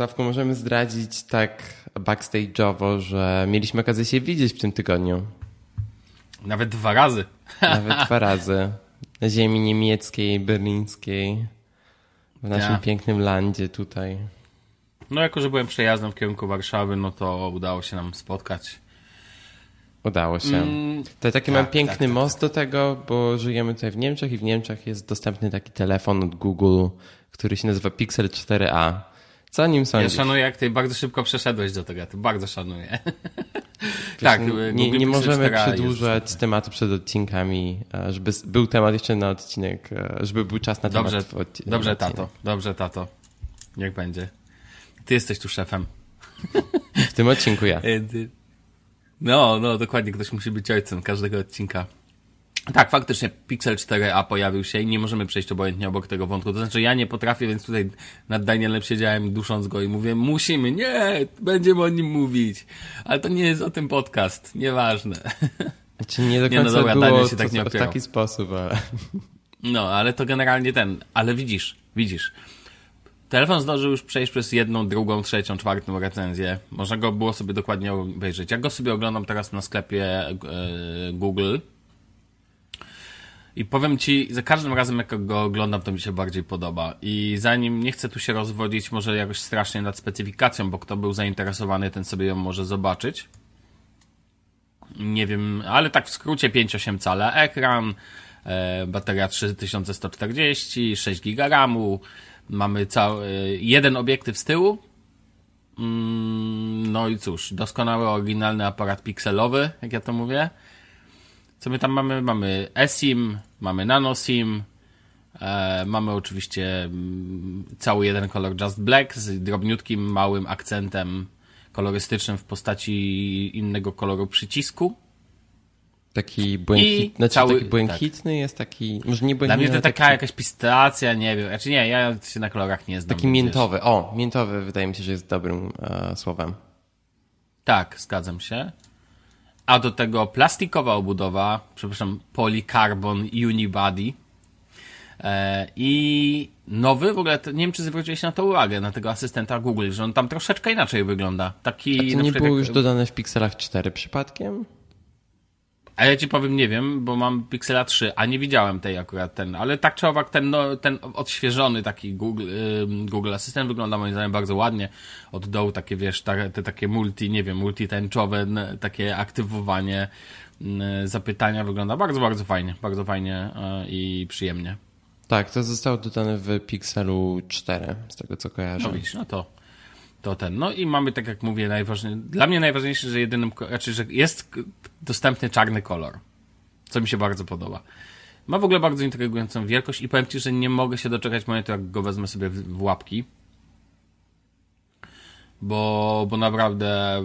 Sławku, możemy zdradzić tak backstage'owo, że mieliśmy okazję się widzieć w tym tygodniu. Nawet dwa razy. Nawet dwa razy. Na ziemi niemieckiej, berlińskiej. W naszym ja. pięknym landzie tutaj. No jako, że byłem przejazdem w kierunku Warszawy, no to udało się nam spotkać. Udało się. Mm, to taki tak, mam piękny tak, tak, most tak. do tego, bo żyjemy tutaj w Niemczech i w Niemczech jest dostępny taki telefon od Google, który się nazywa Pixel 4a. Co nim sądzisz? Ja szanuję, jak ty bardzo szybko przeszedłeś do tego, to bardzo szanuję. Wiesz, tak, nie, nie możemy przedłużać jest... tematu przed odcinkami, żeby był temat jeszcze na odcinek, żeby był czas na dobrze, temat odcinek. Dobrze, tato, dobrze, tato. Niech będzie. Ty jesteś tu szefem. W tym odcinku ja. No, no, dokładnie, ktoś musi być ojcem każdego odcinka. Tak, faktycznie Pixel 4a pojawił się i nie możemy przejść obojętnie obok tego wątku. To znaczy ja nie potrafię, więc tutaj nad Danielem siedziałem dusząc go i mówię, musimy, nie, będziemy o nim mówić. Ale to nie jest o tym podcast, nieważne. Znaczy nie do końca nie, no dobra, Daniel się tak nie w taki sposób, ale... No, ale to generalnie ten, ale widzisz, widzisz. Telefon zdążył już przejść przez jedną, drugą, trzecią, czwartą recenzję. Można go było sobie dokładnie obejrzeć. Ja go sobie oglądam teraz na sklepie e, Google. I powiem ci, za każdym razem jak go oglądam, to mi się bardziej podoba. I zanim nie chcę tu się rozwodzić może jakoś strasznie nad specyfikacją, bo kto był zainteresowany, ten sobie ją może zobaczyć. Nie wiem, ale tak w skrócie 5,8 cala ekran, e, bateria 3140, 6 GB RAMu, Mamy cały, jeden obiektyw z tyłu. Mm, no i cóż, doskonały, oryginalny aparat pikselowy, jak ja to mówię. Co my tam mamy? Mamy eSIM, mamy nanoSIM, e, mamy oczywiście mm, cały jeden kolor Just Black z drobniutkim, małym akcentem kolorystycznym w postaci innego koloru przycisku. Taki, błękit, znaczy cały, taki błękitny tak. jest taki, może nie błękitny. Dla mnie to taka taki... jakaś pistacja, nie wiem, znaczy nie, ja się na kolorach nie znam. Taki miętowy, wiesz. o, miętowy wydaje mi się, że jest dobrym e, słowem. Tak, zgadzam się. A do tego plastikowa obudowa, przepraszam, polycarbon unibody e, i nowy, w ogóle, nie wiem czy zwróciłeś na to uwagę, na tego asystenta Google, że on tam troszeczkę inaczej wygląda. Taki, A to nie było już dodane w Pixelach 4 przypadkiem? A ja ci powiem, nie wiem, bo mam Pixela 3, a nie widziałem tej akurat ten, ale tak czy owak ten, no, ten odświeżony taki Google, Google Assistant wygląda moim zdaniem bardzo ładnie. Od dołu takie, wiesz, te, te takie multi, nie wiem, multitęczowe, takie aktywowanie zapytania wygląda bardzo, bardzo fajnie, bardzo fajnie e, i przyjemnie. Tak, to zostało dodane w Pixelu 4, z tego co kojarzę. No widzisz, no to to ten. No i mamy, tak jak mówię, najważniejsze. Dla mnie najważniejsze, że jedynym, znaczy, że jest dostępny czarny kolor. Co mi się bardzo podoba. Ma w ogóle bardzo intrygującą wielkość i powiem Ci, że nie mogę się doczekać momentu, jak go wezmę sobie w, łapki. Bo, bo naprawdę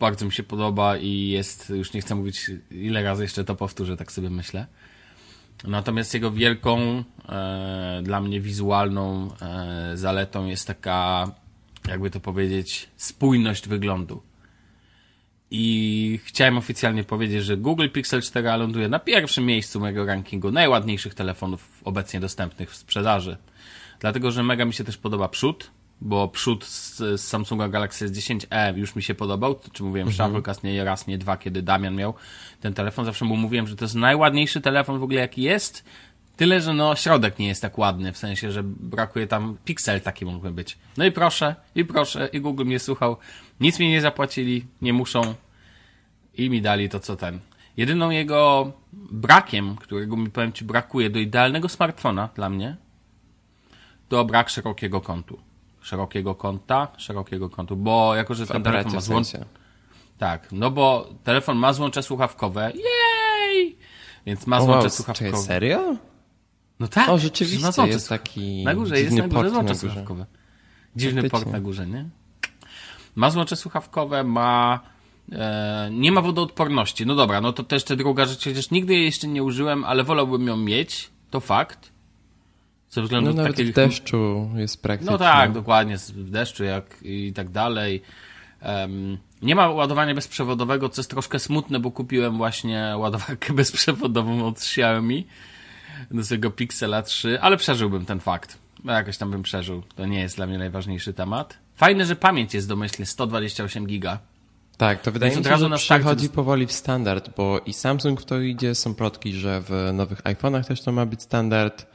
bardzo mi się podoba i jest, już nie chcę mówić ile razy jeszcze to powtórzę, tak sobie myślę. Natomiast jego wielką, e, dla mnie wizualną e, zaletą jest taka jakby to powiedzieć, spójność wyglądu. I chciałem oficjalnie powiedzieć, że Google Pixel 4 ląduje na pierwszym miejscu mojego rankingu najładniejszych telefonów obecnie dostępnych w sprzedaży. Dlatego, że mega mi się też podoba przód, bo przód z, z Samsunga Galaxy S10e już mi się podobał. Czy mówiłem, mhm. Szafrukas nie raz, nie dwa, kiedy Damian miał ten telefon. Zawsze mu mówiłem, że to jest najładniejszy telefon w ogóle jaki jest Tyle, że no środek nie jest tak ładny, w sensie, że brakuje tam piksel taki mógłby być. No i proszę, i proszę, i Google mnie słuchał. Nic mi nie zapłacili, nie muszą i mi dali to, co ten. Jedyną jego brakiem, którego mi powiem Ci brakuje do idealnego smartfona dla mnie, to brak szerokiego kątu. Szerokiego kąta, szerokiego kątu, bo jako, że ten telefon ma złącze... Tak, no bo telefon ma złącze słuchawkowe, jej! Więc ma złącze wow, słuchawkowe. Czy serio? No tak. O, rzeczywiście jest taki Na górze jest na górze słuchawkowe. Dziwny port na górze, nie? Ma złącze słuchawkowe, ma... E, nie ma wodoodporności. No dobra, no to też jeszcze druga rzecz, chociaż nigdy jej jeszcze nie użyłem, ale wolałbym ją mieć. To fakt. Ze względu no nawet takich... w deszczu jest praktycznie. No tak, dokładnie, w deszczu jak i tak dalej. Um, nie ma ładowania bezprzewodowego, co jest troszkę smutne, bo kupiłem właśnie ładowarkę bezprzewodową od Xiaomi do swojego Pixela 3, ale przeżyłbym ten fakt. no jakoś tam bym przeżył. To nie jest dla mnie najważniejszy temat. Fajne, że pamięć jest domyślnie 128 giga. Tak, to wydaje mi się, że przechodzi powoli w standard, bo i Samsung w to idzie, są plotki, że w nowych iPhone'ach też to ma być standard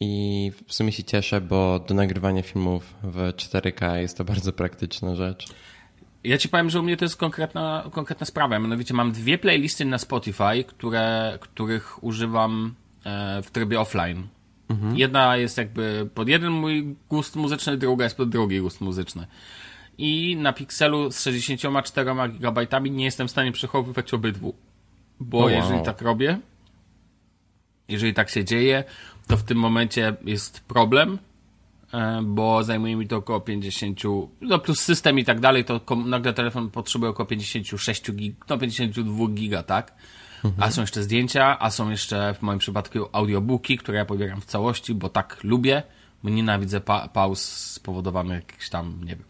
i w sumie się cieszę, bo do nagrywania filmów w 4K jest to bardzo praktyczna rzecz. Ja ci powiem, że u mnie to jest konkretna, konkretna sprawa. Mianowicie mam dwie playlisty na Spotify, które, których używam w trybie offline. Mhm. Jedna jest jakby pod jeden mój gust muzyczny, druga jest pod drugi gust muzyczny. I na Pixelu z 64 GB nie jestem w stanie przechowywać obydwu. Bo wow. jeżeli tak robię, jeżeli tak się dzieje, to w tym momencie jest problem, e, bo zajmuje mi to około 50, no plus system i tak dalej, to nagle telefon potrzebuje około 56 gig, no 52 giga, tak? A są jeszcze zdjęcia, a są jeszcze w moim przypadku audiobooki, które ja pobieram w całości, bo tak lubię, nienawidzę pa pauz spowodowanych jakichś tam, nie wiem,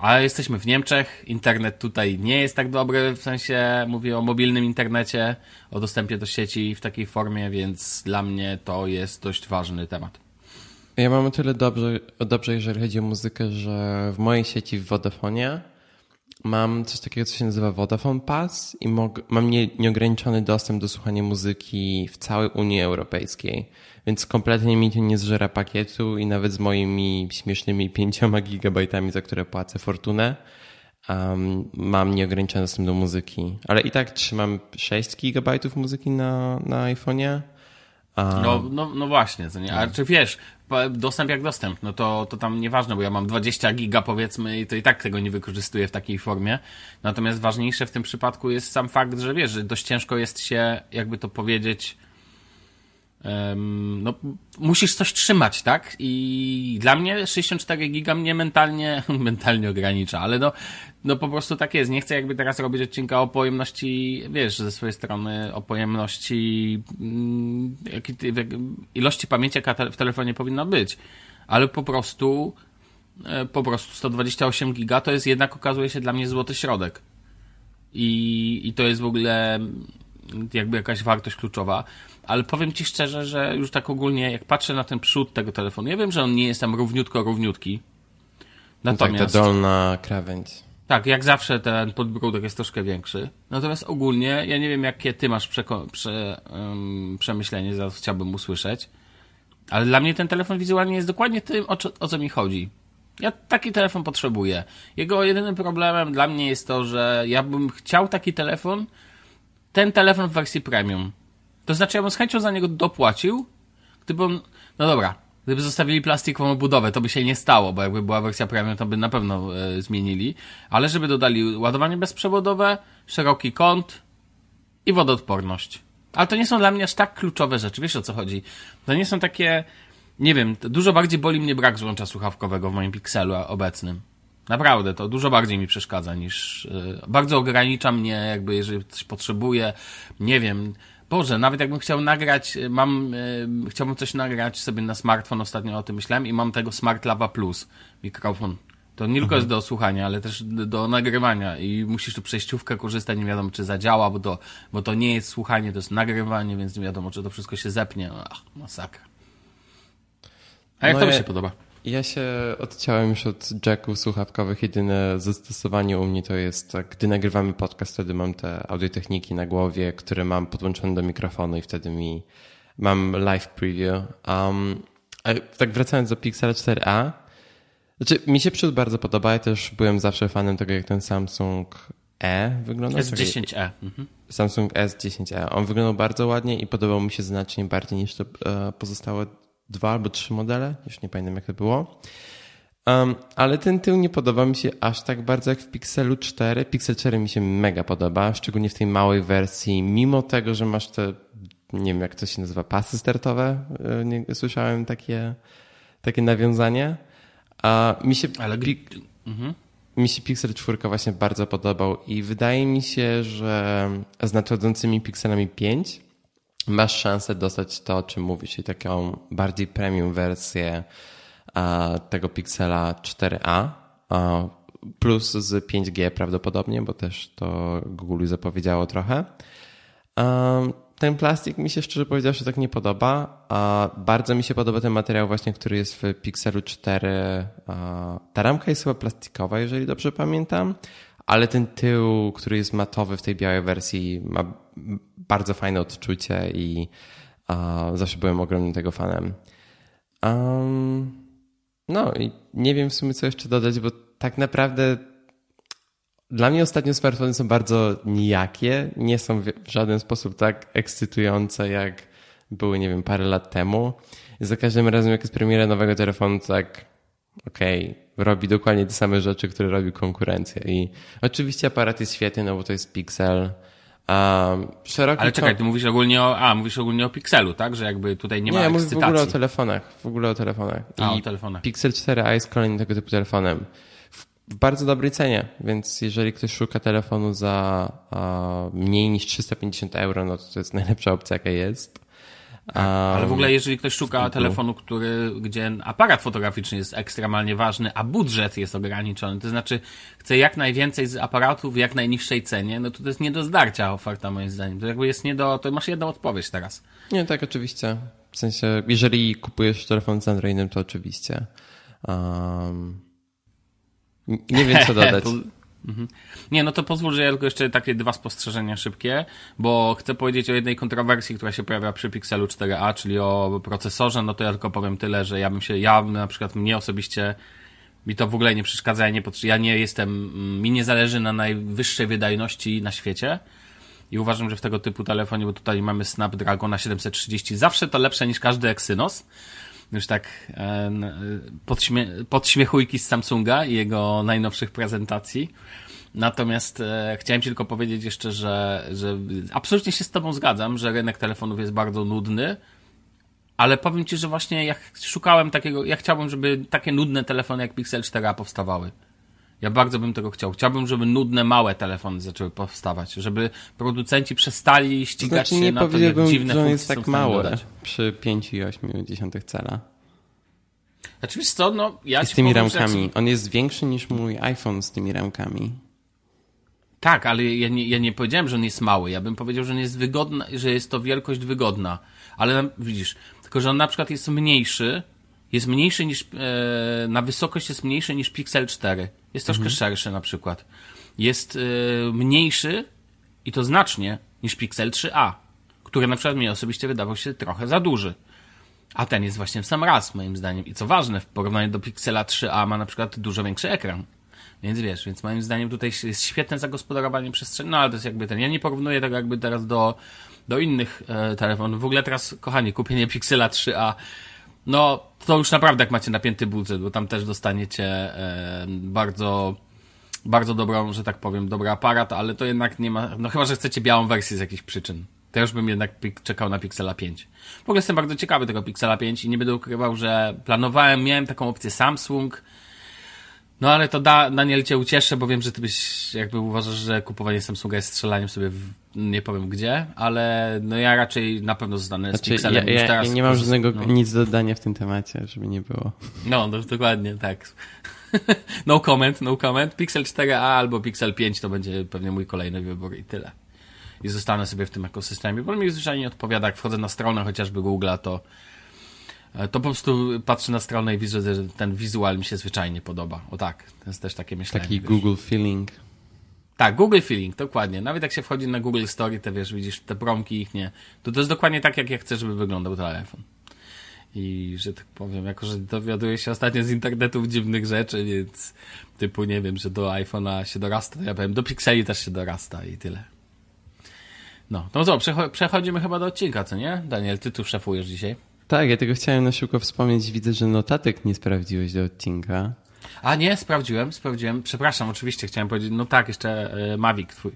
ale jesteśmy w Niemczech, internet tutaj nie jest tak dobry, w sensie mówię o mobilnym internecie, o dostępie do sieci w takiej formie, więc dla mnie to jest dość ważny temat. Ja mam o tyle dobrze, dobrze, jeżeli chodzi o muzykę, że w mojej sieci w Vodafonie mam coś takiego, co się nazywa Vodafone Pass i mam nie, nieograniczony dostęp do słuchania muzyki w całej Unii Europejskiej. Więc kompletnie mi to nie zżera pakietu i nawet z moimi śmiesznymi 5 gigabajtami, za które płacę fortunę, um, mam nieograniczony dostęp do muzyki. Ale i tak trzymam 6 gigabajtów muzyki na, na iPhone'ie. Um, no, no, no właśnie, co nie? A czy wiesz, dostęp jak dostęp, no to, to tam nieważne, bo ja mam 20 giga powiedzmy i to i tak tego nie wykorzystuję w takiej formie. Natomiast ważniejsze w tym przypadku jest sam fakt, że wiesz, że dość ciężko jest się, jakby to powiedzieć, no, musisz coś trzymać, tak? I dla mnie 64 giga mnie mentalnie, mentalnie ogranicza, ale no, no po prostu tak jest. Nie chcę jakby teraz robić odcinka o pojemności, wiesz, ze swojej strony o pojemności, mm, ilości pamięci, jaka w telefonie powinna być. Ale po prostu, e, po prostu 128 giga to jest jednak okazuje się dla mnie złoty środek. I, i to jest w ogóle jakby jakaś wartość kluczowa ale powiem Ci szczerze, że już tak ogólnie, jak patrzę na ten przód tego telefonu, ja wiem, że on nie jest tam równiutko równiutki. Natomiast... No tak, ta dolna krawędź. Tak, jak zawsze ten podbródek jest troszkę większy. Natomiast ogólnie, ja nie wiem, jakie Ty masz prze um, przemyślenie, zaraz chciałbym usłyszeć. Ale dla mnie ten telefon wizualnie jest dokładnie tym, o, o co mi chodzi. Ja taki telefon potrzebuję. Jego jedynym problemem dla mnie jest to, że ja bym chciał taki telefon, ten telefon w wersji premium. To znaczy, ja bym z chęcią za niego dopłacił, gdyby on, no dobra, gdyby zostawili plastikową budowę, to by się nie stało, bo jakby była wersja premium, to by na pewno e, zmienili, ale żeby dodali ładowanie bezprzewodowe, szeroki kąt i wodoodporność. Ale to nie są dla mnie aż tak kluczowe rzeczy, wiesz o co chodzi? To nie są takie, nie wiem, dużo bardziej boli mnie brak złącza słuchawkowego w moim Pixelu obecnym. Naprawdę, to dużo bardziej mi przeszkadza niż, yy, bardzo ogranicza mnie, jakby jeżeli coś potrzebuję, nie wiem, Boże, nawet jakbym chciał nagrać, y, mam, y, chciałbym coś nagrać sobie na smartfon, ostatnio o tym myślałem i mam tego Smart Lava Plus mikrofon. To nie tylko mhm. jest do słuchania, ale też do nagrywania i musisz tu przejściówkę korzystać, nie wiadomo czy zadziała, bo to, bo to nie jest słuchanie, to jest nagrywanie, więc nie wiadomo czy to wszystko się zepnie. Ach, masakra. A jak Moje... to mi się podoba? Ja się odciąłem już od jacków słuchawkowych. Jedyne zastosowanie u mnie to jest, gdy nagrywamy podcast, wtedy mam te audiotechniki na głowie, które mam podłączone do mikrofonu i wtedy mi mam live preview. Um, tak wracając do Pixel 4a, znaczy mi się przód bardzo podoba. Ja też byłem zawsze fanem tego, jak ten Samsung E wyglądał. S10e. Mhm. Samsung S10e. On wyglądał bardzo ładnie i podobał mi się znacznie bardziej niż to e, pozostałe dwa albo trzy modele, już nie pamiętam jak to było. Um, ale ten tył nie podoba mi się aż tak bardzo jak w Pixelu 4. Pixel 4 mi się mega podoba, szczególnie w tej małej wersji, mimo tego, że masz te, nie wiem jak to się nazywa, pasy startowe. E, nie, słyszałem takie, takie nawiązanie. A mi się... Ale... Mhm. Mi się Pixel 4 właśnie bardzo podobał i wydaje mi się, że z nadchodzącymi Pixelami 5 masz szansę dostać to, o czym mówisz, czyli taką bardziej premium wersję tego Pixela 4a, plus z 5G prawdopodobnie, bo też to Google zapowiedziało trochę. ten plastik mi się szczerze powiedziawszy tak nie podoba. Bardzo mi się podoba ten materiał właśnie, który jest w Pixelu 4. Ta ramka jest chyba plastikowa, jeżeli dobrze pamiętam, ale ten tył, który jest matowy w tej białej wersji ma bardzo fajne odczucie i zawsze byłem ogromnym tego fanem. Um, no i nie wiem w sumie co jeszcze dodać, bo tak naprawdę dla mnie ostatnio smartfony są bardzo nijakie, nie są w żaden sposób tak ekscytujące jak były, nie wiem, parę lat temu. I za każdym razem jak jest premiera nowego telefonu, tak okej, okay, robi dokładnie te same rzeczy, które robi konkurencja. I oczywiście aparat jest świetny, no bo to jest Pixel, Um, szeroki Ale czekaj, ty mówisz ogólnie o, a, mówisz ogólnie o Pixelu, tak? Że jakby tutaj nie, nie ma ja mówię w ogóle o telefonach, w ogóle o telefonach. I a, o telefonach. Pixel 4a jest kolejnym tego typu telefonem. W, w bardzo dobrej cenie, więc jeżeli ktoś szuka telefonu za a, mniej niż 350 euro, no to to jest najlepsza opcja, jaka jest. Tak, ale w ogóle jeżeli ktoś szuka telefonu, który, gdzie aparat fotograficzny jest ekstremalnie ważny, a budżet jest ograniczony, to znaczy chce jak najwięcej z aparatów w jak najniższej cenie, no to to jest nie do zdarcia oferta moim zdaniem. To jakby jest nie do, to masz jedną odpowiedź teraz. Nie, tak oczywiście. W sensie, jeżeli kupujesz telefon z Androidem, to oczywiście. Um, nie wiem co dodać. Mhm. Nie, no to pozwól, że ja tylko jeszcze takie dwa spostrzeżenia szybkie, bo chcę powiedzieć o jednej kontrowersji, która się pojawia przy Pixelu 4a, czyli o procesorze, no to ja tylko powiem tyle, że ja bym się, ja na przykład mnie osobiście mi to w ogóle nie przeszkadza, ja nie, ja nie jestem, mi nie zależy na najwyższej wydajności na świecie. I uważam, że w tego typu telefonie, bo tutaj mamy Snapdragona 730, zawsze to lepsze niż każdy Exynos, już tak e, podśmie podśmiechujki z Samsunga i jego najnowszych prezentacji. Natomiast e, chciałem Ci tylko powiedzieć jeszcze, że, że absolutnie się z Tobą zgadzam, że rynek telefonów jest bardzo nudny, ale powiem Ci, że właśnie jak szukałem takiego, ja chciałbym, żeby takie nudne telefony jak Pixel 4a powstawały. Ja bardzo bym tego chciał. Chciałbym, żeby nudne, małe telefony zaczęły powstawać, żeby producenci przestali ścigać znaczy, się na to, jak dziwne że on jest tak mały przy 5,8 cala. Znaczy wiesz co, no ja I z tymi powiem, ramkami. On jest większy niż mój iPhone z tymi ramkami. Tak, ale ja nie, ja nie powiedziałem, że on jest mały. Ja bym powiedział, że on jest wygodny, że jest to wielkość wygodna. Ale widzisz, tylko że on na przykład jest mniejszy, jest mniejszy niż, e, na wysokość jest mniejszy niż Pixel 4. Jest troszkę mhm. szerszy na przykład. Jest e, mniejszy i to znacznie niż Pixel 3a, który na przykład mi osobiście wydawał się trochę za duży. A ten jest właśnie w sam raz, moim zdaniem. I co ważne, w porównaniu do Pixela 3a ma na przykład dużo większy ekran. Więc wiesz, więc moim zdaniem tutaj jest świetne zagospodarowanie przestrzeni. No ale to jest jakby ten. Ja nie porównuję tego jakby teraz do, do innych e, telefonów. W ogóle teraz, kochani, kupienie Pixela 3a no to już naprawdę jak macie napięty budżet, bo tam też dostaniecie bardzo bardzo dobrą, że tak powiem, dobry aparat, ale to jednak nie ma, no chyba, że chcecie białą wersję z jakichś przyczyn. To już bym jednak czekał na Pixela 5. W ogóle jestem bardzo ciekawy tego Pixela 5 i nie będę ukrywał, że planowałem, miałem taką opcję Samsung, no ale to da, Daniel cię ucieszę, bo wiem, że ty byś jakby uważasz, że kupowanie Samsunga jest strzelaniem sobie w, nie powiem gdzie, ale no ja raczej na pewno zostanę znaczy, z Pixelem. Ja, ja, teraz ja nie mam żadnego no. nic do dodania w tym temacie, żeby nie było. No, no dokładnie, tak. no comment, no comment. Pixel 4a albo Pixel 5 to będzie pewnie mój kolejny wybór i tyle. I zostanę sobie w tym ekosystemie, bo mi zwyczajnie odpowiada, jak wchodzę na stronę chociażby Google'a, to to po prostu patrzę na stronę i widzę, że ten wizual mi się zwyczajnie podoba. O tak, to jest też takie myślenie. Taki wiesz. Google feeling. Tak, Google feeling, dokładnie. Nawet jak się wchodzi na Google Story, to wiesz, widzisz te promki ich nie. To to jest dokładnie tak, jak ja chcę, żeby wyglądał telefon. I że tak powiem, jako że dowiaduję się ostatnio z internetów dziwnych rzeczy, więc typu nie wiem, że do iPhone'a się dorasta, to ja powiem, do Pixeli też się dorasta i tyle. No, to co, przechodzimy chyba do odcinka, co nie? Daniel, ty tu szefujesz dzisiaj. Tak, ja tego chciałem na szybko wspomnieć. Widzę, że notatek nie sprawdziłeś do odcinka. A nie, sprawdziłem, sprawdziłem. Przepraszam, oczywiście chciałem powiedzieć, no tak, jeszcze y, Mavic twój.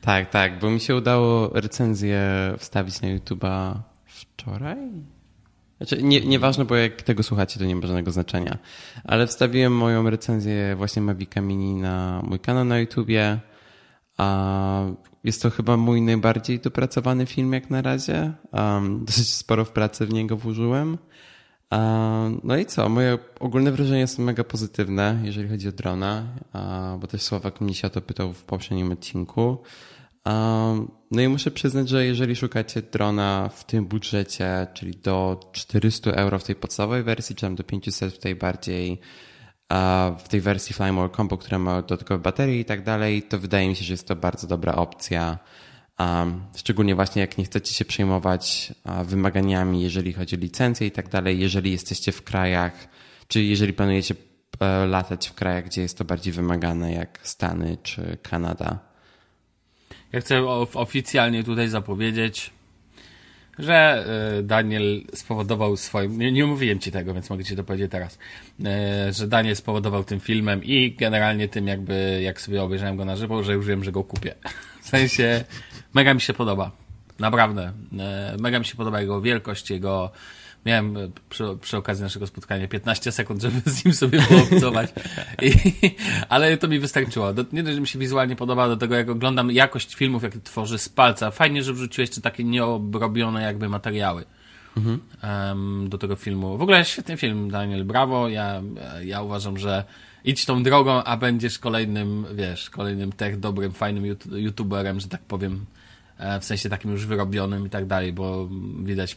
Tak, tak, bo mi się udało recenzję wstawić na YouTube'a wczoraj? Znaczy, nie, nieważne, bo jak tego słuchacie, to nie ma żadnego znaczenia. Ale wstawiłem moją recenzję właśnie Mavica Mini na mój kanał na YouTubie. A jest to chyba mój najbardziej dopracowany film jak na razie. Um, dosyć sporo w pracy w niego włożyłem. Um, no i co? Moje ogólne wrażenia są mega pozytywne, jeżeli chodzi o drona, bo też Sławek mnie się to pytał w poprzednim odcinku. No i muszę przyznać, że jeżeli szukacie drona w tym budżecie, czyli do 400 euro w tej podstawowej wersji, czy tam do 500 w tej bardziej w tej wersji Flymore Combo, która ma dodatkowe baterie i tak dalej, to wydaje mi się, że jest to bardzo dobra opcja. Szczególnie właśnie jak nie chcecie się przejmować wymaganiami, jeżeli chodzi o licencje i tak dalej, jeżeli jesteście w krajach, czy jeżeli planujecie e, latać w krajach, gdzie jest to bardziej wymagane, jak Stany czy Kanada. Ja chcę oficjalnie tutaj zapowiedzieć, że e, Daniel spowodował swoim. Nie, nie mówiłem ci tego, więc mogę ci to powiedzieć teraz. E, że Daniel spowodował tym filmem i generalnie tym, jakby jak sobie obejrzałem go na żywo, że już wiem, że go kupię. W sensie mega mi się podoba. Naprawdę. E, mega mi się podoba jego wielkość, jego miałem e, przy, przy, okazji naszego spotkania 15 sekund, żeby z nim sobie poobcować. I, ale to mi wystarczyło. Do, nie dość, że mi się wizualnie podoba, do tego jak oglądam jakość filmów, jakie tworzy z palca. Fajnie, że wrzuciłeś te takie nieobrobione jakby materiały. Mhm. Um, do tego filmu. W ogóle świetny film, Daniel, brawo. Ja, ja uważam, że idź tą drogą, a będziesz kolejnym, wiesz, kolejnym tech dobrym, fajnym youtuberem, że tak powiem, e, w sensie takim już wyrobionym i tak dalej, bo widać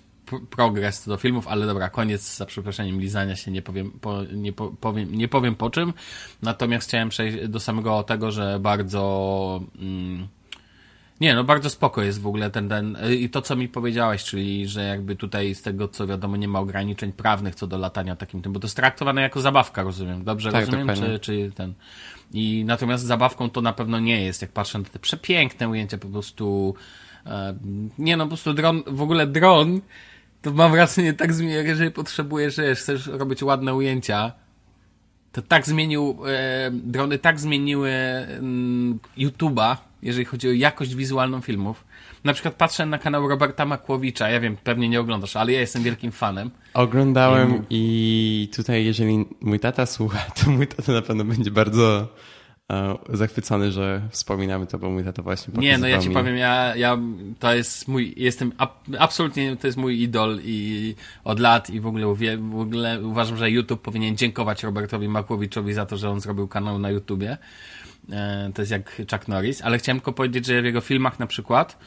progres do filmów, ale dobra, koniec za przeproszeniem lizania się, nie powiem po, nie, po, powiem, nie powiem po czym. Natomiast chciałem przejść do samego tego, że bardzo. Mm, nie, no bardzo spoko jest w ogóle ten, ten. I to, co mi powiedziałeś, czyli że jakby tutaj z tego, co wiadomo, nie ma ograniczeń prawnych co do latania takim tym, bo to jest traktowane jako zabawka, rozumiem. Dobrze tak, rozumiem? Czy, czy ten. I natomiast zabawką to na pewno nie jest, jak patrzę na te przepiękne ujęcia po prostu. E, nie no, po prostu dron, w ogóle dron to mam wrażenie, tak zmienił, jeżeli potrzebujesz, że chcesz robić ładne ujęcia, to tak zmienił, e, drony tak zmieniły mm, YouTube'a, jeżeli chodzi o jakość wizualną filmów. Na przykład patrzę na kanał Roberta Makłowicza, ja wiem, pewnie nie oglądasz, ale ja jestem wielkim fanem. Oglądałem i, i tutaj, jeżeli mój tata słucha, to mój tata na pewno będzie bardzo zachwycony, że wspominamy to, bo mój tato właśnie Nie, no ja ci mi... powiem, ja, ja to jest mój, jestem, absolutnie to jest mój idol i od lat i w ogóle, w ogóle uważam, że YouTube powinien dziękować Robertowi Makłowiczowi za to, że on zrobił kanał na YouTubie. E, to jest jak Chuck Norris, ale chciałem tylko powiedzieć, że w jego filmach na przykład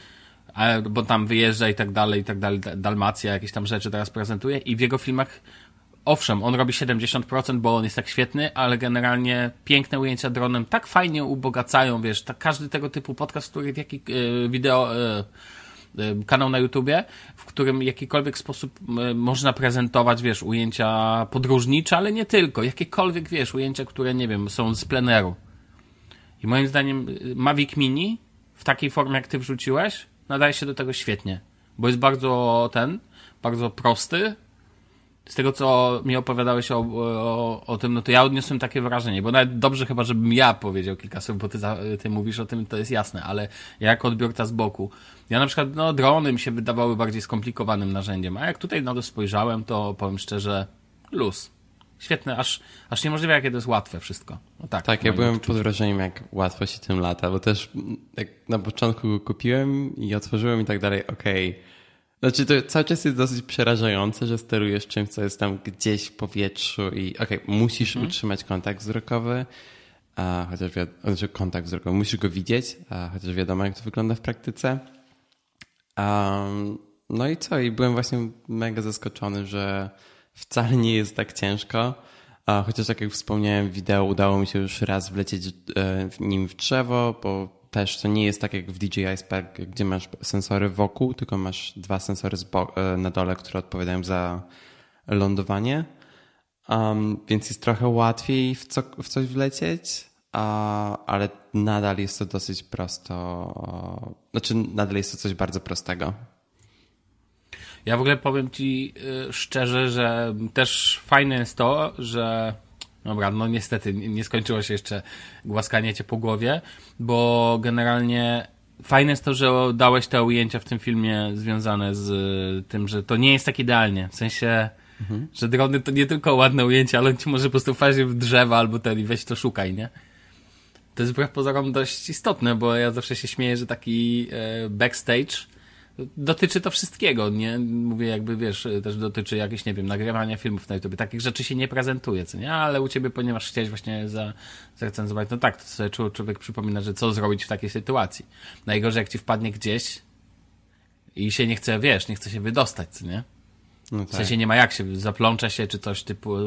bo tam wyjeżdża i tak dalej, i tak dalej, Dalmacja, jakieś tam rzeczy teraz prezentuje i w jego filmach owszem, on robi 70%, bo on jest tak świetny, ale generalnie piękne ujęcia dronem tak fajnie ubogacają, wiesz, tak każdy tego typu podcast, który w jaki e, wideo e, e, kanał na YouTubie, w którym w jakikolwiek sposób można prezentować, wiesz, ujęcia podróżnicze, ale nie tylko, jakiekolwiek, wiesz, ujęcia, które, nie wiem, są z pleneru. I moim zdaniem Mavic Mini w takiej formie, jak ty wrzuciłeś, nadaje się do tego świetnie, bo jest bardzo ten, bardzo prosty, z tego, co mi opowiadałeś o, o, o, tym, no to ja odniosłem takie wrażenie, bo nawet dobrze chyba, żebym ja powiedział kilka słów, bo ty, ty mówisz o tym, to jest jasne, ale ja jako odbiorca z boku, ja na przykład, no drony mi się wydawały bardziej skomplikowanym narzędziem, a jak tutaj na to spojrzałem, to powiem szczerze, luz. Świetne, aż, aż niemożliwe, jakie to jest łatwe wszystko. No tak, tak ja byłem pod wrażeniem, jak łatwo się tym lata, bo też jak na początku go kupiłem i otworzyłem i tak dalej, okej, okay znaczy to cały czas jest dosyć przerażające, że sterujesz czymś, co jest tam gdzieś w powietrzu i okej, okay, musisz hmm. utrzymać kontakt wzrokowy, a, chociaż znaczy kontakt wzrokowy, musisz go widzieć, a, chociaż wiadomo jak to wygląda w praktyce. Um, no i co? I byłem właśnie mega zaskoczony, że wcale nie jest tak ciężko. A chociaż tak jak wspomniałem wideo, udało mi się już raz wlecieć e, nim w drzewo, bo też to nie jest tak jak w DJI Spark, gdzie masz sensory wokół, tylko masz dwa sensory e, na dole, które odpowiadają za lądowanie. Um, więc jest trochę łatwiej w, co, w coś wlecieć, a, ale nadal jest to dosyć prosto. Znaczy, nadal jest to coś bardzo prostego. Ja w ogóle powiem Ci y, szczerze, że też fajne jest to, że Dobra, no niestety nie skończyło się jeszcze głaskanie cię po głowie, bo generalnie fajne jest to, że dałeś te ujęcia w tym filmie związane z tym, że to nie jest tak idealnie. W sensie, mhm. że drony to nie tylko ładne ujęcia, ale ci może po prostu wpaść w drzewa albo ten i weź to szukaj, nie? To jest wbrew pozorom dość istotne, bo ja zawsze się śmieję, że taki e, backstage dotyczy to wszystkiego, nie? Mówię jakby, wiesz, też dotyczy jakieś, nie wiem, nagrywania filmów na YouTube. Takich rzeczy się nie prezentuje, co nie? Ale u ciebie, ponieważ chciałeś właśnie za, zarecenzować, no tak, to sobie człowiek przypomina, że co zrobić w takiej sytuacji. Najgorzej, jak ci wpadnie gdzieś i się nie chce, wiesz, nie chce się wydostać, co nie? No tak. W sensie nie ma jak się, zaplącza się, czy coś typu,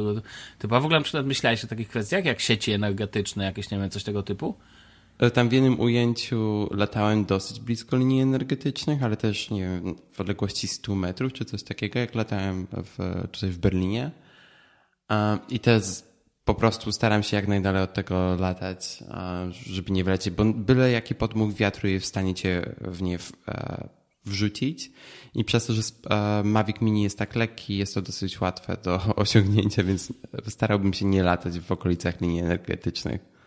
typu. A w ogóle na przykład myślałeś o takich kwestiach, jak sieci energetyczne, jakieś, nie wiem, coś tego typu? E, tam w jednym ujęciu latałem dosyć blisko linii energetycznych, ale też, nie wiem, w odległości 100 metrów, czy coś takiego, jak latałem w, tutaj w Berlinie. I też po prostu staram się jak najdalej od tego latać, żeby nie wlecieć, bo byle jaki podmuch wiatru jest w stanie cię w nie e, wrzucić. I przez to, że e, Mavic Mini jest tak lekki, jest to dosyć łatwe do osiągnięcia, więc starałbym się nie latać w okolicach linii energetycznych.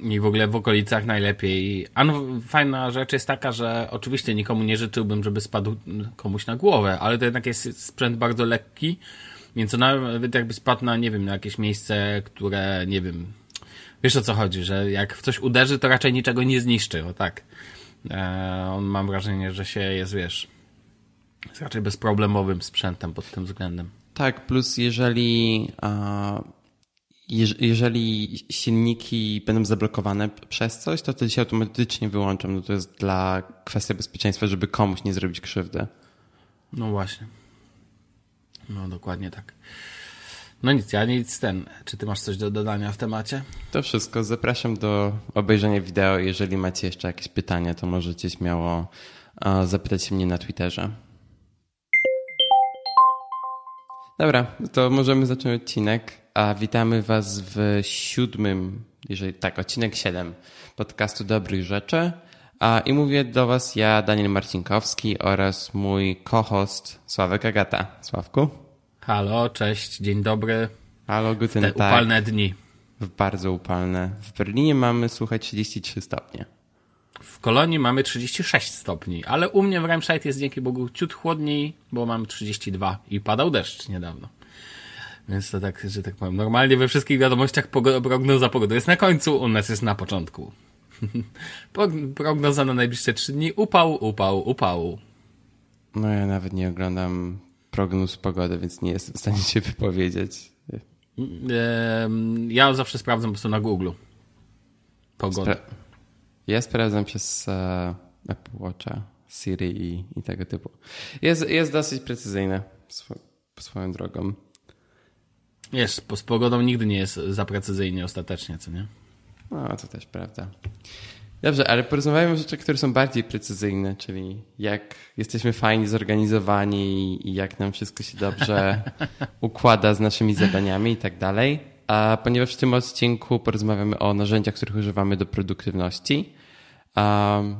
I w ogóle w okolicach najlepiej. A no, fajna rzecz jest taka, że oczywiście nikomu nie życzyłbym, żeby spadł komuś na głowę, ale to jednak jest sprzęt bardzo lekki, więc nawet jakby spadł na, nie wiem, na jakieś miejsce, które, nie wiem, wiesz o co chodzi, że jak w coś uderzy, to raczej niczego nie zniszczy, o tak. E, on mam wrażenie, że się jest, wiesz, jest raczej bezproblemowym sprzętem pod tym względem. Tak, plus jeżeli, jeżeli silniki będą zablokowane przez coś, to wtedy się automatycznie wyłączą. No to jest dla kwestii bezpieczeństwa, żeby komuś nie zrobić krzywdy. No właśnie. No dokładnie tak. No nic, ja nic ten. Czy ty masz coś do dodania w temacie? To wszystko. Zapraszam do obejrzenia wideo. Jeżeli macie jeszcze jakieś pytania, to możecie śmiało zapytać mnie na Twitterze. Dobra, to możemy zacząć odcinek. A witamy Was w siódmym, jeżeli tak, odcinek siedem podcastu Dobrych Rzeczy. A, I mówię do Was ja, Daniel Marcinkowski oraz mój co-host Sławek Agata. Sławku? Halo, cześć, dzień dobry. Halo, guten Te upalne dni. Bardzo upalne. W Berlinie mamy, słuchaj, 33 stopnie. W Kolonii mamy 36 stopni, ale u mnie w Remscheid jest dzięki Bogu ciut chłodniej, bo mam 32 i padał deszcz niedawno. Więc to tak, że tak powiem, normalnie we wszystkich wiadomościach prognoza pogody jest na końcu, u nas jest na początku. prognoza na najbliższe 3 dni, upał, upał, upał. No ja nawet nie oglądam prognoz pogody, więc nie jestem w stanie się wypowiedzieć. Ja zawsze sprawdzam po prostu na Google pogodę. Spra ja sprawdzam przez uh, Apple Watcha, Siri i, i, tego typu. Jest, jest dosyć precyzyjne swo swoją drogą. Wiesz, z pogodą nigdy nie jest za precyzyjnie ostatecznie, co nie? No, to też prawda. Dobrze, ale porozmawiamy o rzeczach, które są bardziej precyzyjne, czyli jak jesteśmy fajnie zorganizowani i jak nam wszystko się dobrze układa z naszymi zadaniami i tak dalej. A ponieważ w tym odcinku porozmawiamy o narzędziach, których używamy do produktywności, um,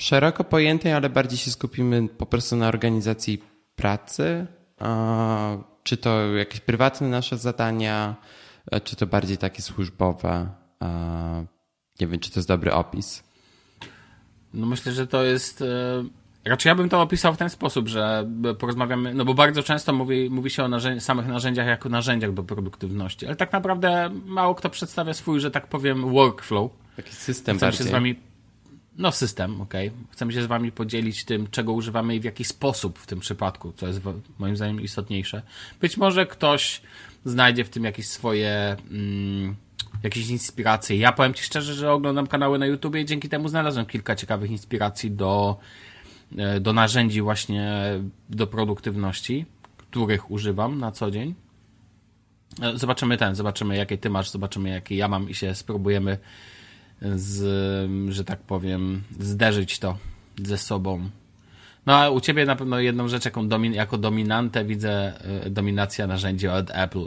szeroko pojętej, ale bardziej się skupimy po prostu na organizacji pracy, czy to jakieś prywatne nasze zadania, e, czy to bardziej takie służbowe. Nie wiem, czy to jest dobry opis. No myślę, że to jest. E, raczej ja bym to opisał w ten sposób, że porozmawiamy, no bo bardzo często mówi, mówi się o narzędzi, samych narzędziach jako narzędziach do produktywności, ale tak naprawdę mało kto przedstawia swój, że tak powiem, workflow. Taki system Chcę bardziej. się z wami no, system, ok. Chcemy się z Wami podzielić tym, czego używamy i w jaki sposób w tym przypadku, co jest moim zdaniem istotniejsze. Być może ktoś znajdzie w tym jakieś swoje. Mm, jakieś inspiracje. Ja powiem Ci szczerze, że oglądam kanały na YouTube i dzięki temu znalazłem kilka ciekawych inspiracji do, e, do narzędzi właśnie do produktywności, których używam na co dzień. E, zobaczymy ten, zobaczymy jakie Ty masz, zobaczymy jakie ja mam i się spróbujemy z, że tak powiem, zderzyć to ze sobą. No a u ciebie na pewno jedną rzecz, jaką domin jako dominantę widzę y, dominacja narzędzi od Apple.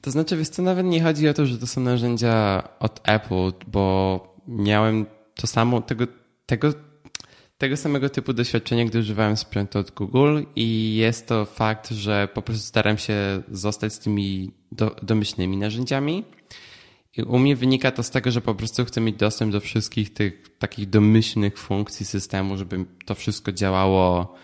To znaczy, wiesz co, nawet nie chodzi o to, że to są narzędzia od Apple, bo miałem to samo, tego, tego, tego samego typu doświadczenie, gdy używałem sprzętu od Google i jest to fakt, że po prostu staram się zostać z tymi do, domyślnymi narzędziami i u mnie wynika to z tego, że po prostu chcę mieć dostęp do wszystkich tych takich domyślnych funkcji systemu, żeby to wszystko działało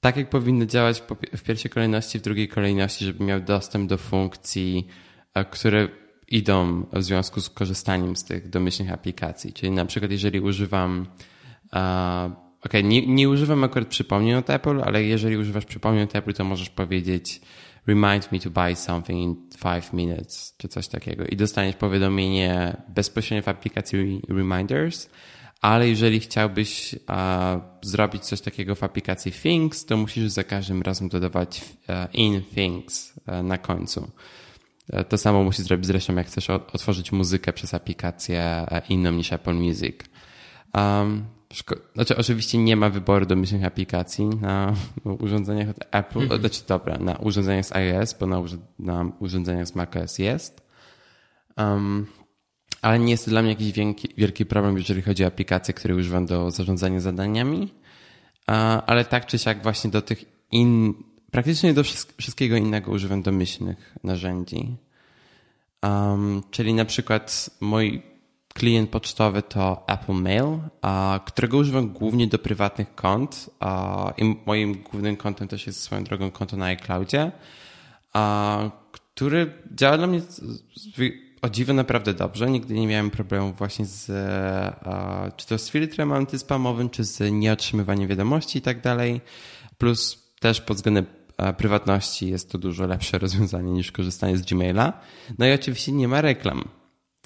tak, jak powinno działać w pierwszej kolejności, w drugiej kolejności, żeby miał dostęp do funkcji, e, które idą w związku z korzystaniem z tych domyślnych aplikacji. Czyli na przykład, jeżeli używam, okay, nie, nie używam akurat przypomnień od Apple, ale jeżeli używasz przypomnień od Apple, to możesz powiedzieć remind me to buy something in five minutes, czy coś takiego. I dostaniesz powiadomienie bezpośrednio w aplikacji Reminders, ale jeżeli chciałbyś zrobić coś takiego w aplikacji Things, to musisz za każdym razem dodawać uh, in Things uh, na końcu. To samo musisz zrobić zresztą, jak chcesz otworzyć muzykę przez aplikację inną niż Apple Music. Um, znaczy, oczywiście nie ma wyboru domyślnych aplikacji na urządzeniach od Apple. Mhm. Znaczy, dobra, na urządzeniach z iOS, bo na, na urządzeniach z macOS jest. Um, ale nie jest to dla mnie jakiś wielki, wielki problem, jeżeli chodzi o aplikacje, które używam do zarządzania zadaniami. Ale tak czy siak właśnie do tych in, praktycznie do wszystkiego innego używam domyślnych narzędzi. Um, czyli na przykład mój klient pocztowy to Apple Mail, którego używam głównie do prywatnych kont i moim głównym kontem też jest swoją drogą konto na iCloudzie, który działa dla mnie o dziwo naprawdę dobrze. Nigdy nie miałem problemu właśnie z czy to z filtrem antyspamowym, czy z nieotrzymywaniem wiadomości i tak dalej. Plus też pod względem prywatności jest to dużo lepsze rozwiązanie niż korzystanie z Gmaila. No i oczywiście nie ma reklam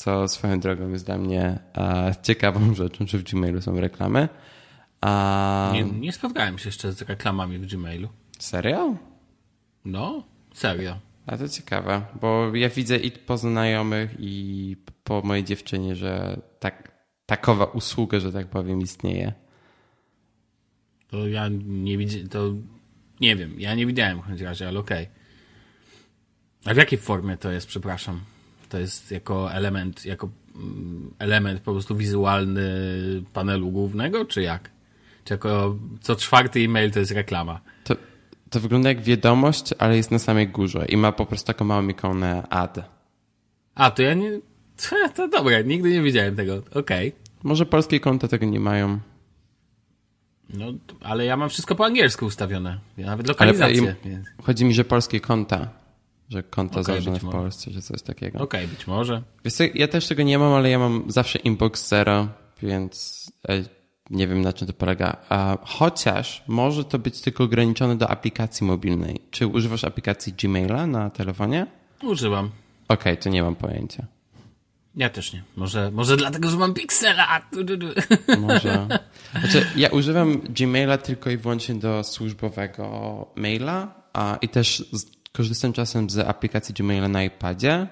co swoją drogą jest dla mnie e, ciekawą rzeczą, że w Gmailu są reklamy. A... Nie, nie spotkałem się jeszcze z reklamami w Gmailu. Serio? No, serio. A to ciekawe, bo ja widzę i po znajomych, i po mojej dziewczynie, że tak, takowa usługa, że tak powiem, istnieje. To ja nie widzę, to nie wiem, ja nie widziałem w każdym razie, ale okej. Okay. A w jakiej formie to jest, przepraszam? To jest jako element, jako mm, element po prostu wizualny panelu głównego, czy jak? Czy jako co czwarty e-mail to jest reklama? To, to wygląda jak wiadomość, ale jest na samej górze i ma po prostu taką małą ikonę ad. A, to ja nie... To dobre, nigdy nie widziałem tego. Okej. Okay. Może polskie konta tego nie mają. No, ale ja mam wszystko po angielsku ustawione. Nawet lokalizację. Ale, chodzi mi, że polskie konta że konta okay, założone w Polsce, czy coś takiego. Okej, okay, być może. Wiesz co, ja też tego nie mam, ale ja mam zawsze inbox zero, więc e, nie wiem na czym to polega. Chociaż może to być tylko ograniczone do aplikacji mobilnej. Czy używasz aplikacji Gmaila na telefonie? Używam. Okej, okay, to nie mam pojęcia. Ja też nie. Może, może dlatego, że mam Pixela. Może. Znaczy, ja używam Gmaila tylko i wyłącznie do służbowego maila a, i też korzystam czasem z aplikacji Gmaila na iPadzie.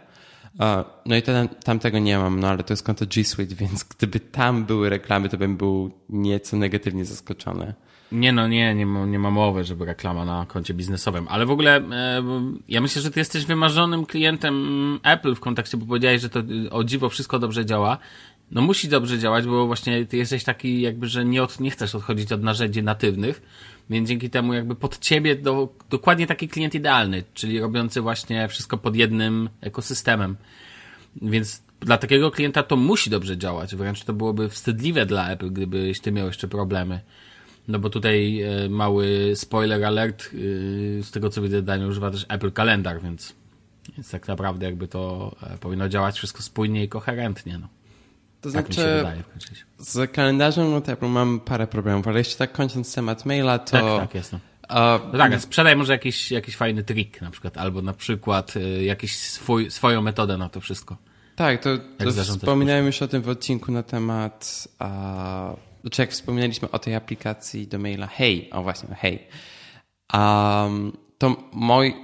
No i ten, tam tego nie mam, no ale to jest konto G Suite, więc gdyby tam były reklamy, to bym był nieco negatywnie zaskoczony. Nie no, nie, nie, nie ma mowy, żeby reklama na koncie biznesowym, ale w ogóle e, ja myślę, że ty jesteś wymarzonym klientem Apple w kontekście, bo powiedziałeś, że to o dziwo wszystko dobrze działa. No musi dobrze działać, bo właśnie ty jesteś taki jakby, że nie, od, nie chcesz odchodzić od narzędzi natywnych, więc dzięki temu jakby pod ciebie do, dokładnie taki klient idealny, czyli robiący właśnie wszystko pod jednym ekosystemem. Więc dla takiego klienta to musi dobrze działać. Wręcz to byłoby wstydliwe dla Apple, gdybyś ty miał jeszcze problemy. No bo tutaj e, mały spoiler alert, e, z tego co widzę, Daniel używa też Apple Kalendar, więc, więc tak naprawdę jakby to e, powinno działać wszystko spójnie i koherentnie. No. To tak znaczy, wydaje, z kalendarzem no mam parę problemów, ale jeszcze tak kończąc temat maila, to... Tak, tak, jest. No. no tak, sprzedaj może jakiś, jakiś fajny trik na przykład, albo na przykład y, jakiś swój, swoją metodę na to wszystko. Tak, to, to wspominałem już o tym w odcinku na temat, a, znaczy jak wspominaliśmy o tej aplikacji do maila Hey, o właśnie, Hey. Um, to mój,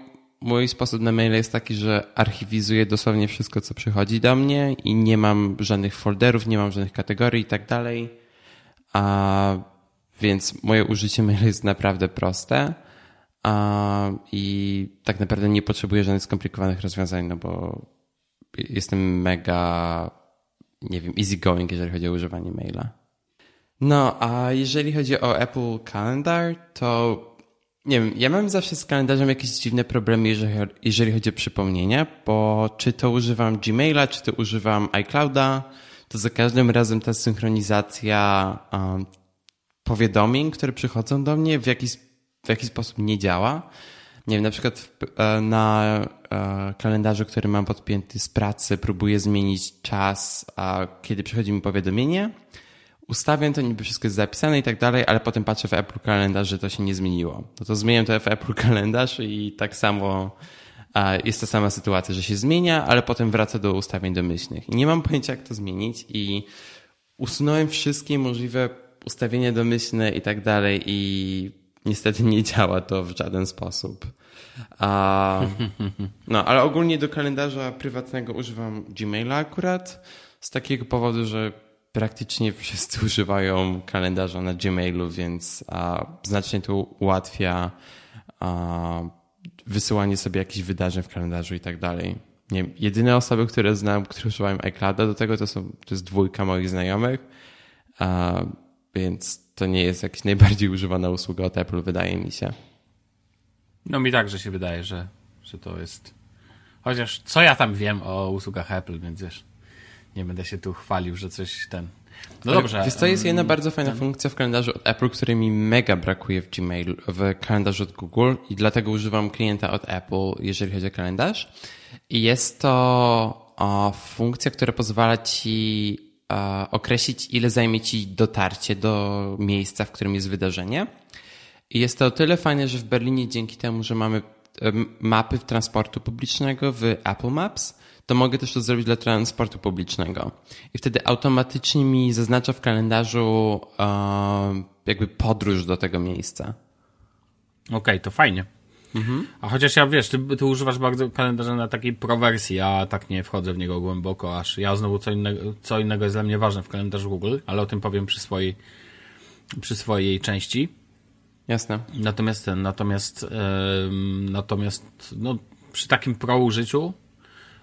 Mój sposób na maile jest taki, że archiwizuję dosłownie wszystko, co przychodzi do mnie i nie mam żadnych folderów, nie mam żadnych kategorii i tak dalej. A, więc moje użycie maila jest naprawdę proste. A, I tak naprawdę nie potrzebuję żadnych skomplikowanych rozwiązań, no bo jestem mega, nie wiem, easygoing, jeżeli chodzi o używanie maila. No, a jeżeli chodzi o Apple Calendar, to nie wiem, ja mam zawsze z kalendarzem jakieś dziwne problemy, jeżeli, chodzi o przypomnienia, bo czy to używam Gmaila, czy to używam iClouda, to za każdym razem ta synchronizacja um, powiadomień, które przychodzą do mnie, w jakiś, w jakiś sposób nie działa. Nie wiem, na przykład w, e, na e, kalendarzu, który mam podpięty z pracy, próbuję zmienić czas, kiedy przychodzi mi powiadomienie, ustawiam to, niby wszystko jest zapisane i tak dalej, ale potem patrzę w Apple kalendarz, że to się nie zmieniło. No to zmieniam to w Apple kalendarz i tak samo jest ta sama sytuacja, że się zmienia, ale potem wraca do ustawień domyślnych. I nie mam pojęcia, jak to zmienić i usunąłem wszystkie możliwe ustawienia domyślne i tak dalej i niestety nie działa to w żaden sposób. No, ale ogólnie do kalendarza prywatnego używam Gmaila akurat z takiego powodu, że praktycznie wszyscy używają kalendarza na Gmailu, więc a, znacznie to ułatwia a, wysyłanie sobie jakichś wydarzeń w kalendarzu i tak dalej. Nie, jedyne osoby, które znam, które używają iClouda do tego, to, są, to jest dwójka moich znajomych, a, więc to nie jest jakaś najbardziej używana usługa od Apple, wydaje mi się. No mi także się wydaje, że, że to jest... Chociaż co ja tam wiem o usługach Apple, więc wiesz, nie będę się tu chwalił, że coś ten... No Ale dobrze. Wiesz, to jest jedna bardzo fajna ten... funkcja w kalendarzu od Apple, której mi mega brakuje w Gmail, w kalendarzu od Google i dlatego używam klienta od Apple, jeżeli chodzi o kalendarz. I jest to o, funkcja, która pozwala ci o, określić, ile zajmie ci dotarcie do miejsca, w którym jest wydarzenie. I jest to o tyle fajne, że w Berlinie dzięki temu, że mamy mapy transportu publicznego w Apple Maps, to mogę też to zrobić dla transportu publicznego. I wtedy automatycznie mi zaznacza w kalendarzu jakby podróż do tego miejsca. Okej, okay, to fajnie. Mhm. A chociaż ja wiesz, ty, ty, używasz bardzo kalendarza na takiej prowersji, ja tak nie wchodzę w niego głęboko, aż ja znowu co innego, co innego jest dla mnie ważne w kalendarzu Google, ale o tym powiem przy swojej, przy swojej części. Jasne. Natomiast ten, natomiast, yy, natomiast no, przy takim pro użyciu,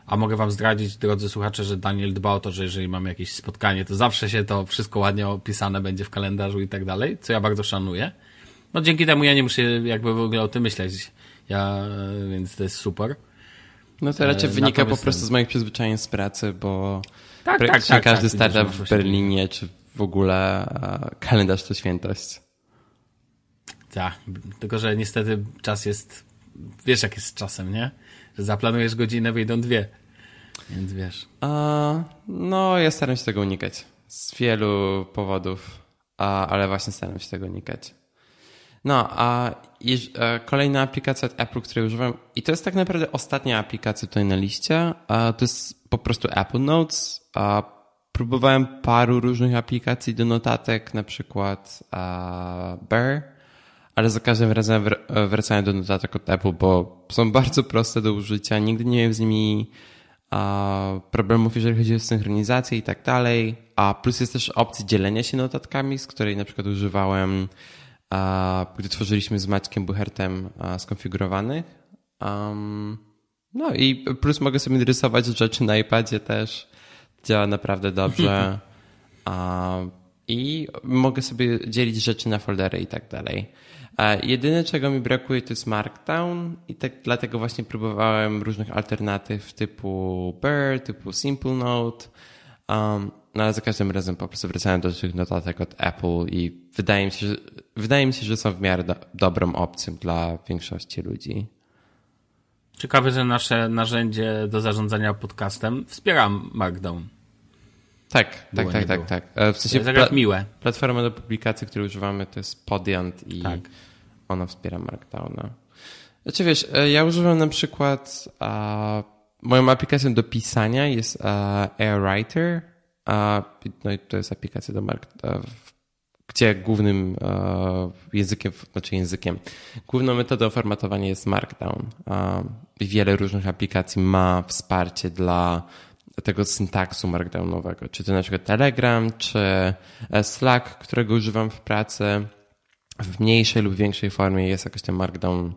a mogę wam zdradzić, drodzy słuchacze, że Daniel dba o to, że jeżeli mamy jakieś spotkanie, to zawsze się to wszystko ładnie opisane będzie w kalendarzu i tak dalej, co ja bardzo szanuję. No dzięki temu ja nie muszę jakby w ogóle o tym myśleć. Ja, więc to jest super. No to raczej e, wynika po prostu z moich przyzwyczajeń z pracy, bo tak, tak, tak, każdy tak, startup w Berlinie, czy w ogóle kalendarz to świętość. Tak, tylko że niestety czas jest, wiesz jak jest z czasem, nie? Że zaplanujesz godzinę, wyjdą dwie. Więc wiesz. A, no, ja staram się tego unikać. Z wielu powodów, a, ale właśnie staram się tego unikać. No, a jeż, a e, kolejna aplikacja od Apple, której używam, i to jest tak naprawdę ostatnia aplikacja tutaj na liście, a to jest po prostu Apple Notes. A próbowałem paru różnych aplikacji do notatek, na przykład a, Bear, ale za każdym razem wracałem do notatek od Apple, bo są bardzo proste do użycia, nigdy nie miałem z nimi problemów, jeżeli chodzi o synchronizację i tak dalej, a plus jest też opcja dzielenia się notatkami, z której na przykład używałem gdy tworzyliśmy z Maćkiem Buchertem skonfigurowanych. No i plus mogę sobie rysować rzeczy na iPadzie też. Działa naprawdę dobrze. I mogę sobie dzielić rzeczy na foldery i tak dalej. Jedyne, czego mi brakuje, to jest Markdown i tak dlatego właśnie próbowałem różnych alternatyw typu Bear, typu Simple Note. Um, no ale za każdym razem po prostu wracałem do tych notatek od Apple i wydaje mi się, że, wydaje mi się, że są w miarę do, dobrą opcją dla większości ludzi. Ciekawe, że nasze narzędzie do zarządzania podcastem wspiera Markdown. Tak, było, tak, tak, tak, tak. E, w sensie to jest pla miłe. Platforma do publikacji, którą używamy, to jest Podiant i tak. ona wspiera Markdowna. Znaczy wiesz, e, ja używam na przykład a, moją aplikacją do pisania jest a, AirWriter, a no i to jest aplikacja do Mark, gdzie głównym językiem, znaczy językiem, główną metodą formatowania jest Markdown. Wiele różnych aplikacji ma wsparcie dla tego syntaksu markdownowego, czy to na przykład Telegram, czy e, Slack, którego używam w pracy. W mniejszej lub większej formie jest jakoś ten markdown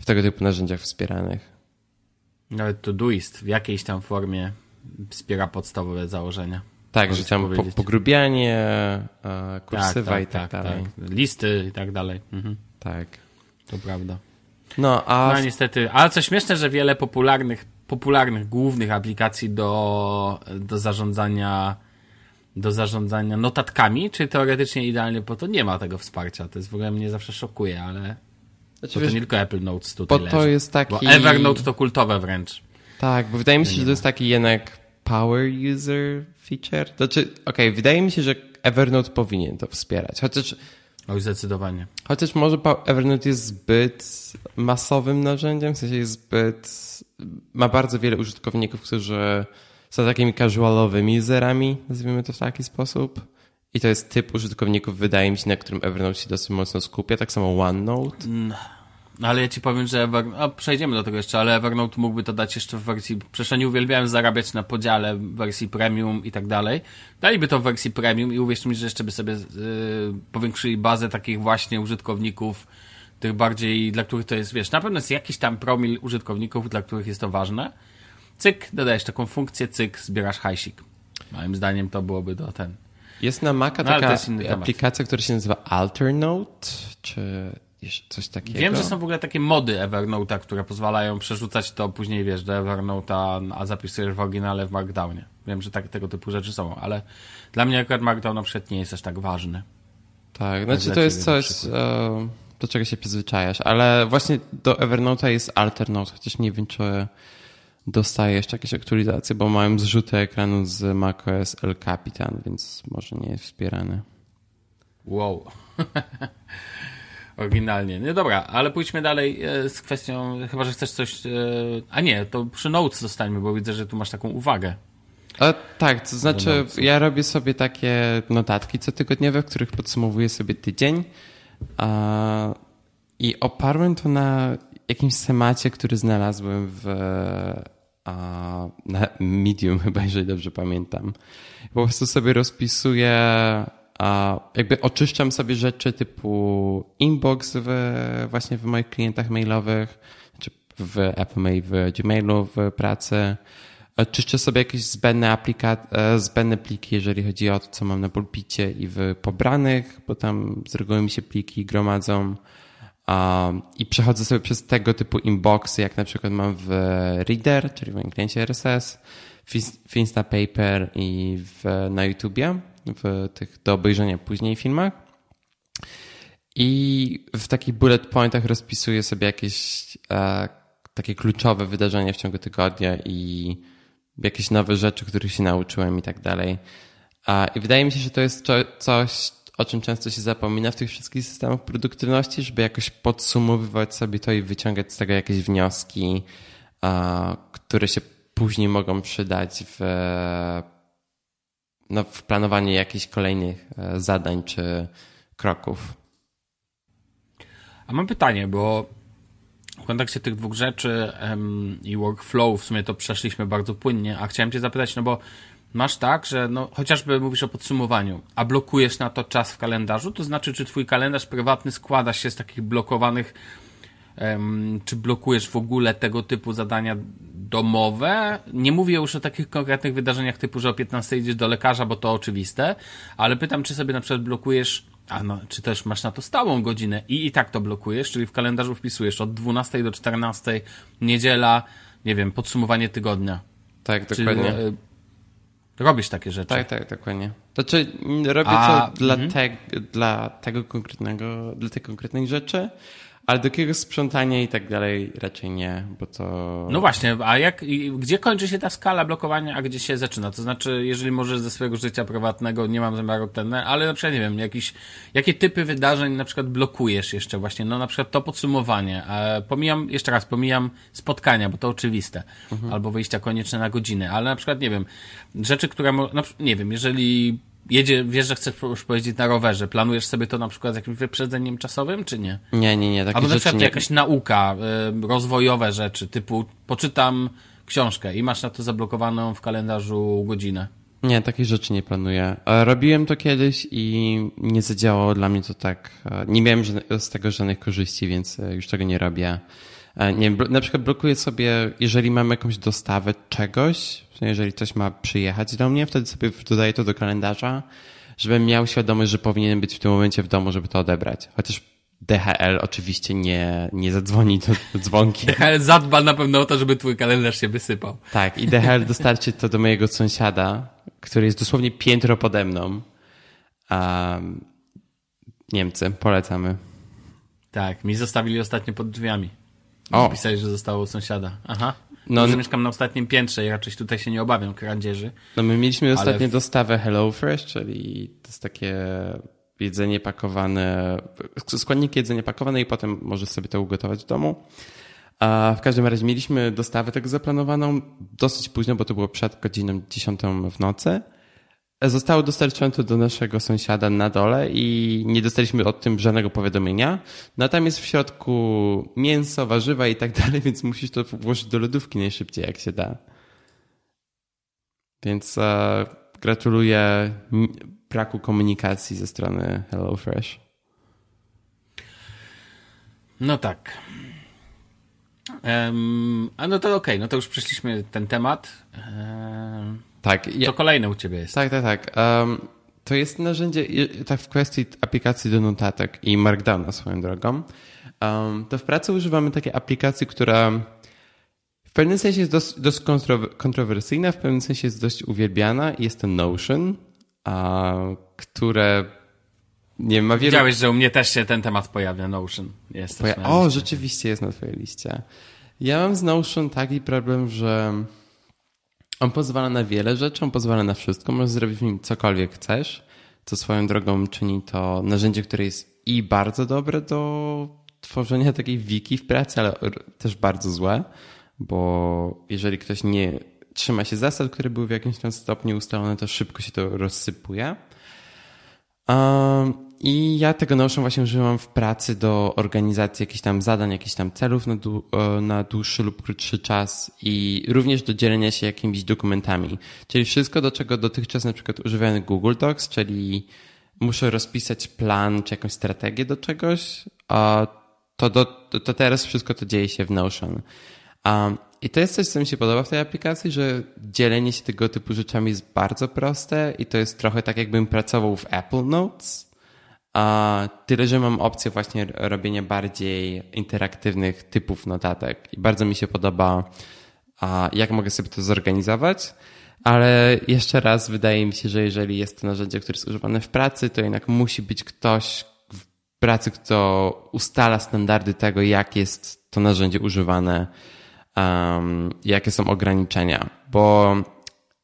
w tego typu narzędziach wspieranych. Nawet Todoist w jakiejś tam formie wspiera podstawowe założenia. Tak, że tam po, pogrubianie, e, kursywa tak, tak, i tak, tak dalej. Tak. Listy i tak dalej. Mhm. Tak. To prawda. No, a... No niestety, ale co śmieszne, że wiele popularnych, popularnych, głównych aplikacji do, do zarządzania do zarządzania notatkami, czy teoretycznie idealnie po to nie ma tego wsparcia. To jest w ogóle mnie zawsze szokuje, ale znaczy, wiesz, to nie tylko Apple Notes tutaj bo to leży. jest taki... Bo Evernote to kultowe wręcz. Tak, bo wydaje mi się, że to jest taki jednak power user feature. Znaczy, okej, okay, wydaje mi się, że Evernote powinien to wspierać, chociaż Oj, zdecydowanie. Chociaż może Evernote jest zbyt masowym narzędziem, w sensie jest zbyt. ma bardzo wiele użytkowników, którzy są takimi casualowymi userami, nazwijmy to w taki sposób. I to jest typ użytkowników, wydaje mi się, na którym Evernote się dosyć mocno skupia, tak samo OneNote. No, ale ja ci powiem, że Ever... A, przejdziemy do tego jeszcze, ale Evernote mógłby to dać jeszcze w wersji... Przecież nie uwielbiałem zarabiać na podziale w wersji premium i tak dalej. Daliby to w wersji premium i uwierzcie mi, że jeszcze by sobie yy, powiększyli bazę takich właśnie użytkowników, tych bardziej, dla których to jest, wiesz, na pewno jest jakiś tam promil użytkowników, dla których jest to ważne. Cyk, dodajesz taką funkcję, cyk, zbierasz hajsik. Moim zdaniem to byłoby do ten. Jest na Maca no, taka aplikacja, która się nazywa Alternote, czy coś takiego? Wiem, że są w ogóle takie mody Evernote'a, które pozwalają przerzucać to później, wiesz, do Evernote'a, a zapisujesz w oryginale w Markdownie. Wiem, że tak, tego typu rzeczy są, ale dla mnie akurat Markdown na przykład nie jest aż tak ważny. Tak, znaczy to jest coś, do czego się przyzwyczajasz, ale właśnie do Evernote'a jest Alternote, chociaż nie wiem, czy dostaje jeszcze jakieś aktualizacje, bo mają zrzuty ekranu z macOS El Capitan, więc może nie jest wspierany. Wow. Oryginalnie. No dobra, ale pójdźmy dalej e, z kwestią, chyba, że chcesz coś... E, a nie, to przy Notes zostańmy, bo widzę, że tu masz taką uwagę. A, tak, to znaczy ja robię sobie takie notatki cotygodniowe, w których podsumowuję sobie tydzień a, i oparłem to na jakimś temacie, który znalazłem w a, na Medium chyba, jeżeli dobrze pamiętam. Po prostu sobie rozpisuję, a, jakby oczyszczam sobie rzeczy typu inbox w, właśnie w moich klientach mailowych, czy w Apple Mail, w Gmailu, w pracy. Czyszczę sobie jakieś zbędne, aplika- e, zbędne pliki, jeżeli chodzi o to, co mam na pulpicie i w pobranych, bo tam z reguły mi się pliki gromadzą. Um, I przechodzę sobie przez tego typu inboxy, jak na przykład mam w Reader, czyli w moim kliencie RSS, w Instapaper i w, na YouTubie, w tych do obejrzenia później filmach. I w takich bullet pointach rozpisuję sobie jakieś e, takie kluczowe wydarzenia w ciągu tygodnia i jakieś nowe rzeczy, których się nauczyłem i tak dalej. I wydaje mi się, że to jest coś, o czym często się zapomina w tych wszystkich systemach produktywności, żeby jakoś podsumowywać sobie to i wyciągać z tego jakieś wnioski, które się później mogą przydać w, no, w planowaniu jakichś kolejnych e, zadań czy kroków. A mam pytanie, bo w kontekście tych dwóch rzeczy i workflow w sumie to przeszliśmy bardzo płynnie, a chciałem Cię zapytać, no bo masz tak, że no, chociażby mówisz o podsumowaniu, a blokujesz na to czas w kalendarzu, to znaczy, czy twój kalendarz prywatny składa się z takich blokowanych, czy blokujesz w ogóle tego typu zadania domowe? Nie mówię już o takich konkretnych wydarzeniach typu, że o 15 idziesz do lekarza, bo to oczywiste, ale pytam, czy sobie na przykład blokujesz a no, czy też masz na to stałą godzinę i i tak to blokujesz, czyli w kalendarzu wpisujesz od 12 do 14, niedziela, nie wiem, podsumowanie tygodnia. Tak, dokładnie. Czy, Robisz takie rzeczy. Tak, tak, dokładnie. Znaczy, robię A, to dla, -hmm. te, dla tego konkretnego, dla tej konkretnej rzeczy, ale do jakiegoś sprzątania i tak dalej raczej nie, bo to... No właśnie, a jak, gdzie kończy się ta skala blokowania, a gdzie się zaczyna? To znaczy, jeżeli możesz ze swojego życia prywatnego, nie mam zamiaru ten, ale na przykład, nie wiem, jakiś, jakie typy wydarzeń na przykład blokujesz jeszcze właśnie? No na przykład to podsumowanie. Pomijam, jeszcze raz, pomijam spotkania, bo to oczywiste. Mhm. Albo wyjścia konieczne na godzinę, ale na przykład, nie wiem, rzeczy, które, no, nie wiem, jeżeli jedzie, wiesz, że chcesz już pojeździć na rowerze. Planujesz sobie to na przykład z jakimś wyprzedzeniem czasowym, czy nie? Nie, nie, nie. Takie Albo na przykład nie... jakaś nauka, y, rozwojowe rzeczy, typu poczytam książkę i masz na to zablokowaną w kalendarzu godzinę. Nie, takich rzeczy nie planuję. E, robiłem to kiedyś i nie zadziałało dla mnie to tak. E, nie miałem z tego żadnych korzyści, więc e, już tego nie robię. Nie wiem, na przykład blokuję sobie, jeżeli mam jakąś dostawę czegoś, jeżeli ktoś ma przyjechać do mnie, wtedy sobie dodaję to do kalendarza, żebym miał świadomość, że powinienem być w tym momencie w domu, żeby to odebrać. Chociaż DHL oczywiście nie, nie zadzwoni do dzwonkiem. DHL zadba na pewno o to, żeby twój kalendarz się wysypał. Tak, i DHL dostarczy to do mojego sąsiada, który jest dosłownie piętro pode mną. Um, Niemcy, polecamy. Tak, mi zostawili ostatnio pod drzwiami. O. Pisali, że zostało sąsiada. Aha. No, że mieszkam na ostatnim piętrze i raczej tutaj się nie obawiam kradzieży. No my mieliśmy ostatnio w... dostawę HelloFresh, czyli to jest takie jedzenie pakowane, składniki jedzenia pakowane i potem możesz sobie to ugotować w domu. A w każdym razie mieliśmy dostawę tego zaplanowaną dosyć późno, bo to było przed godziną 10 w nocy. Zostało dostarczone do naszego sąsiada na dole i nie dostaliśmy o tym żadnego powiadomienia. No tam jest w środku mięso, warzywa i tak dalej, więc musisz to włożyć do lodówki najszybciej jak się da. Więc e, gratuluję braku komunikacji ze strony HelloFresh. No tak. Um, a no to okej, okay, no to już przeszliśmy ten temat. Um, tak. Ja, to kolejne u ciebie jest. Tak, tak, tak. Um, to jest narzędzie, tak w kwestii aplikacji do notatek i Markdowna swoją drogą. to w pracy używamy takiej aplikacji, która w pewnym sensie jest dość, dość kontrowersyjna, w pewnym sensie jest dość uwielbiana i jest to Notion, a, które nie ma wielu... Widziałeś, że u mnie też się ten temat pojawia, Notion. Jest Poja... O, rzeczywiście jest na twojej liście. Ja mam z Notion taki problem, że on pozwala na wiele rzeczy, on pozwala na wszystko, możesz zrobić w nim cokolwiek chcesz, co swoją drogą czyni to narzędzie, które jest i bardzo dobre do tworzenia takiej wiki w pracy, ale też bardzo złe, bo jeżeli ktoś nie trzyma się zasad, które były w jakimś tam stopniu ustalone, to szybko się to rozsypuje. Um, i ja tego Notion właśnie używam w pracy do organizacji jakichś tam zadań, jakichś tam celów na, e, na dłuższy lub krótszy czas i również do dzielenia się jakimiś dokumentami. Czyli wszystko, do czego dotychczas na przykład używałem Google Docs, czyli muszę rozpisać plan czy jakąś strategię do czegoś, to, do, to teraz wszystko to dzieje się w Notion. I to jest coś, co mi się podoba w tej aplikacji, że dzielenie się tego typu rzeczami jest bardzo proste i to jest trochę tak, jakbym pracował w Apple Notes tyle, że mam opcję właśnie robienia bardziej interaktywnych typów notatek i bardzo mi się podoba, jak mogę sobie to zorganizować. Ale jeszcze raz wydaje mi się, że jeżeli jest to narzędzie, które jest używane w pracy, to jednak musi być ktoś w pracy, kto ustala standardy tego, jak jest to narzędzie używane, um, jakie są ograniczenia. Bo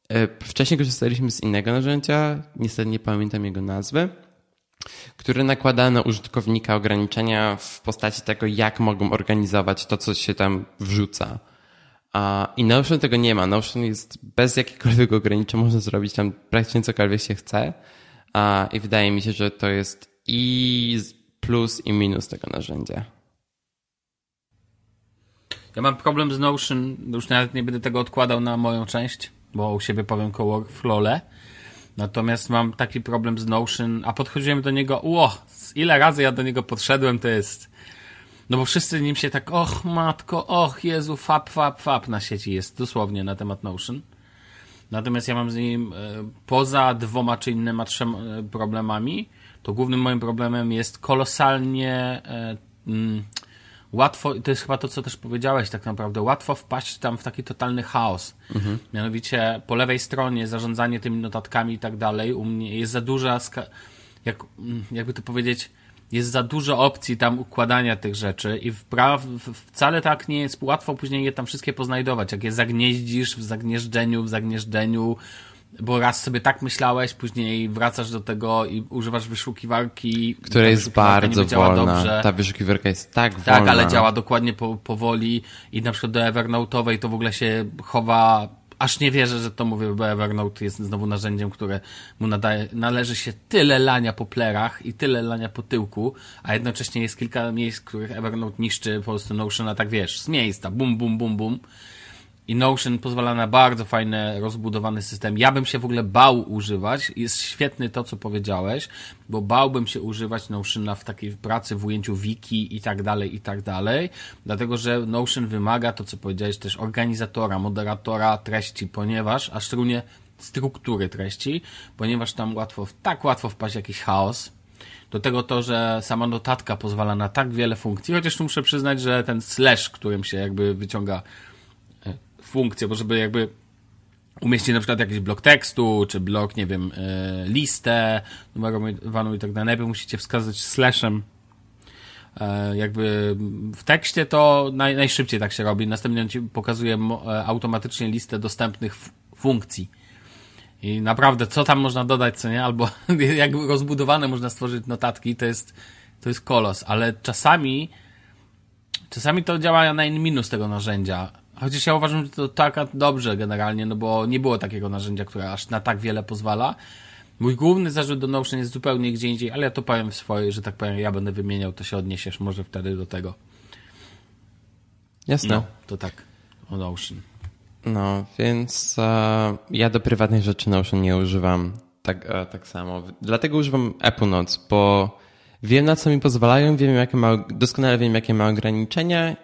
e, wcześniej korzystaliśmy z innego narzędzia, niestety nie pamiętam jego nazwy który nakłada na użytkownika ograniczenia w postaci tego, jak mogą organizować to, co się tam wrzuca. I Notion tego nie ma. Notion jest bez jakichkolwiek ograniczeń, można zrobić tam praktycznie cokolwiek się chce. I wydaje mi się, że to jest i plus i minus tego narzędzia. Ja mam problem z Notion, już nawet nie będę tego odkładał na moją część, bo u siebie powiem koło Workflow'le Natomiast mam taki problem z Notion, a podchodziłem do niego, ło, ile razy ja do niego podszedłem, to jest... No bo wszyscy nim się tak, och matko, och Jezu, fap, fap, fap na sieci jest dosłownie na temat Notion. Natomiast ja mam z nim, e, poza dwoma czy innymi trzema e, problemami, to głównym moim problemem jest kolosalnie e, mm, łatwo, to jest chyba to, co też powiedziałeś tak naprawdę, łatwo wpaść tam w taki totalny chaos. Mhm. Mianowicie po lewej stronie zarządzanie tymi notatkami i tak dalej, u mnie jest za duża, jak, mm, jakby to powiedzieć, jest za dużo opcji tam układania tych rzeczy i wpraw, wcale tak nie jest łatwo później je tam wszystkie poznajdować. Jak je zagnieździsz w zagnieżdżeniu, w zagnieżdżeniu, bo raz sobie tak myślałeś, później wracasz do tego i używasz wyszukiwarki. Która jest bardzo wolna. Dobrze. Ta wyszukiwarka jest tak, tak wolna. Tak, ale działa dokładnie po, powoli i na przykład do Evernote'owej to w ogóle się chowa aż nie wierzę, że to mówię, bo Evernote jest znowu narzędziem, które mu nadaje, należy się tyle lania po plerach i tyle lania po tyłku, a jednocześnie jest kilka miejsc, których Evernote niszczy po prostu Notiona, tak wiesz, z miejsca, bum, bum, bum, bum. I Notion pozwala na bardzo fajny, rozbudowany system. Ja bym się w ogóle bał używać. Jest świetny to, co powiedziałeś, bo bałbym się używać Notiona w takiej pracy, w ujęciu wiki i tak dalej, i tak dalej. Dlatego, że Notion wymaga, to co powiedziałeś, też organizatora, moderatora treści, ponieważ, a szczególnie struktury treści, ponieważ tam łatwo, tak łatwo wpaść jakiś chaos, do tego to, że sama notatka pozwala na tak wiele funkcji, chociaż tu muszę przyznać, że ten slash, którym się jakby wyciąga funkcję, bo żeby jakby umieścić na przykład jakiś blok tekstu, czy blok, nie wiem, e, listę numerowaną i tak dalej, najpierw musicie wskazać slashem E, jakby w tekście to naj, najszybciej tak się robi. Następnie ci pokazuje e, automatycznie listę dostępnych funkcji. I naprawdę, co tam można dodać, co nie? Albo jak rozbudowane można stworzyć notatki, to jest, to jest kolos. Ale czasami, czasami to działa na minus tego narzędzia. Chociaż ja uważam, że to tak dobrze generalnie, no bo nie było takiego narzędzia, które aż na tak wiele pozwala. Mój główny zarzut do Notion jest zupełnie gdzie indziej, ale ja to powiem w swojej, że tak powiem, ja będę wymieniał, to się odniesiesz może wtedy do tego. Jasne. No, to tak o Notion. No, więc e, ja do prywatnych rzeczy Notion nie używam tak, e, tak samo. Dlatego używam Apple Notes, bo wiem na co mi pozwalają, wiem jakie ma, doskonale wiem jakie ma ograniczenia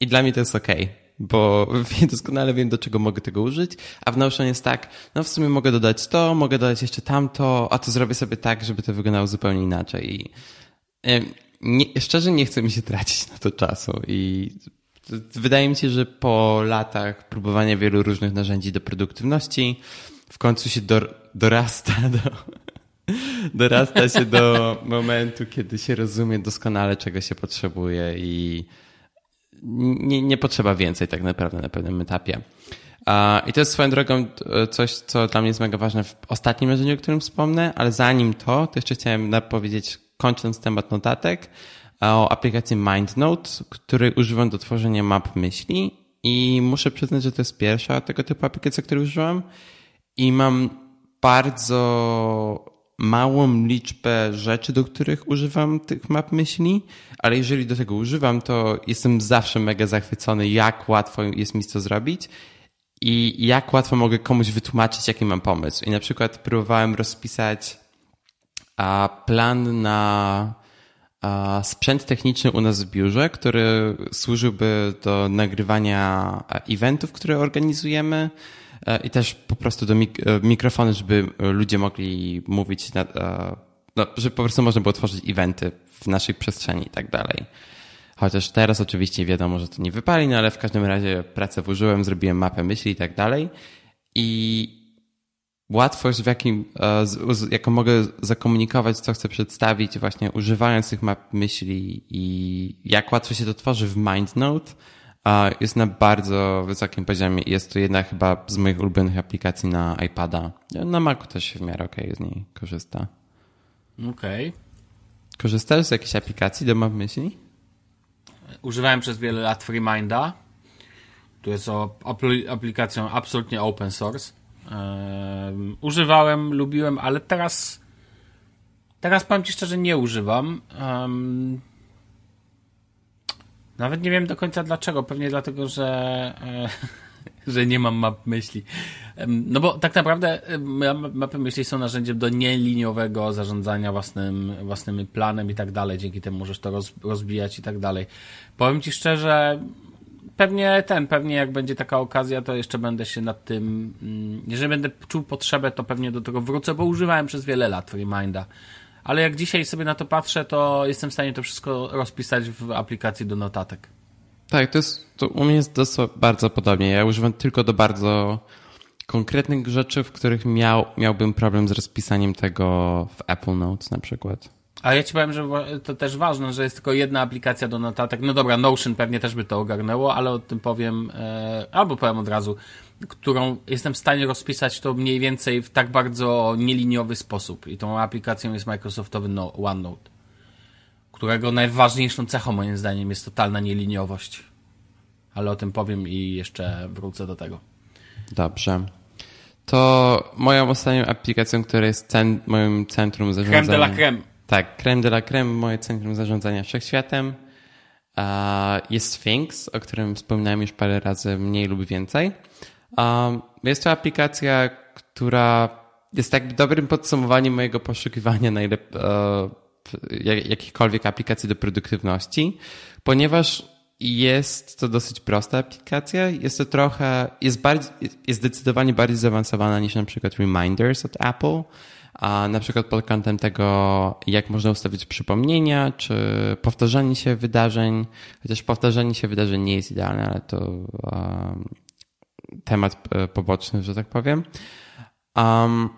i dla mnie to jest ok bo doskonale wiem, do czego mogę tego użyć, a w Notion jest tak, no w sumie mogę dodać to, mogę dodać jeszcze tamto, a to zrobię sobie tak, żeby to wyglądało zupełnie inaczej. I nie, szczerze nie chce mi się tracić na to czasu i wydaje mi się, że po latach próbowania wielu różnych narzędzi do produktywności w końcu się do, dorasta do, dorasta się do momentu, kiedy się rozumie doskonale, czego się potrzebuje i nie, nie potrzeba więcej tak naprawdę na pewnym etapie. I to jest swoją drogą e, coś, co dla mnie jest mega ważne w ostatnim narzędziu, o którym wspomnę, ale zanim to, to jeszcze chciałem powiedzieć, kończąc temat notatek, o aplikacji MindNote, której używam do tworzenia map myśli i muszę przyznać, że to jest pierwsza tego typu aplikacja, której używam i mam bardzo małą liczbę rzeczy, do których używam tych map myśli, ale jeżeli do tego używam, to jestem zawsze mega zachwycony, jak łatwo jest mi to zrobić i jak łatwo mogę komuś wytłumaczyć, jaki mam pomysł. I na przykład próbowałem rozpisać plan na sprzęt techniczny u nas w biurze, który służyłby do nagrywania eventów, które organizujemy i też po prostu do mik e, mikrofony, żeby ludzie mogli mówić, na, e, no, żeby po prostu można było tworzyć eventy w naszej przestrzeni i tak dalej. Chociaż teraz oczywiście wiadomo, że to nie wypali, no ale w każdym razie pracę włożyłem, zrobiłem mapę myśli i tak dalej. I łatwość, w jakim, jaką mogę zakomunikować, co chcę przedstawić, właśnie używając tych map myśli i jak łatwo się to tworzy w MindNote, jest na bardzo wysokim poziomie. Jest to jedna chyba z moich ulubionych aplikacji na iPada. Na Macu też się w miarę okej okay z niej korzysta. Okej. Okay. Korzystasz z jakiejś aplikacji do map myśli? Używałem przez wiele lat FreeMinda. To jest aplikacją absolutnie open source. Um, używałem, lubiłem, ale teraz teraz powiem Ci szczerze, nie używam. Um, nawet nie wiem do końca dlaczego. Pewnie dlatego, że, e, że nie mam map myśli. No bo tak naprawdę mapy myśli są narzędziem do nieliniowego zarządzania własnym, własnym planem i tak dalej. Dzięki temu możesz to roz, rozbijać i tak dalej. Powiem Ci szczerze, pewnie ten, pewnie jak będzie taka okazja, to jeszcze będę się nad tym, mm, jeżeli będę czuł potrzebę, to pewnie do tego wrócę, bo używałem przez wiele lat Reminda ale jak dzisiaj sobie na to patrzę, to jestem w stanie to wszystko rozpisać w aplikacji do notatek. Tak, to jest, to u mnie jest dosyć bardzo podobnie. Ja używam tylko do bardzo konkretnych rzeczy, w których miał, miałbym problem z rozpisaniem tego w Apple Notes na przykład. A ja ci powiem, że to też ważne, że jest tylko jedna aplikacja do notatek. No dobra, Notion pewnie też by to ogarnęło, ale o tym powiem, e, albo powiem od razu którą jestem w stanie rozpisać to mniej więcej w tak bardzo nieliniowy sposób. I tą aplikacją jest Microsoftowy no, OneNote, którego najważniejszą cechą moim zdaniem jest totalna nieliniowość. Ale o tym powiem i jeszcze wrócę do tego. Dobrze. To moją ostatnią aplikacją, która jest cen, moim centrum zarządzania... Creme de la creme. Tak, creme de la creme, moje centrum zarządzania wszechświatem. Jest Sphinx, o którym wspominałem już parę razy mniej lub więcej. Jest to aplikacja, która jest tak dobrym podsumowaniem mojego poszukiwania najlep- e, jakichkolwiek aplikacji do produktywności, ponieważ jest to dosyć prosta aplikacja. Jest to trochę, jest, bardziej, jest zdecydowanie bardziej zaawansowana niż na przykład Reminders od Apple. A na przykład pod kątem tego, jak można ustawić przypomnienia, czy powtarzanie się wydarzeń, chociaż powtarzanie się wydarzeń nie jest idealne, ale to temat e, poboczny, że tak powiem. Um,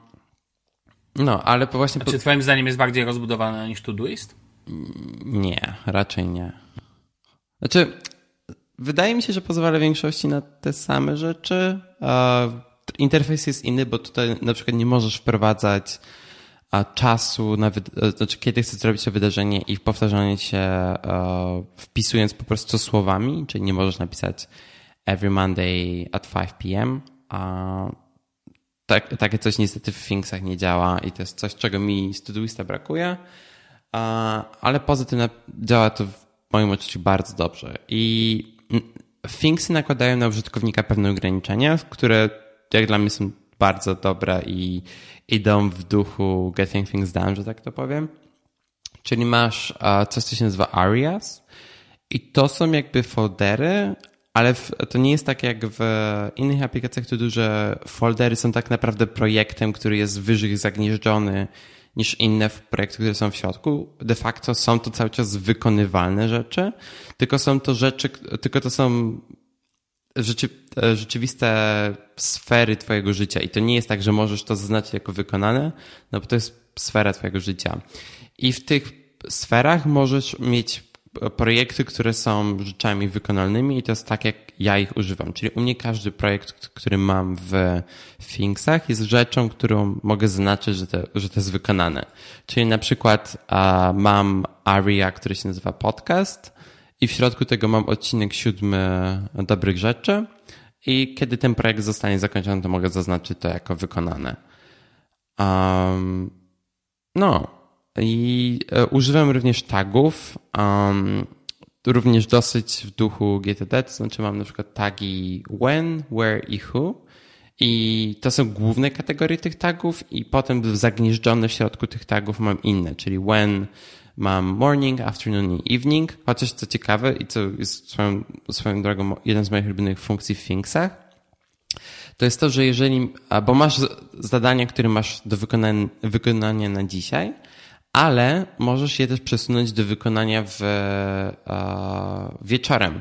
no, ale właśnie... Czy twoim zdaniem jest bardziej rozbudowana niż Todoist? Nie, raczej nie. Znaczy, wydaje mi się, że pozwala większości na te same rzeczy. Interfejs jest inny, bo tutaj na przykład nie możesz wprowadzać czasu, na znaczy kiedy chcesz zrobić to wydarzenie i powtarzanie się wpisując po prostu słowami, czyli nie możesz napisać every Monday at 5 p.m. Tak, takie coś niestety w Thingsach nie działa i to jest coś, czego mi z Todoista brakuje, ale poza tym działa to w moim odczuciu bardzo dobrze. I Thingsy nakładają na użytkownika pewne ograniczenia, które jak dla mnie są bardzo dobre i idą w duchu Getting Things Done, że tak to powiem. Czyli masz coś, co się nazywa Arias i to są jakby foldery, ale to nie jest tak jak w innych aplikacjach to duże foldery są tak naprawdę projektem, który jest wyżej zagnieżdżony niż inne projekty, które są w środku. De facto są to cały czas wykonywalne rzeczy, tylko są to rzeczy, tylko to są rzeczy, rzeczywiste sfery twojego życia i to nie jest tak, że możesz to zaznaczyć jako wykonane, no bo to jest sfera twojego życia. I w tych sferach możesz mieć projekty, które są rzeczami wykonalnymi i to jest tak, jak ja ich używam. Czyli u mnie każdy projekt, który mam w Thingsach jest rzeczą, którą mogę zaznaczyć, że to, że to jest wykonane. Czyli na przykład mam area, który się nazywa podcast i w środku tego mam odcinek siódmy dobrych rzeczy i kiedy ten projekt zostanie zakończony, to mogę zaznaczyć to jako wykonane. Um, no, i e, używam również tagów, um, również dosyć w duchu GTD, to znaczy mam na przykład tagi when, where i who. I to są główne kategorie tych tagów i potem zagnieżdżone w środku tych tagów mam inne, czyli when mam morning, afternoon i evening, chociaż co ciekawe i co jest swoją, swoją drogą jeden z moich ulubionych funkcji w Thingsach, to jest to, że jeżeli, bo masz zadania, które masz do wykonania, wykonania na dzisiaj, ale możesz je też przesunąć do wykonania w, e, wieczorem.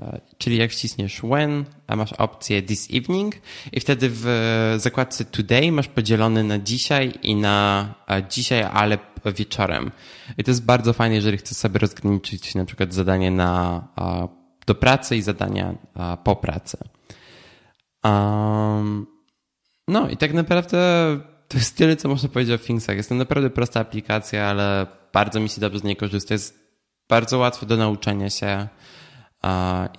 E, czyli jak wcisniesz when, a masz opcję this evening i wtedy w zakładce today masz podzielony na dzisiaj i na dzisiaj, ale wieczorem. I to jest bardzo fajne, jeżeli chcesz sobie rozgraniczyć na przykład zadanie na, do pracy i zadania po pracy. Um, no i tak naprawdę to jest tyle, co można powiedzieć o Thingsach. Jest to naprawdę prosta aplikacja, ale bardzo mi się dobrze z niej korzysta. Jest bardzo łatwo do nauczenia się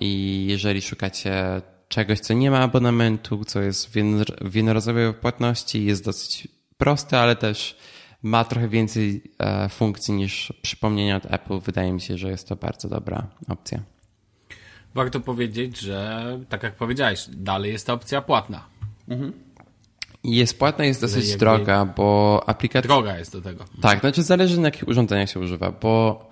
i jeżeli szukacie czegoś, co nie ma abonamentu, co jest w jednorazowej płatności, jest dosyć proste, ale też ma trochę więcej e, funkcji niż przypomnienia od Apple. Wydaje mi się, że jest to bardzo dobra opcja. Warto powiedzieć, że tak jak powiedziałeś, dalej jest to opcja płatna. Mhm. Jest płatna, jest dosyć droga, bo aplikacja... Droga jest do tego. Tak, znaczy zależy na jakich urządzeniach się używa, bo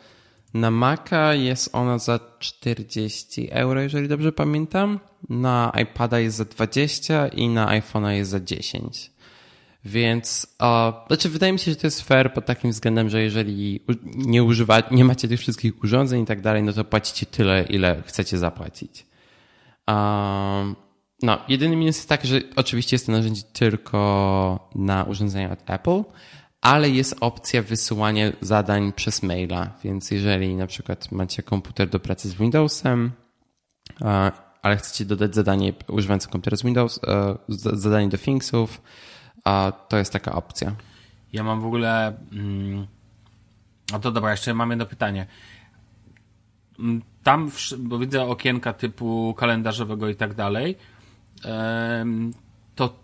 na Maca jest ona za 40 euro, jeżeli dobrze pamiętam. Na iPada jest za 20 i na iPhone'a jest za 10. Więc, uh, znaczy wydaje mi się, że to jest fair pod takim względem, że jeżeli nie używa, nie macie tych wszystkich urządzeń i tak dalej, no to płacicie tyle, ile chcecie zapłacić. Um, no, jedyny minus jest taki, że oczywiście jest to narzędzie tylko na urządzenia od Apple, ale jest opcja wysyłania zadań przez maila, więc jeżeli na przykład macie komputer do pracy z Windowsem, ale chcecie dodać zadanie używając komputera z Windows, zadanie do Thingsów, to jest taka opcja. Ja mam w ogóle. Mm, no to dobra, jeszcze mam jedno pytanie. Mm, tam, bo widzę okienka typu kalendarzowego i tak dalej to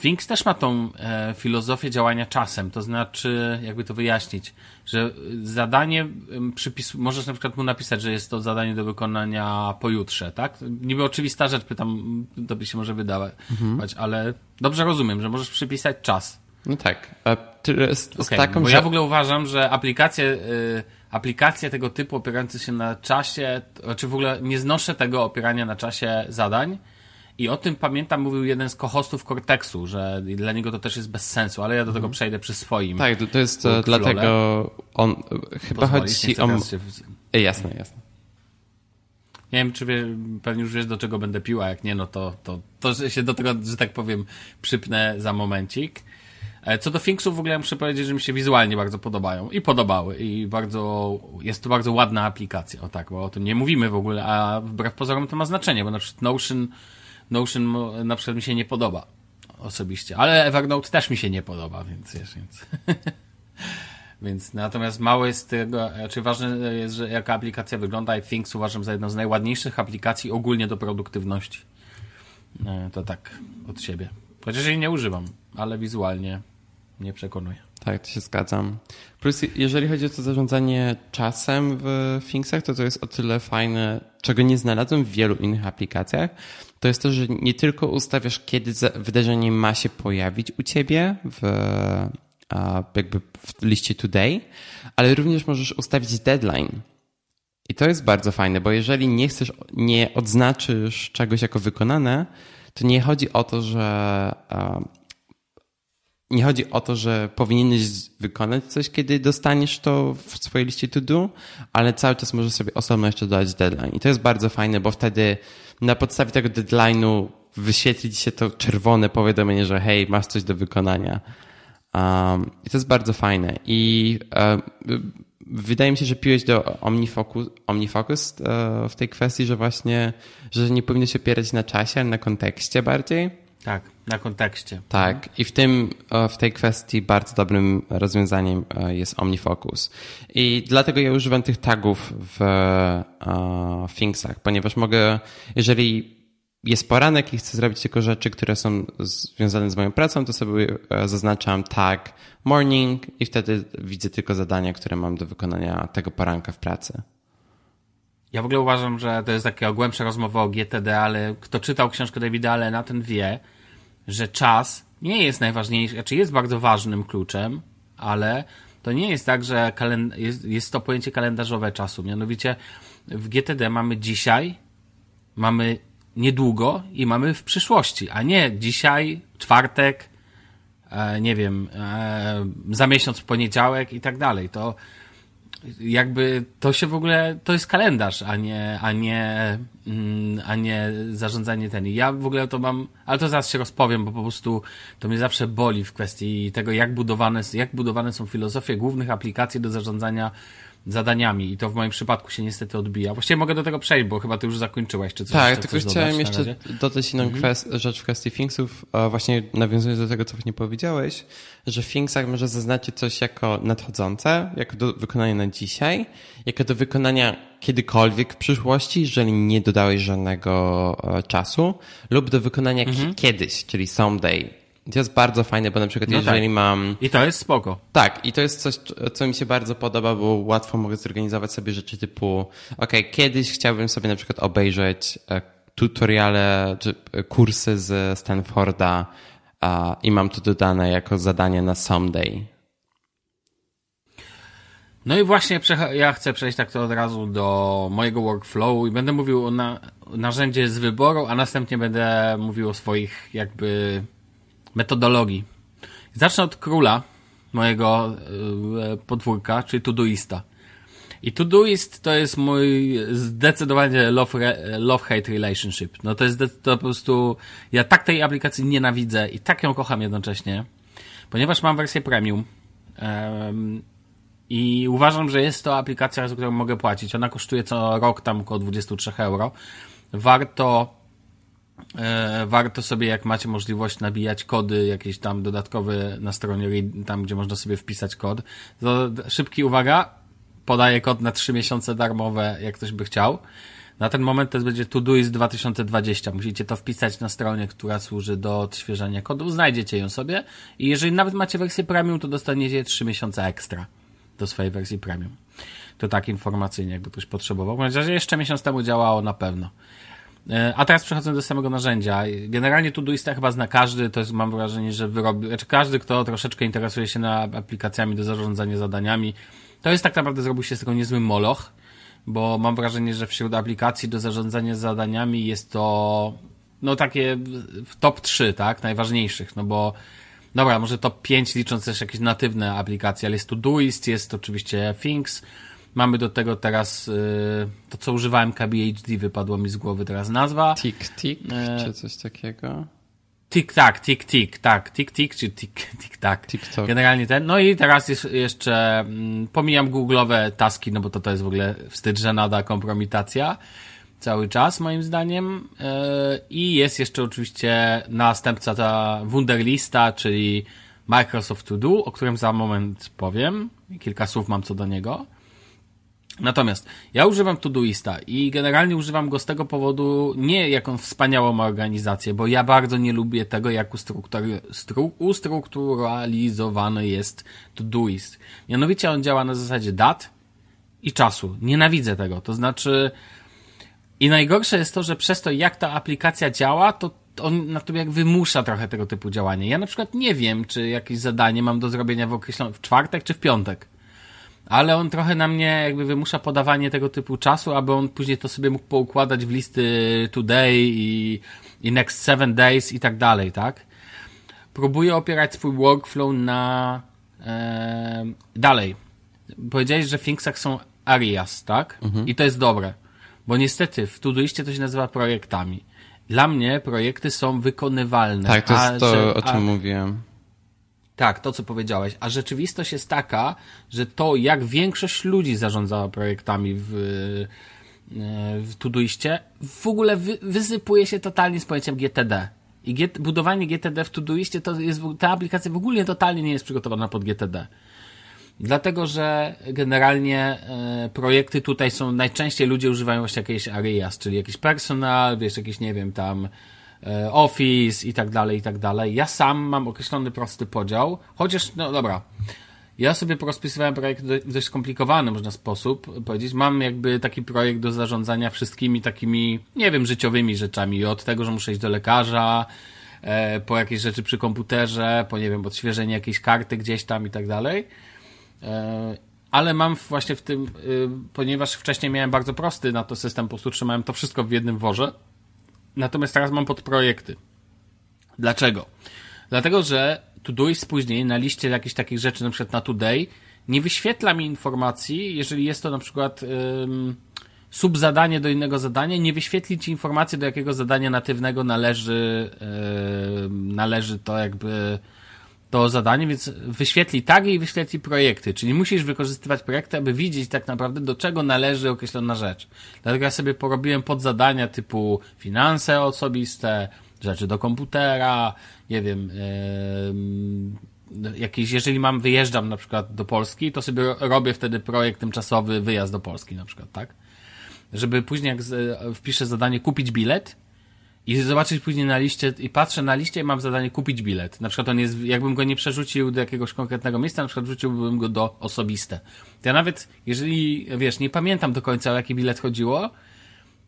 Things też ma tą e, filozofię działania czasem, to znaczy, jakby to wyjaśnić, że zadanie przypisu, możesz na przykład mu napisać, że jest to zadanie do wykonania pojutrze, tak? Niby oczywista rzecz, pytam, to by się może wydawać, mhm. ale dobrze rozumiem, że możesz przypisać czas. No tak. Z, z okay, taką, bo że... ja w ogóle uważam, że aplikacje, y, aplikacje tego typu opierające się na czasie, czy znaczy w ogóle nie znoszę tego opierania na czasie zadań, i o tym pamiętam, mówił jeden z kohostów Cortexu, że dla niego to też jest bez sensu, ale ja do tego mhm. przejdę przy swoim. Tak, to jest e, dlatego on chyba chodzi o. Się... E, jasne, jasne. Nie wiem, czy wie, pewnie już wiesz, do czego będę piła. Jak nie, no to, to, to się do tego, że tak powiem, przypnę za momencik. E, co do Thingsów w ogóle muszę powiedzieć, że mi się wizualnie bardzo podobają i podobały i bardzo, jest to bardzo ładna aplikacja, o tak, bo o tym nie mówimy w ogóle, a wbrew pozorom to ma znaczenie, bo na przykład Notion, Notion na przykład mi się nie podoba osobiście, ale Evernote też mi się nie podoba, więc wiesz, więc... Więc natomiast mało jest tego, czy ważne jest, że jaka aplikacja wygląda i Things uważam za jedną z najładniejszych aplikacji ogólnie do produktywności. E, to tak od siebie. Chociaż jej nie używam, ale wizualnie nie przekonuje. Tak, to się zgadzam. Plus jeżeli chodzi o to zarządzanie czasem w Thingsach, to to jest o tyle fajne, czego nie znalazłem w wielu innych aplikacjach, to jest to, że nie tylko ustawiasz, kiedy wydarzenie ma się pojawić u ciebie w jakby w liście today, ale również możesz ustawić deadline. I to jest bardzo fajne, bo jeżeli nie chcesz, nie odznaczysz czegoś jako wykonane, to nie chodzi o to, że nie chodzi o to, że powinieneś wykonać coś, kiedy dostaniesz to w swojej liście to do, ale cały czas możesz sobie osobno jeszcze dodać deadline. I to jest bardzo fajne, bo wtedy na podstawie tego deadline'u wyświetli się to czerwone powiadomienie, że hej, masz coś do wykonania. Um, I to jest bardzo fajne. I um, wydaje mi się, że piłeś do OmniFocus, OmniFocus uh, w tej kwestii, że właśnie, że nie powinno się opierać na czasie, ale na kontekście bardziej. Tak, na kontekście. Tak, i w tym, w tej kwestii bardzo dobrym rozwiązaniem jest OmniFocus. I dlatego ja używam tych tagów w Thingsach, ponieważ mogę, jeżeli jest poranek i chcę zrobić tylko rzeczy, które są związane z moją pracą, to sobie e, zaznaczam tag morning i wtedy widzę tylko zadania, które mam do wykonania tego poranka w pracy. Ja w ogóle uważam, że to jest taka głębsza rozmowa o GTD, ale kto czytał książkę Davida Allena, ten wie, że czas nie jest najważniejszy, znaczy jest bardzo ważnym kluczem, ale to nie jest tak, że jest, jest to pojęcie kalendarzowe czasu. Mianowicie w GTD mamy dzisiaj, mamy niedługo i mamy w przyszłości, a nie dzisiaj, czwartek, e, nie wiem, e, za miesiąc w poniedziałek i tak dalej. To jakby to się w ogóle, to jest kalendarz, a nie, a nie, mm, a nie zarządzanie ten. Ja w ogóle to mam, ale to zaraz się rozpowiem, bo po prostu to mnie zawsze boli w kwestii tego, jak budowane, jak budowane są filozofie głównych aplikacji do zarządzania zadaniami i to w moim przypadku się niestety odbija. Właściwie mogę do tego przejść, bo chyba ty już zakończyłaś. Czy coś, tak, tylko coś chciałem jeszcze dodać inną mhm. rzecz w kwestii Thingsów, właśnie nawiązując do tego, co nie powiedziałeś, że w Thingsach może zaznaczyć coś jako nadchodzące, jako do wykonania na dzisiaj, jako do wykonania kiedykolwiek w przyszłości, jeżeli nie dodałeś żadnego e, czasu, lub do wykonania mhm. kiedyś, czyli someday, to jest bardzo fajne, bo na przykład no jeżeli tak. mam... I to jest spoko. Tak, i to jest coś, co mi się bardzo podoba, bo łatwo mogę zorganizować sobie rzeczy typu ok, kiedyś chciałbym sobie na przykład obejrzeć e, tutoriale czy e, kursy z Stanforda i mam to dodane jako zadanie na someday. No i właśnie ja chcę przejść tak to od razu do mojego workflowu i będę mówił o na narzędzie z wyboru, a następnie będę mówił o swoich jakby metodologii. Zacznę od króla mojego e, podwórka, czyli Todoista. I Todoist to jest mój zdecydowanie love-hate love relationship. No to jest to po prostu, ja tak tej aplikacji nienawidzę i tak ją kocham jednocześnie, ponieważ mam wersję premium um, i uważam, że jest to aplikacja, za którą mogę płacić. Ona kosztuje co rok tam około 23 euro. Warto warto sobie, jak macie możliwość, nabijać kody jakieś tam dodatkowe na stronie, tam gdzie można sobie wpisać kod. To szybki, uwaga, podaję kod na 3 miesiące darmowe, jak ktoś by chciał. Na ten moment to będzie Todoist 2020. Musicie to wpisać na stronie, która służy do odświeżania kodu. Znajdziecie ją sobie i jeżeli nawet macie wersję premium, to dostaniecie 3 miesiące ekstra do swojej wersji premium. To tak informacyjnie, jakby ktoś potrzebował. Chociaż jeszcze miesiąc temu działało na pewno. E, a teraz przechodzę do samego narzędzia. Generalnie Todoista chyba zna każdy, to jest, mam wrażenie, że wyrobi, znaczy każdy, kto troszeczkę interesuje się na aplikacjami do zarządzania zadaniami, to jest tak naprawdę zrobił się z tego niezły moloch, bo mam wrażenie, że wśród aplikacji do zarządzania zadaniami jest to no takie w top 3, tak, najważniejszych, no bo dobra, może top 5 licząc też jakieś natywne aplikacje, ale jest Todoist, jest oczywiście Things, Mamy do tego teraz y, to, co używałem KBHD, wypadło mi z głowy teraz nazwa. Tik Tik, e... czy coś takiego? Tik tak, tik tik, tak, tik tik czy tik tik tak. TikTok. Generalnie ten. No i teraz jeszcze mm, pomijam google'owe taski, no bo to to jest w ogóle wstyd, żenada, kompromitacja cały czas moim zdaniem. Yy, I jest jeszcze oczywiście następca ta Wunderlista, czyli Microsoft To Do, o którym za moment powiem. Kilka słów mam co do niego. Natomiast ja używam Todoista i generalnie używam go z tego powodu nie jaką wspaniałą organizację, bo ja bardzo nie lubię tego, jak ustrukturalizowany jest Todoist. Mianowicie on działa na zasadzie dat i czasu. Nienawidzę tego. To znaczy i najgorsze jest to, że przez to, jak ta aplikacja działa, to on na tobie jak wymusza trochę tego typu działania. Ja na przykład nie wiem, czy jakieś zadanie mam do zrobienia w w czwartek czy w piątek ale on trochę na mnie jakby wymusza podawanie tego typu czasu, aby on później to sobie mógł poukładać w listy today i, i next seven days i tak dalej, tak? Próbuję opierać swój workflow na e, dalej. Powiedziałeś, że w Thingsach są areas, tak? Mhm. I to jest dobre. Bo niestety w Todoistie to się nazywa projektami. Dla mnie projekty są wykonywalne. Tak, to jest to, że, o czym a, mówiłem. Tak, to co powiedziałeś. A rzeczywistość jest taka, że to, jak większość ludzi zarządzała projektami w, e, w w ogóle wy, wysypuje się totalnie z pojęciem GTD. I get, budowanie GTD w Todoistie to jest, ta aplikacja w ogóle totalnie nie jest przygotowana pod GTD. Dlatego, że generalnie e, projekty tutaj są, najczęściej ludzie używają właśnie jakiejś areas, czyli jakiś personal, wiesz, jakiś, nie wiem, tam Office i tak dalej, i tak dalej. Ja sam mam określony prosty podział, chociaż, no dobra, ja sobie porozpisywałem projekt w dość skomplikowany, można sposób powiedzieć. Mam jakby taki projekt do zarządzania wszystkimi takimi, nie wiem, życiowymi rzeczami. Od tego, że muszę iść do lekarza, e, po jakieś rzeczy przy komputerze, po nie wiem, odświeżenie jakiejś karty gdzieś tam i tak dalej. E, ale mam właśnie w tym, ponieważ wcześniej miałem bardzo prosty na to system, po prostu trzymałem to wszystko w jednym worze Natomiast teraz mam podprojekty. Dlaczego? Dlatego, że Todoist później na liście jakichś takich rzeczy, na przykład na Today, nie wyświetla mi informacji, jeżeli jest to na przykład ym, subzadanie do innego zadania, nie wyświetli ci informacji, do jakiego zadania natywnego należy, należy to jakby to zadanie, więc wyświetli tagi i wyświetli projekty, czyli musisz wykorzystywać projekty, aby widzieć tak naprawdę do czego należy określona rzecz. Dlatego ja sobie porobiłem podzadania typu finanse osobiste, rzeczy do komputera, nie wiem, yy, jakieś, jeżeli mam, wyjeżdżam na przykład do Polski, to sobie robię wtedy projekt tymczasowy wyjazd do Polski na przykład, tak? Żeby później jak wpiszę zadanie kupić bilet, i zobaczyć później na liście, i patrzę na liście i mam zadanie kupić bilet. Na przykład on jest, jakbym go nie przerzucił do jakiegoś konkretnego miejsca, na przykład wrzuciłbym go do osobiste. Ja nawet, jeżeli, wiesz, nie pamiętam do końca o jaki bilet chodziło,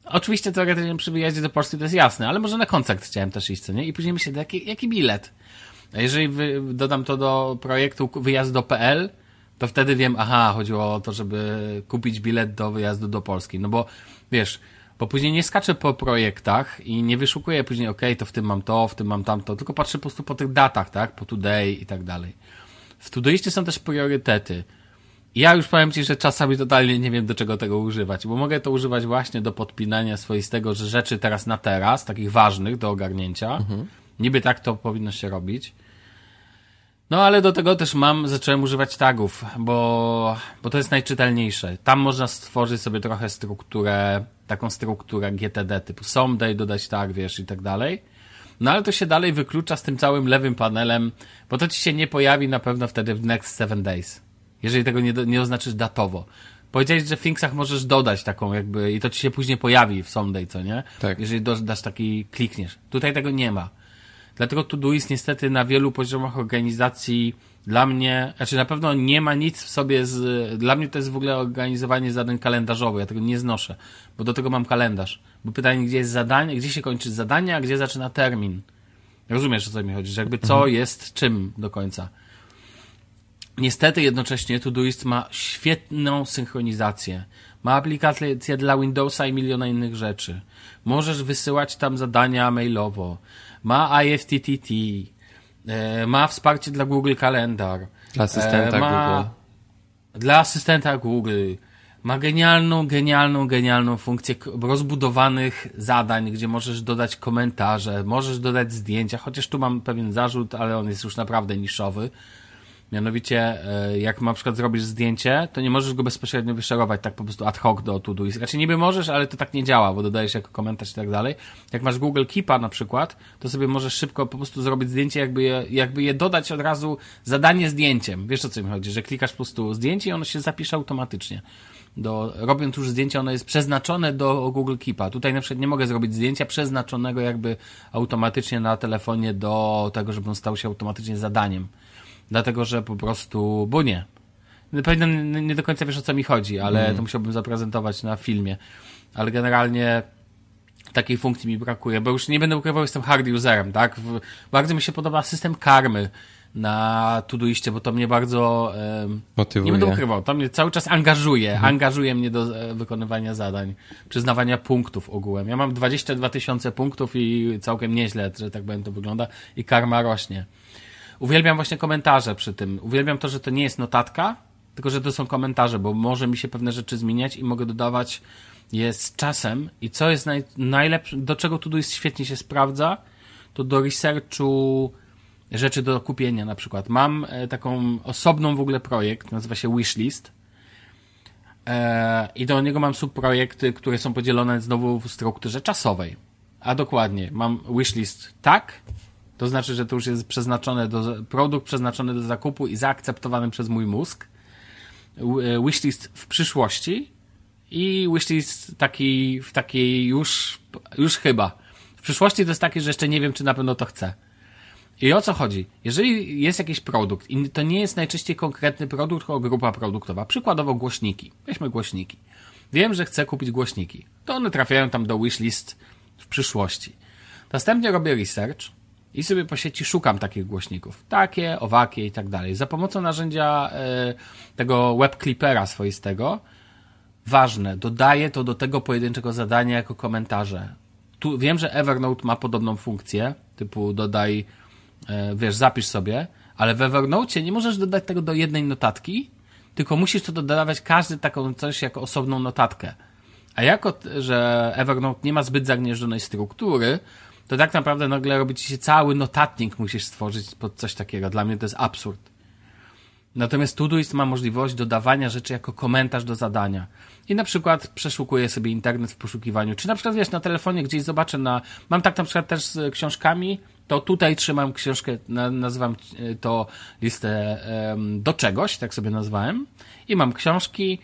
oczywiście teoretycznie przy wyjeździe do Polski to jest jasne, ale może na koncert chciałem też iść, co nie? I później myślę, jaki, jaki bilet? A jeżeli wy, dodam to do projektu wyjazd do PL, to wtedy wiem, aha, chodziło o to, żeby kupić bilet do wyjazdu do Polski. No bo, wiesz, bo później nie skaczę po projektach i nie wyszukuję później, ok, to w tym mam to, w tym mam tamto, tylko patrzę po prostu po tych datach, tak, po today i tak dalej. W Todoistie są też priorytety. I ja już powiem Ci, że czasami totalnie nie wiem, do czego tego używać, bo mogę to używać właśnie do podpinania swoistego, że rzeczy teraz na teraz, takich ważnych do ogarnięcia. Mhm. Niby tak to powinno się robić. No ale do tego też mam, zacząłem używać tagów, bo, bo to jest najczytelniejsze. Tam można stworzyć sobie trochę strukturę, taką strukturę GTD typu someday, dodać tag, wiesz, i tak dalej. No ale to się dalej wyklucza z tym całym lewym panelem, bo to ci się nie pojawi na pewno wtedy w next seven days. Jeżeli tego nie, nie oznaczysz datowo. Powiedziałeś, że w Thingsach możesz dodać taką jakby, i to ci się później pojawi w someday, co nie? Tak. Jeżeli dodasz taki, klikniesz. Tutaj tego nie ma. Dlatego Todoist niestety na wielu poziomach organizacji dla mnie, znaczy na pewno nie ma nic w sobie z, dla mnie to jest w ogóle organizowanie zadań kalendarzowych, ja tego nie znoszę, bo do tego mam kalendarz. Bo pytanie, gdzie jest zadanie, gdzie się kończy zadanie, a gdzie zaczyna termin. Rozumiesz, o co mi chodzi, że jakby co mhm. jest czym do końca. Niestety jednocześnie Todoist ma świetną synchronizację. Ma aplikację dla Windowsa i miliona innych rzeczy. Możesz wysyłać tam zadania mailowo ma IFTTT, ma wsparcie dla Google Kalendar. Dla asystenta e, ma, Google. Dla asystenta Google. ma genialną, genialną, genialną funkcję rozbudowanych zadań, gdzie możesz dodać komentarze, możesz dodać zdjęcia, chociaż tu mam pewien zarzut, ale on jest już naprawdę niszowy. Mianowicie, e, jak na przykład zrobisz zdjęcie, to nie możesz go bezpośrednio wyszerować tak po prostu ad hoc do Todoist. Znaczy niby możesz, ale to tak nie działa, bo dodajesz jako komentarz i tak dalej. Jak masz Google Keepa na przykład, to sobie możesz szybko po prostu zrobić zdjęcie, jakby je, jakby je dodać od razu zadanie zdjęciem. Wiesz o co mi chodzi, że klikasz po prostu zdjęcie i ono się zapisze automatycznie. Do, robiąc już zdjęcie, ono jest przeznaczone do Google Keepa. Tutaj na przykład nie mogę zrobić zdjęcia przeznaczonego jakby automatycznie na telefonie do tego, żeby on stał się automatycznie zadaniem dlatego że po prostu, bo nie. Pewnie nie do końca wiesz o co mi chodzi, ale mm. to musiałbym zaprezentować na filmie. Ale generalnie takiej funkcji mi brakuje, bo już nie będę ukrywał, jestem hard userem, tak? Bardzo mi się podoba system karmy na Todoistie, bo to mnie bardzo Motywuje. nie będę ukrywał, to mnie cały czas angażuje, mhm. angażuje mnie do e, wykonywania zadań, przyznawania punktów ogółem. Ja mam 22 tysiące punktów i całkiem nieźle, że tak powiem to wygląda i karma rośnie. Uwielbiam właśnie komentarze przy tym. Uwielbiam to, że to nie jest notatka, tylko że to są komentarze, bo może mi się pewne rzeczy zmieniać i mogę dodawać je z czasem. I co jest naj, najlepsze, do czego jest świetnie się sprawdza, to do researchu rzeczy do kupienia na przykład. Mam e, taką osobną w ogóle projekt, nazywa się Wishlist. E, I do niego mam subprojekty, które są podzielone znowu w strukturze czasowej. A dokładnie, mam wishlist tak, to znaczy, że to już jest przeznaczone do, produkt przeznaczony do zakupu i zaakceptowany przez mój mózg. E, wishlist w przyszłości i wishlist taki, w takiej już, już chyba. W przyszłości to jest taki, że jeszcze nie wiem, czy na pewno to chcę. I o co chodzi? Jeżeli jest jakiś produkt i to nie jest najczęściej konkretny produkt, tylko grupa produktowa, przykładowo głośniki. Weźmy głośniki. Wiem, że chcę kupić głośniki. To one trafiają tam do wishlist w przyszłości. Następnie robię research, i sobie po sieci szukam takich głośników. Takie, owakie i tak dalej. Za pomocą narzędzia y, tego web clippera swoistego, ważne, dodaję to do tego pojedynczego zadania jako komentarze. Tu wiem, że Evernote ma podobną funkcję, typu dodaj, y, wiesz, zapisz sobie, ale w Evernote nie możesz dodać tego do jednej notatki, tylko musisz to dodawać każdy taką coś jako osobną notatkę. A jako, że Evernote nie ma zbyt zagnieżdżonej struktury, to tak naprawdę nagle robi ci się cały notatnik musisz stworzyć pod coś takiego. Dla mnie to jest absurd. Natomiast Todoist ma możliwość dodawania rzeczy jako komentarz do zadania. I na przykład przeszukuję sobie internet w poszukiwaniu. Czy na przykład wiesz, na telefonie gdzieś zobaczę na. Mam tak na przykład też z książkami, to tutaj trzymam książkę, nazywam e, to listę do czegoś, tak sobie nazwałem. I mam książki,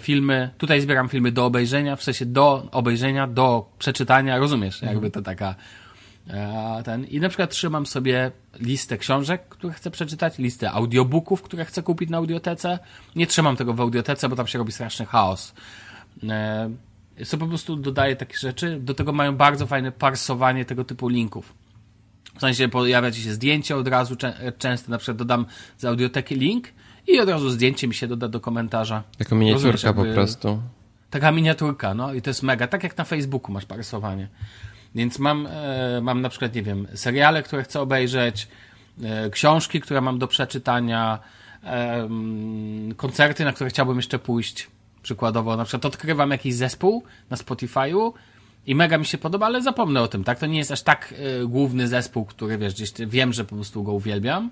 filmy, tutaj zbieram filmy do obejrzenia, w sensie do obejrzenia, do przeczytania, rozumiesz, mhm. jakby to taka e, ten. I na przykład trzymam sobie listę książek, które chcę przeczytać, listę audiobooków, które chcę kupić na audiotece. Nie trzymam tego w audiotece, bo tam się robi straszny chaos. E, so po prostu dodaję takie rzeczy. Do tego mają bardzo fajne parsowanie tego typu linków. W sensie pojawia ci się zdjęcie od razu, często na przykład dodam z audioteki link i od razu zdjęcie mi się doda do komentarza. Jako miniaturka jakby, po prostu. Taka miniaturka, no i to jest mega. Tak jak na Facebooku masz parysowanie. Więc mam, e, mam na przykład, nie wiem, seriale, które chcę obejrzeć, e, książki, które mam do przeczytania, e, koncerty, na które chciałbym jeszcze pójść. Przykładowo, na przykład odkrywam jakiś zespół na Spotify'u i mega mi się podoba, ale zapomnę o tym, tak? To nie jest aż tak e, główny zespół, który, wiesz, gdzieś wiem, że po prostu go uwielbiam,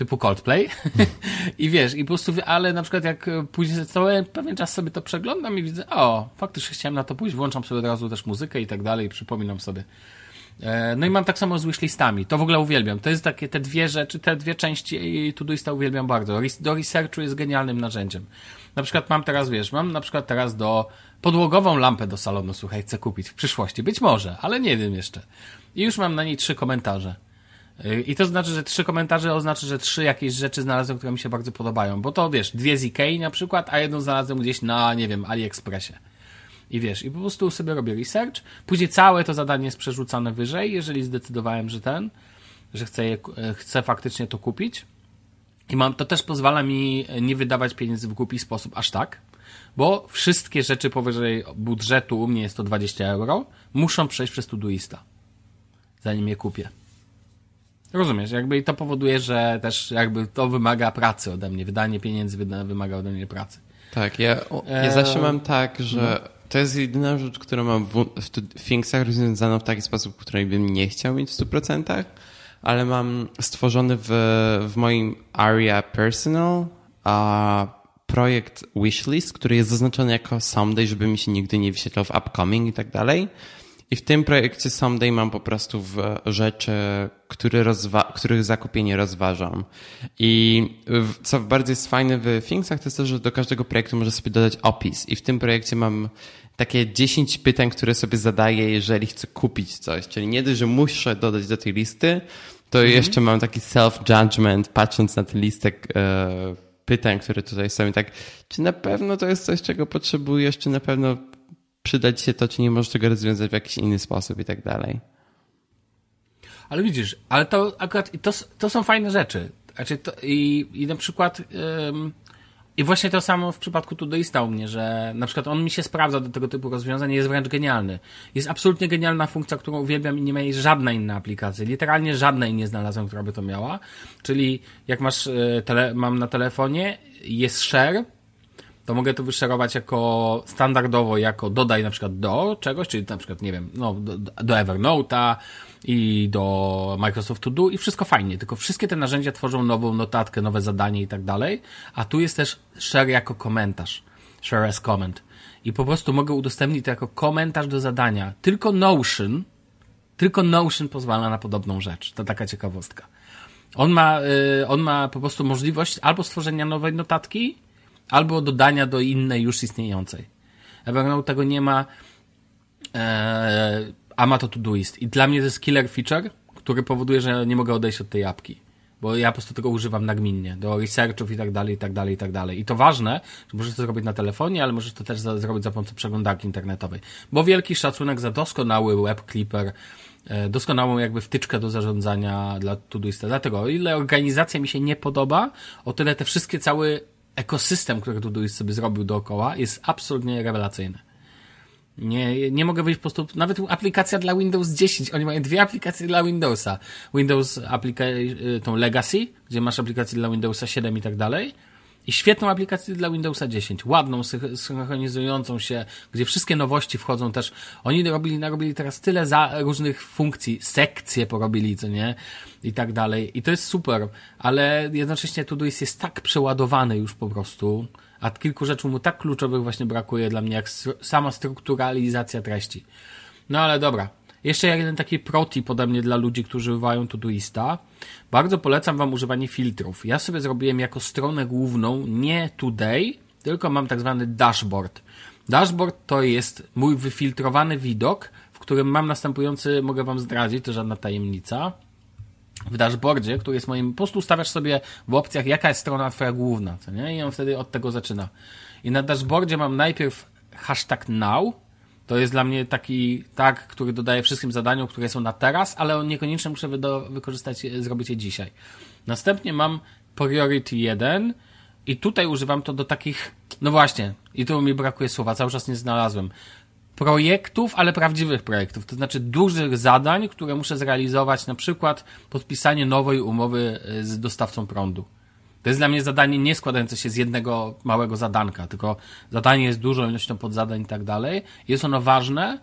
typu Coldplay. I wiesz, i po prostu, ale na przykład jak później cały pewien czas sobie to przeglądam i widzę, o, faktycznie chciałem na to pójść, włączam sobie od razu też muzykę i tak dalej, i przypominam sobie. E, no i mam tak samo z wishlistami. To w ogóle uwielbiam. To jest takie, te dwie rzeczy, te dwie części Todoista uwielbiam bardzo. Do researchu jest genialnym narzędziem. Na przykład mam teraz, wiesz, mam na przykład teraz do podłogową lampę do salonu, słuchaj, chcę kupić w przyszłości. Być może, ale nie wiem jeszcze. I już mam na niej trzy komentarze. I to znaczy, że trzy komentarze oznacza, że trzy jakieś rzeczy znalazłem, które mi się bardzo podobają. Bo to wiesz, dwie z Ikei na przykład, a jedną znalazłem gdzieś na, nie wiem, AliExpressie. I wiesz, i po prostu sobie robię research. Później całe to zadanie jest przerzucane wyżej, jeżeli zdecydowałem, że ten, że chcę, je, chcę faktycznie to kupić. I mam, to też pozwala mi nie wydawać pieniędzy w głupi sposób aż tak, bo wszystkie rzeczy powyżej budżetu, u mnie jest to 20 euro, muszą przejść przez Todoista, zanim je kupię. Rozumiesz, jakby i to powoduje, że też jakby to wymaga pracy ode mnie, wydanie pieniędzy wymaga ode mnie pracy. Tak, ja, ja e, zawsze mam tak, że no. to jest jedyna rzecz, którą mam w, w Thingsach rozwiązaną w taki sposób, której bym nie chciał mieć w 100%, ale mam stworzony w, w moim area personal a projekt wishlist, który jest zaznaczony jako someday, żeby mi się nigdy nie wyświetlał w upcoming i tak dalej. I w tym projekcie Someday mam po prostu rzeczy, które rozwa- których zakupienie rozważam. I co bardzo jest fajne w Thingsach, to jest to, że do każdego projektu można sobie dodać opis. I w tym projekcie mam takie 10 pytań, które sobie zadaję, jeżeli chcę kupić coś. Czyli nie dość, że muszę dodać do tej listy, to mhm. jeszcze mam taki self-judgment, patrząc na ten listek e, pytań, które tutaj są i tak, czy na pewno to jest coś, czego potrzebujesz, czy na pewno przydać się to, czy nie możesz tego rozwiązać w jakiś inny sposób i tak dalej. Ale widzisz, ale to akurat to, to są fajne rzeczy. Znaczy to, i, I na przykład ym, i właśnie to samo w przypadku Todoista u mnie, że na przykład on mi się sprawdza do tego typu rozwiązań jest wręcz genialny. Jest absolutnie genialna funkcja, którą uwielbiam i nie ma jej żadna inna aplikacja. Literalnie żadnej nie znalazłem, która by to miała. Czyli jak masz, e, tele, mam na telefonie, jest share, to mogę to wyszerować jako standardowo, jako dodaj na przykład do czegoś, czyli na przykład, nie wiem, no, do, do Evernote'a i do Microsoft To Do i wszystko fajnie, tylko wszystkie te narzędzia tworzą nową notatkę, nowe zadanie i tak dalej, a tu jest też share jako komentarz, share as comment i po prostu mogę udostępnić to jako komentarz do zadania. Tylko Notion, tylko Notion pozwala na podobną rzecz. To taka ciekawostka. On ma, y, on ma po prostu możliwość albo stworzenia nowej notatki, albo dodania do innej już istniejącej. Evernote tego nie ma, e, a ma to Todoist. I dla mnie to jest killer feature, który powoduje, że nie mogę odejść od tej apki. Bo ja po prostu tego używam nagminnie, do researchów i tak dalej, i tak dalej, i tak dalej. I to ważne, że możesz to zrobić na telefonie, ale możesz to też za, zrobić za pomocą przeglądarki internetowej. Bo wielki szacunek za doskonały web clipper, e, doskonałą jakby wtyczkę do zarządzania dla Todoista. Dlatego, o ile organizacja mi się nie podoba, o tyle te wszystkie cały ekosystem, który Todoist sobie zrobił dookoła, jest absolutnie rewelacyjny. Nie, nie mogę wyjść po prostu, nawet aplikacja dla Windows 10, oni mają dwie aplikacje dla Windowsa. Windows aplikację, tą Legacy, gdzie masz aplikację dla Windowsa 7 i tak dalej, i świetną aplikację dla Windowsa 10, ładną, synchronizującą się, gdzie wszystkie nowości wchodzą też. Oni robili, narobili teraz tyle za różnych funkcji, sekcje porobili, co nie? I tak dalej. I to jest super, ale jednocześnie Todoist jest tak przeładowany już po prostu, a kilku rzeczy mu tak kluczowych właśnie brakuje dla mnie, jak sama strukturalizacja treści. No ale dobra, jeszcze jeden taki protip ode mnie dla ludzi, którzy używają Todoista. Bardzo polecam Wam używanie filtrów. Ja sobie zrobiłem jako stronę główną nie Today, tylko mam tak zwany dashboard. Dashboard to jest mój wyfiltrowany widok, w którym mam następujący, mogę Wam zdradzić, to żadna tajemnica. W dashboardzie, który jest moim, po prostu ustawiasz sobie w opcjach, jaka jest strona Twoja główna, co nie? I on wtedy od tego zaczyna. I na dashboardzie mam najpierw hashtag now, to jest dla mnie taki tag, który dodaje wszystkim zadaniom, które są na teraz, ale on niekoniecznie muszę wykorzystać, zrobić je dzisiaj. Następnie mam priority 1 i tutaj używam to do takich, no właśnie, i tu mi brakuje słowa, cały czas nie znalazłem. Projektów, ale prawdziwych projektów, to znaczy dużych zadań, które muszę zrealizować, na przykład podpisanie nowej umowy z dostawcą prądu. To jest dla mnie zadanie nie składające się z jednego małego zadanka, tylko zadanie jest dużą ilością podzadań i tak dalej. Jest ono ważne,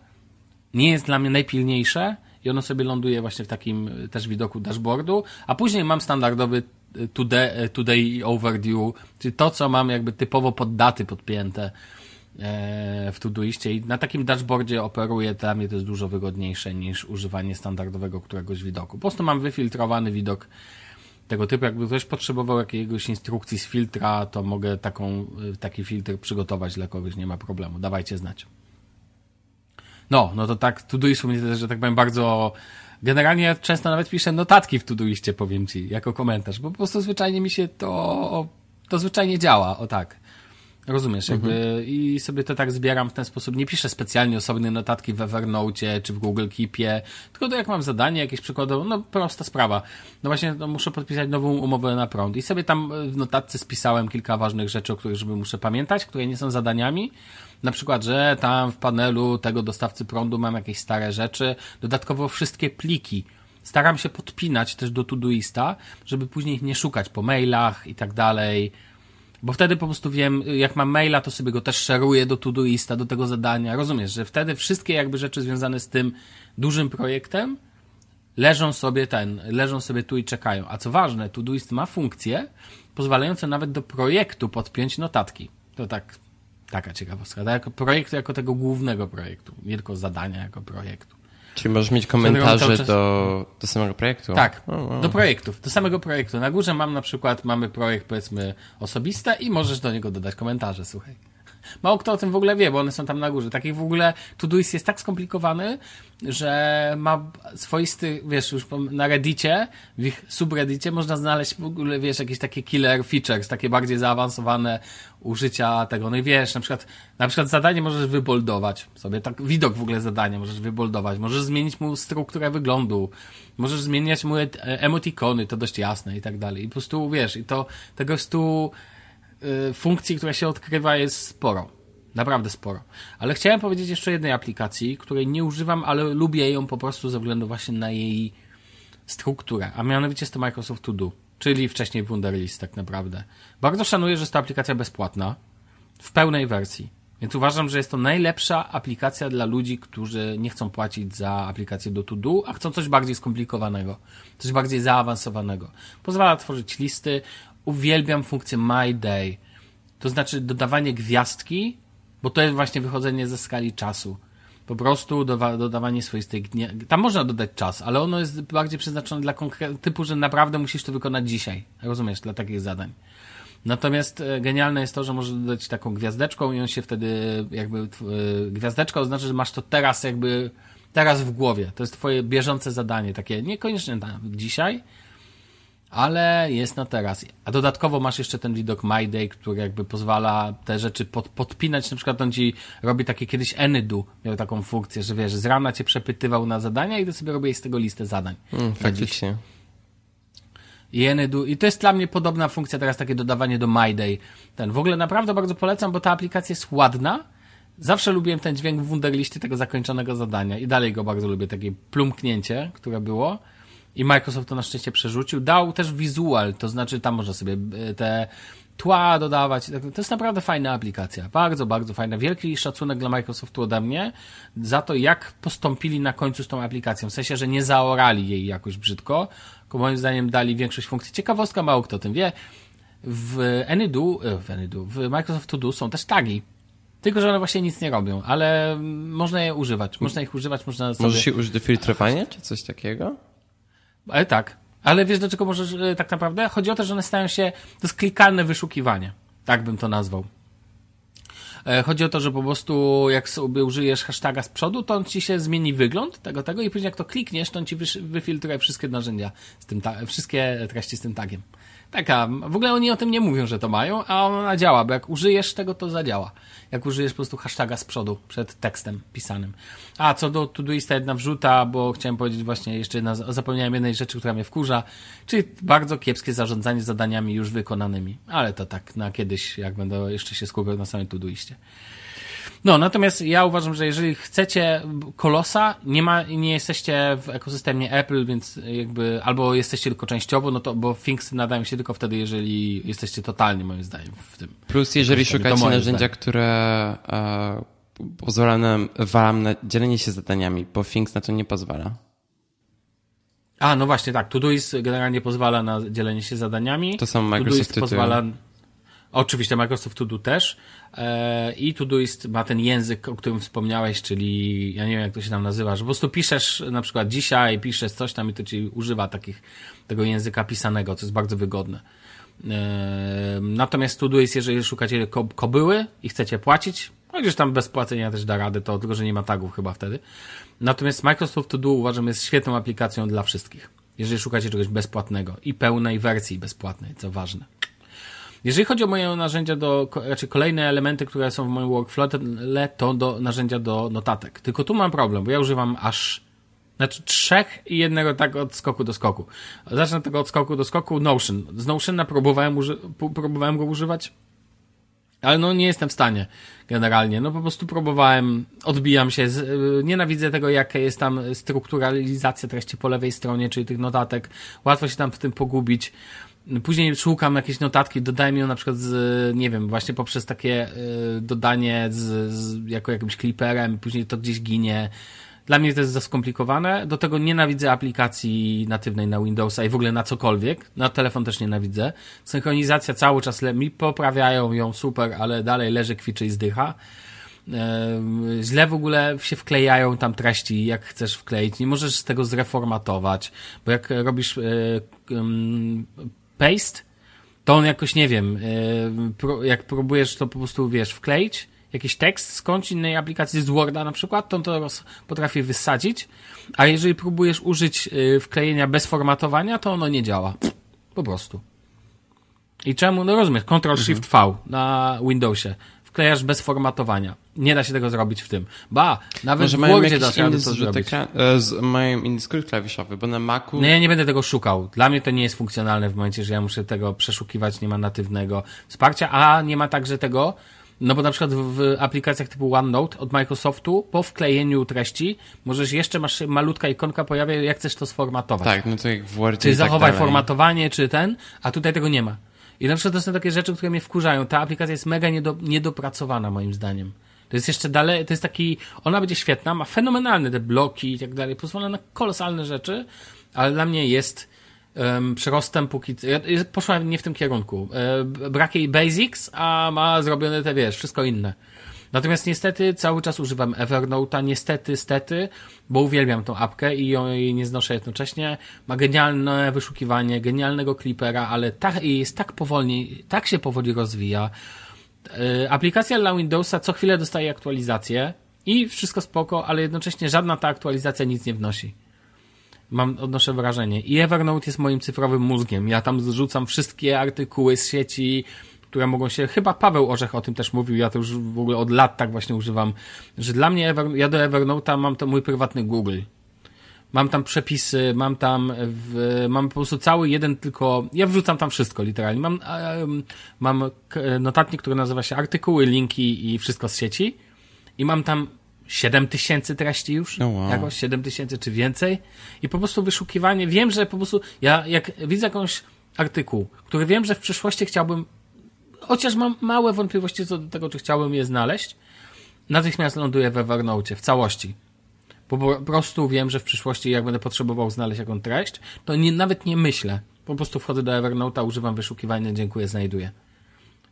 nie jest dla mnie najpilniejsze i ono sobie ląduje właśnie w takim e, też widoku dashboardu, a później mam standardowy e, today, e, today overdue, czyli to, co mam jakby typowo pod daty podpięte w Todoistie i na takim dashboardzie operuję, dla mnie to jest dużo wygodniejsze niż używanie standardowego któregoś widoku. Po prostu mam wyfiltrowany widok tego typu. Jakby ktoś potrzebował jakiegoś instrukcji z filtra, to mogę taką, y, taki filtr przygotować dla kogoś, nie ma problemu. Dawajcie znać. No, no to tak, Todoist mnie też, że tak powiem, bardzo... Generalnie często nawet piszę notatki w Todoistie, powiem Ci, jako komentarz, bo po prostu zwyczajnie mi się to... To zwyczajnie działa, o tak. Rozumiesz, jakby mhm. i sobie to tak zbieram w ten sposób. Nie piszę specjalnie osobne notatki w Evernote czy w Google Keepie, tylko to jak mam zadanie, jakieś przykładowo, no prosta sprawa. No właśnie, no, muszę podpisać nową umowę na prąd i sobie tam w notatce spisałem kilka ważnych rzeczy, o których żeby muszę pamiętać, które nie są zadaniami. Na przykład, że tam w panelu tego dostawcy prądu mam jakieś stare rzeczy. Dodatkowo wszystkie pliki staram się podpinać też do Todoista, żeby później nie szukać po mailach i tak dalej. Bo wtedy po prostu wiem, jak mam maila, to sobie go też szeruję do Todoista, do tego zadania. Rozumiesz, że wtedy wszystkie jakby rzeczy związane z tym dużym projektem leżą sobie ten, leżą sobie tu i czekają. A co ważne, Todoist ma funkcję pozwalającą nawet do projektu podpiąć notatki. To tak, taka ciekawostka. Tak, jako projektu, jako tego głównego projektu, nie tylko zadania jako projektu. Czyli możesz mieć komentarze do, do samego projektu? Tak, do projektów, do samego projektu. Na górze mam na przykład, mamy projekt powiedzmy osobiste i możesz do niego dodać komentarze, słuchaj. Mało kto o tym w ogóle wie, bo one są tam na górze. Takich w ogóle Todoist jest tak skomplikowany, że ma swoisty, wiesz, już na Reddicie, w ich subreddicie można znaleźć w ogóle, wiesz, jakieś takie killer features, takie bardziej zaawansowane użycia tego. No i wiesz, na przykład, na przykład zadanie możesz wyboldować sobie, tak widok w ogóle zadania możesz wyboldować, możesz zmienić mu strukturę wyglądu, możesz zmieniać mu emotikony, to dość jasne i tak dalej. I po prostu, wiesz, i to tego jest tu Y, funkcji, która się odkrywa jest sporo. Naprawdę sporo. Ale chciałem powiedzieć jeszcze jednej aplikacji, której nie używam, ale lubię ją po prostu ze względu właśnie na jej strukturę. A mianowicie jest to Microsoft To Do, czyli wcześniej Wunderlist tak naprawdę. Bardzo szanuję, że jest to aplikacja bezpłatna w pełnej wersji. Więc uważam, że jest to najlepsza aplikacja dla ludzi, którzy nie chcą płacić za aplikację do To-Do, a chcą coś bardziej skomplikowanego, coś bardziej zaawansowanego. Pozwala tworzyć listy, uwielbiam funkcję My Day. To znaczy dodawanie gwiazdki, bo to jest właśnie wychodzenie ze skali czasu. Po prostu dodawanie swoistej dnia. Tam można dodać czas, ale ono jest bardziej przeznaczone dla typu, że naprawdę musisz to wykonać dzisiaj. Rozumiesz, dla takich zadań. Natomiast e, genialne jest to, że możesz dodać taką gwiazdeczką i on się wtedy jakby e, gwiazdeczka oznacza, że masz to teraz jakby teraz w głowie. To jest twoje bieżące zadanie, takie niekoniecznie dzisiaj, ale jest na teraz. A dodatkowo masz jeszcze ten widok My Day, który jakby pozwala te rzeczy pod, podpinać. Na przykład on ci robi takie kiedyś Anydu, miał taką funkcję, że wiesz, z rana cię przepytywał na zadania i ty sobie robisz z tego listę zadań. Mm, faktycznie. I Anydu, i to jest dla mnie podobna funkcja teraz, takie dodawanie do My Day. Ten, w ogóle naprawdę bardzo polecam, bo ta aplikacja jest ładna. Zawsze lubiłem ten dźwięk w Wunderliście tego zakończonego zadania i dalej go bardzo lubię, takie plumknięcie, które było i Microsoft to na szczęście przerzucił. Dał też wizual, to znaczy tam można sobie e, te tła dodawać. To jest naprawdę fajna aplikacja. Bardzo, bardzo fajna. Wielki szacunek dla Microsoftu ode mnie za to, jak postąpili na końcu z tą aplikacją. W sensie, że nie zaorali jej jakoś brzydko, tylko moim zdaniem dali większość funkcji. Ciekawostka, mało kto o tym wie. W Anydo, e, w, Anydo, w Microsoft To Do są też tagi. Tylko, że one właśnie nic nie robią, ale można je używać. Można ich używać, można sobie... Możesz je użyć do filtrowania, czy coś takiego? Ale tak. Ale wiesz, do czego możesz e, tak naprawdę? Chodzi o to, że one stają się, to jest klikalne wyszukiwanie. Tak bym to nazwał. E, chodzi o to, że po prostu jak sobie użyjesz hashtaga z przodu, to on ci się zmieni wygląd tego, tego i później jak to klikniesz, to on ci wyfiltruje wszystkie narzędzia z tym, wszystkie treści z tym tagiem. Taka, w ogóle oni o tym nie mówią, że to mają, a ona działa, bo jak użyjesz tego, to zadziała. Jak użyjesz po prostu hashtaga z przodu, przed tekstem pisanym. A co do Todoista jedna wrzuta, bo chciałem powiedzieć właśnie jeszcze jedna, zapomniałem jednej rzeczy, która mnie wkurza, czyli bardzo kiepskie zarządzanie zadaniami już wykonanymi. Ale to tak na kiedyś, jak będę jeszcze się skupiał na samym Todoistie. No, natomiast ja uważam, że jeżeli chcecie kolosa, nie ma, nie jesteście w ekosystemie Apple, więc jakby, albo jesteście tylko częściowo, no to, bo Things nadają się tylko wtedy, jeżeli jesteście totalnie, moim zdaniem, w tym. Plus, jeżeli szukacie narzędzia, które e, pozwala nam, wam na dzielenie się zadaniami, bo Things na to nie pozwala. A, no właśnie, tak. Todoist generalnie pozwala na dzielenie się zadaniami. To są Microsoft pozwala Oczywiście Microsoft To Do też i Todoist ma ten język, o którym wspomniałeś, czyli ja nie wiem jak to się tam nazywa, że po prostu piszesz na przykład dzisiaj, piszesz coś tam i to ci używa takich, tego języka pisanego, co jest bardzo wygodne. E, natomiast Todoist, jeżeli szukacie kobyły i chcecie płacić, chociaż tam bez płacenia też da radę, to tylko, że nie ma tagów chyba wtedy. Natomiast Microsoft To uważam jest świetną aplikacją dla wszystkich. Jeżeli szukacie czegoś bezpłatnego i pełnej wersji bezpłatnej, co ważne. Jeżeli chodzi o moje narzędzia do, znaczy kolejne elementy, które są w moim workflow, to do narzędzia do notatek. Tylko tu mam problem, bo ja używam aż znaczy trzech i jednego tak od skoku do skoku. Zacznę tego od skoku do skoku Notion. Z Notiona próbowałem, próbowałem go używać Ale no nie jestem w stanie generalnie. No po prostu próbowałem, odbijam się. Z, y, nienawidzę tego, jaka jest tam strukturalizacja treści po lewej stronie, czyli tych notatek. Łatwo się tam w tym pogubić. Później szukam jakieś notatki, dodaję ją na przykład z, nie wiem, właśnie poprzez takie y, dodanie z, z, jako jakimś kliperem, później to gdzieś ginie. Dla mnie to jest za skomplikowane. Do tego nienawidzę aplikacji natywnej na Windowsa i w ogóle na cokolwiek. Na telefon też nienawidzę. Synchronizacja cały czas le- mi poprawiają ją super, ale dalej leży, kwiczy i zdycha. Źle w ogóle się wklejają tam treści, jak chcesz wkleić. Nie możesz z tego zreformatować, bo jak robisz paste, to on jakoś, nie wiem, jak próbujesz to po prostu, wiesz, wkleić, jakiś tekst skądś innej aplikacji z Worda na przykład, to on to potrafi wysadzić, a jeżeli próbujesz użyć y, wklejenia bez formatowania, to ono nie działa. Po prostu. I czemu? No rozumiesz, Ctrl Shift V na Windowsie. Wklejasz bez formatowania. Nie da się tego zrobić w tym. Ba, nawet Może w Wordzie da się to zrobić. E, z, mają inny skrót klawiszowy, bo na Macu... No ja nie będę tego szukał. Dla mnie to nie jest funkcjonalne w momencie, że ja muszę tego przeszukiwać, nie ma natywnego wsparcia, a nie ma także tego, no bo na przykład w aplikacjach typu OneNote od Microsoftu po wklejeniu treści możesz jeszcze, masz malutka ikonka pojawia, jak chcesz to sformatować. Tak, no to jak w Wordzie Czy tak zachowaj dalej. formatowanie, czy ten, a tutaj tego nie ma. I na przykład to są takie rzeczy, które mnie wkurzają. Ta aplikacja jest mega niedo, niedopracowana moim zdaniem. To jest jeszcze dalej, to jest taki, ona będzie świetna, ma fenomenalne te bloki i tak dalej, pozwala na kolosalne rzeczy, ale dla mnie jest um, przyrostem póki... Ja poszłem nie w tym kierunku. E, brak jej basics, a ma zrobione te, wiesz, wszystko inne. Natomiast niestety cały czas używam Evernote'a, niestety, stety, bo uwielbiam tą apkę i ją jej nie znoszę jednocześnie. Ma genialne wyszukiwanie, genialnego clipera, ale tak, jest tak powolnie, tak się powoli rozwija. E, aplikacja dla Windowsa co chwilę dostaje aktualizację i wszystko spoko, ale jednocześnie żadna ta aktualizacja nic nie wnosi. Mam, odnoszę wrażenie. I Evernote jest moim cyfrowym mózgiem. Ja tam zrzucam wszystkie artykuły z sieci, które mogą się, chyba Paweł Orzech o tym też mówił, ja to już w ogóle od lat tak właśnie używam, że dla mnie, Ever, ja do Evernote'a mam to mój prywatny Google. Mam tam przepisy, mam tam, w, mam po prostu cały jeden tylko, ja wrzucam tam wszystko literalnie. Mam, mam notatnik, który nazywa się artykuły, linki i wszystko z sieci i mam tam 7 tysięcy treści już, oh wow. jakoś 7 tysięcy czy więcej i po prostu wyszukiwanie, wiem, że po prostu ja jak widzę jakąś artykuł, który wiem, że w przyszłości chciałbym, chociaż mam małe wątpliwości co do tego, czy chciałbym je znaleźć, natychmiast ląduję we Evernote w całości. Bo po prostu wiem, że w przyszłości jak będę potrzebował znaleźć jakąś treść, to nie, nawet nie myślę. Po prostu wchodzę do Evernote'a, używam wyszukiwania, dziękuję, znajduję.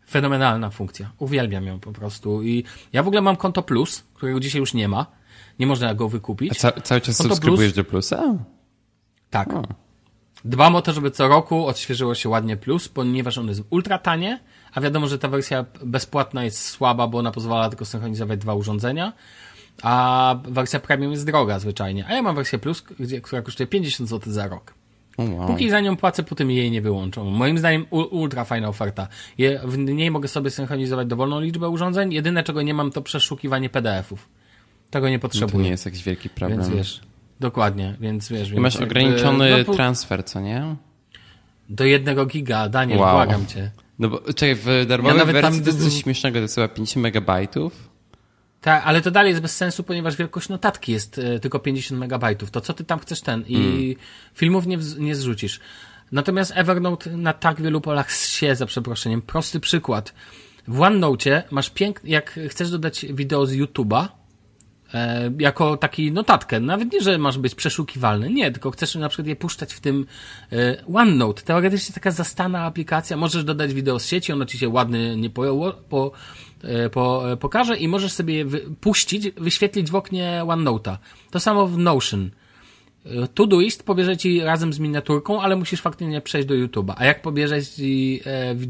Fenomenalna funkcja. Uwielbiam ją po prostu. I ja w ogóle mam konto Plus, którego dzisiaj już nie ma. Nie można go wykupić. A ca cały czas konto subskrybujesz plus, do Plusa? Tak. O. Dbam o to, żeby co roku odświeżyło się ładnie Plus, ponieważ on jest ultra tanie, a wiadomo, że ta wersja bezpłatna jest słaba, bo ona pozwala tylko synchronizować dwa urządzenia, a wersja premium jest droga zwyczajnie. A ja mam wersję Plus, gdzie, która kosztuje 50 zł za rok. Wow. Póki za nią płacę, potem jej nie wyłączą. Moim zdaniem ultra fajna oferta. Je, w niej mogę sobie synchronizować dowolną liczbę urządzeń. Jedyne, czego nie mam, to przeszukiwanie PDF-ów. Tego nie potrzebuję. No to nie jest jakiś wielki problem. Więc wiesz, dokładnie, więc wiesz. Masz ograniczony no, transfer, co nie? Do jednego giga, Daniel, wow. błagam cię. No bo czekaj, w darmowej ja wersji tam... to jest coś śmiesznego, to jest chyba 5 megabajtów. Tak, ale to dalej jest bez sensu, ponieważ wielkość notatki jest y, tylko 50 megabajtów. To co ty tam chcesz ten i mm. filmów nie, nie zrzucisz. Natomiast Evernote na tak wielu polach się, za przeproszeniem. Prosty przykład. W OneNote masz piękny, jak chcesz dodać wideo z YouTube'a, e, jako taki notatkę, nawet nie, że masz być przeszukiwalny, nie, tylko chcesz na przykład je puszczać w tym e, OneNote. Teoretycznie taka zastana aplikacja, możesz dodać wideo z sieci, ono ci się ładnie nie po, po E, po, e, pokażę i możesz sobie puścić, wyświetlić w oknie OneNote'a. To samo w Notion. E, Todoist pobierze ci razem z miniaturką, ale musisz faktycznie przejść do YouTube'a. A jak pobierze ci,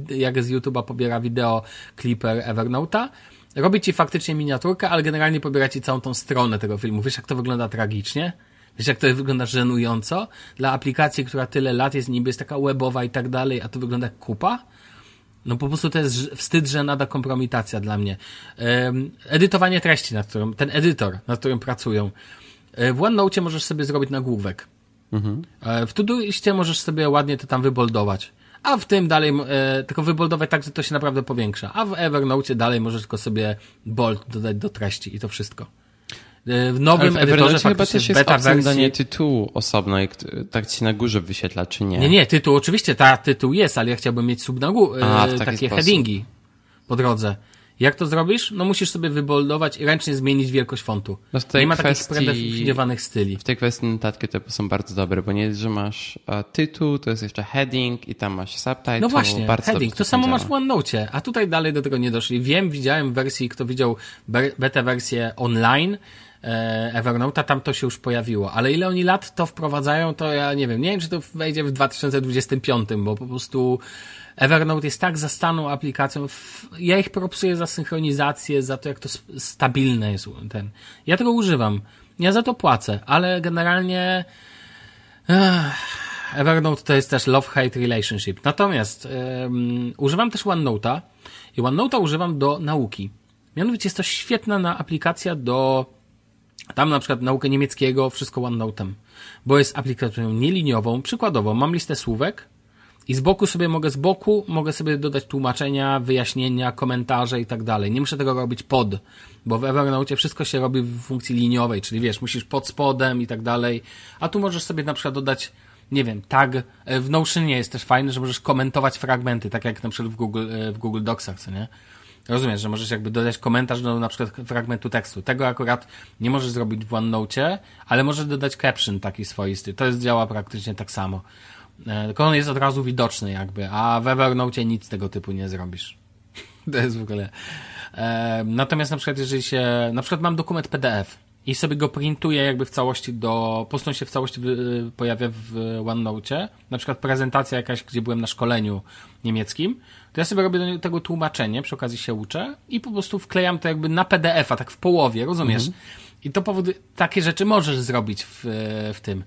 jak z YouTube'a pobiera wideo Clipper Evernote'a, robi ci faktycznie miniaturkę, ale generalnie pobiera ci całą tą stronę tego filmu. Wiesz, jak to wygląda tragicznie? Wiesz, jak to wygląda żenująco? Dla aplikacji, która tyle lat jest, niby jest taka webowa i tak dalej, a to wygląda jak kupa? No po prostu to jest wstyd, że nada kompromitacja dla mnie. Edytowanie treści, nad którym, ten edytor, nad którym pracują. E, w OneNote możesz sobie zrobić nagłówek. Mhm. E, w Todoistie możesz sobie ładnie to tam wyboldować. a w tym dalej e, tylko wyboldować tak, że to się naprawdę powiększa, a w Evernote dalej możesz tylko sobie bold dodać do treści i to wszystko. E, w nowym w edytorze chyba też jest beta wersji... danie tytułu osobno, jak tak ci na górze wyświetla, czy nie? Nie, nie, tytuł oczywiście, ta tytuł jest, ale ja chciałbym mieć sub na górze, takie sposób. headingi po drodze. Jak to zrobisz? No musisz sobie wyboldować i ręcznie zmienić wielkość fontu. No nie ma kwestii, takich predefiniowanych styli. W tej kwestii notatki te są bardzo dobre, bo nie jest, że masz tytuł, to jest jeszcze heading i tam masz subtitle. No właśnie, bardzo heading. To samo działa. masz w OneNote, a tutaj dalej do tego nie doszli. Wiem, widziałem w wersji, kto widział beta wersję online, e, Evernote'a, tam to się już pojawiło. Ale ile oni lat to wprowadzają, to ja nie wiem. Nie wiem, czy to wejdzie w 2025, bo po prostu Evernote jest tak zastaną aplikacją. Ja ich propsuję za synchronizację, za to, jak to stabilne jest ten. Ja tego używam. Ja za to płacę, ale generalnie Evernote to jest też love-hate relationship. Natomiast używam też OneNote'a i OneNote'a używam do nauki. Mianowicie jest to świetna na aplikacja do tam na przykład naukę niemieckiego, wszystko OneNote'em, bo jest aplikacją nieliniową. Przykładowo, mam listę słówek, i z boku sobie mogę, z boku mogę sobie dodać tłumaczenia, wyjaśnienia, komentarze i tak dalej. Nie muszę tego robić pod, bo w Evernote wszystko się robi w funkcji liniowej, czyli wiesz, musisz pod spodem i tak dalej. A tu możesz sobie na przykład dodać, nie wiem, tag. E, w Notionie jest też fajne, że możesz komentować fragmenty, tak jak na przykład w Google, e, w Google Docsach, co nie? Rozumiesz, że możesz jakby dodać komentarz do na przykład fragmentu tekstu. Tego akurat nie możesz zrobić w OneNote, ale możesz dodać caption taki swoisty. To jest, działa praktycznie tak samo. E, tylko on jest od razu widoczny jakby, a w Evernote nic tego typu nie zrobisz. to jest w ogóle... E, natomiast na przykład jeżeli się... Na przykład mam dokument PDF i sobie go printuję jakby w całości do... Po prostu się w całości pojawia w OneNote, na przykład prezentacja jakaś, gdzie byłem na szkoleniu niemieckim, to ja sobie robię do tego tłumaczenie, przy okazji się uczę i po prostu wklejam to jakby na PDF-a, tak w połowie, rozumiesz? Mhm. I to powoduje, takie rzeczy możesz zrobić w, w tym.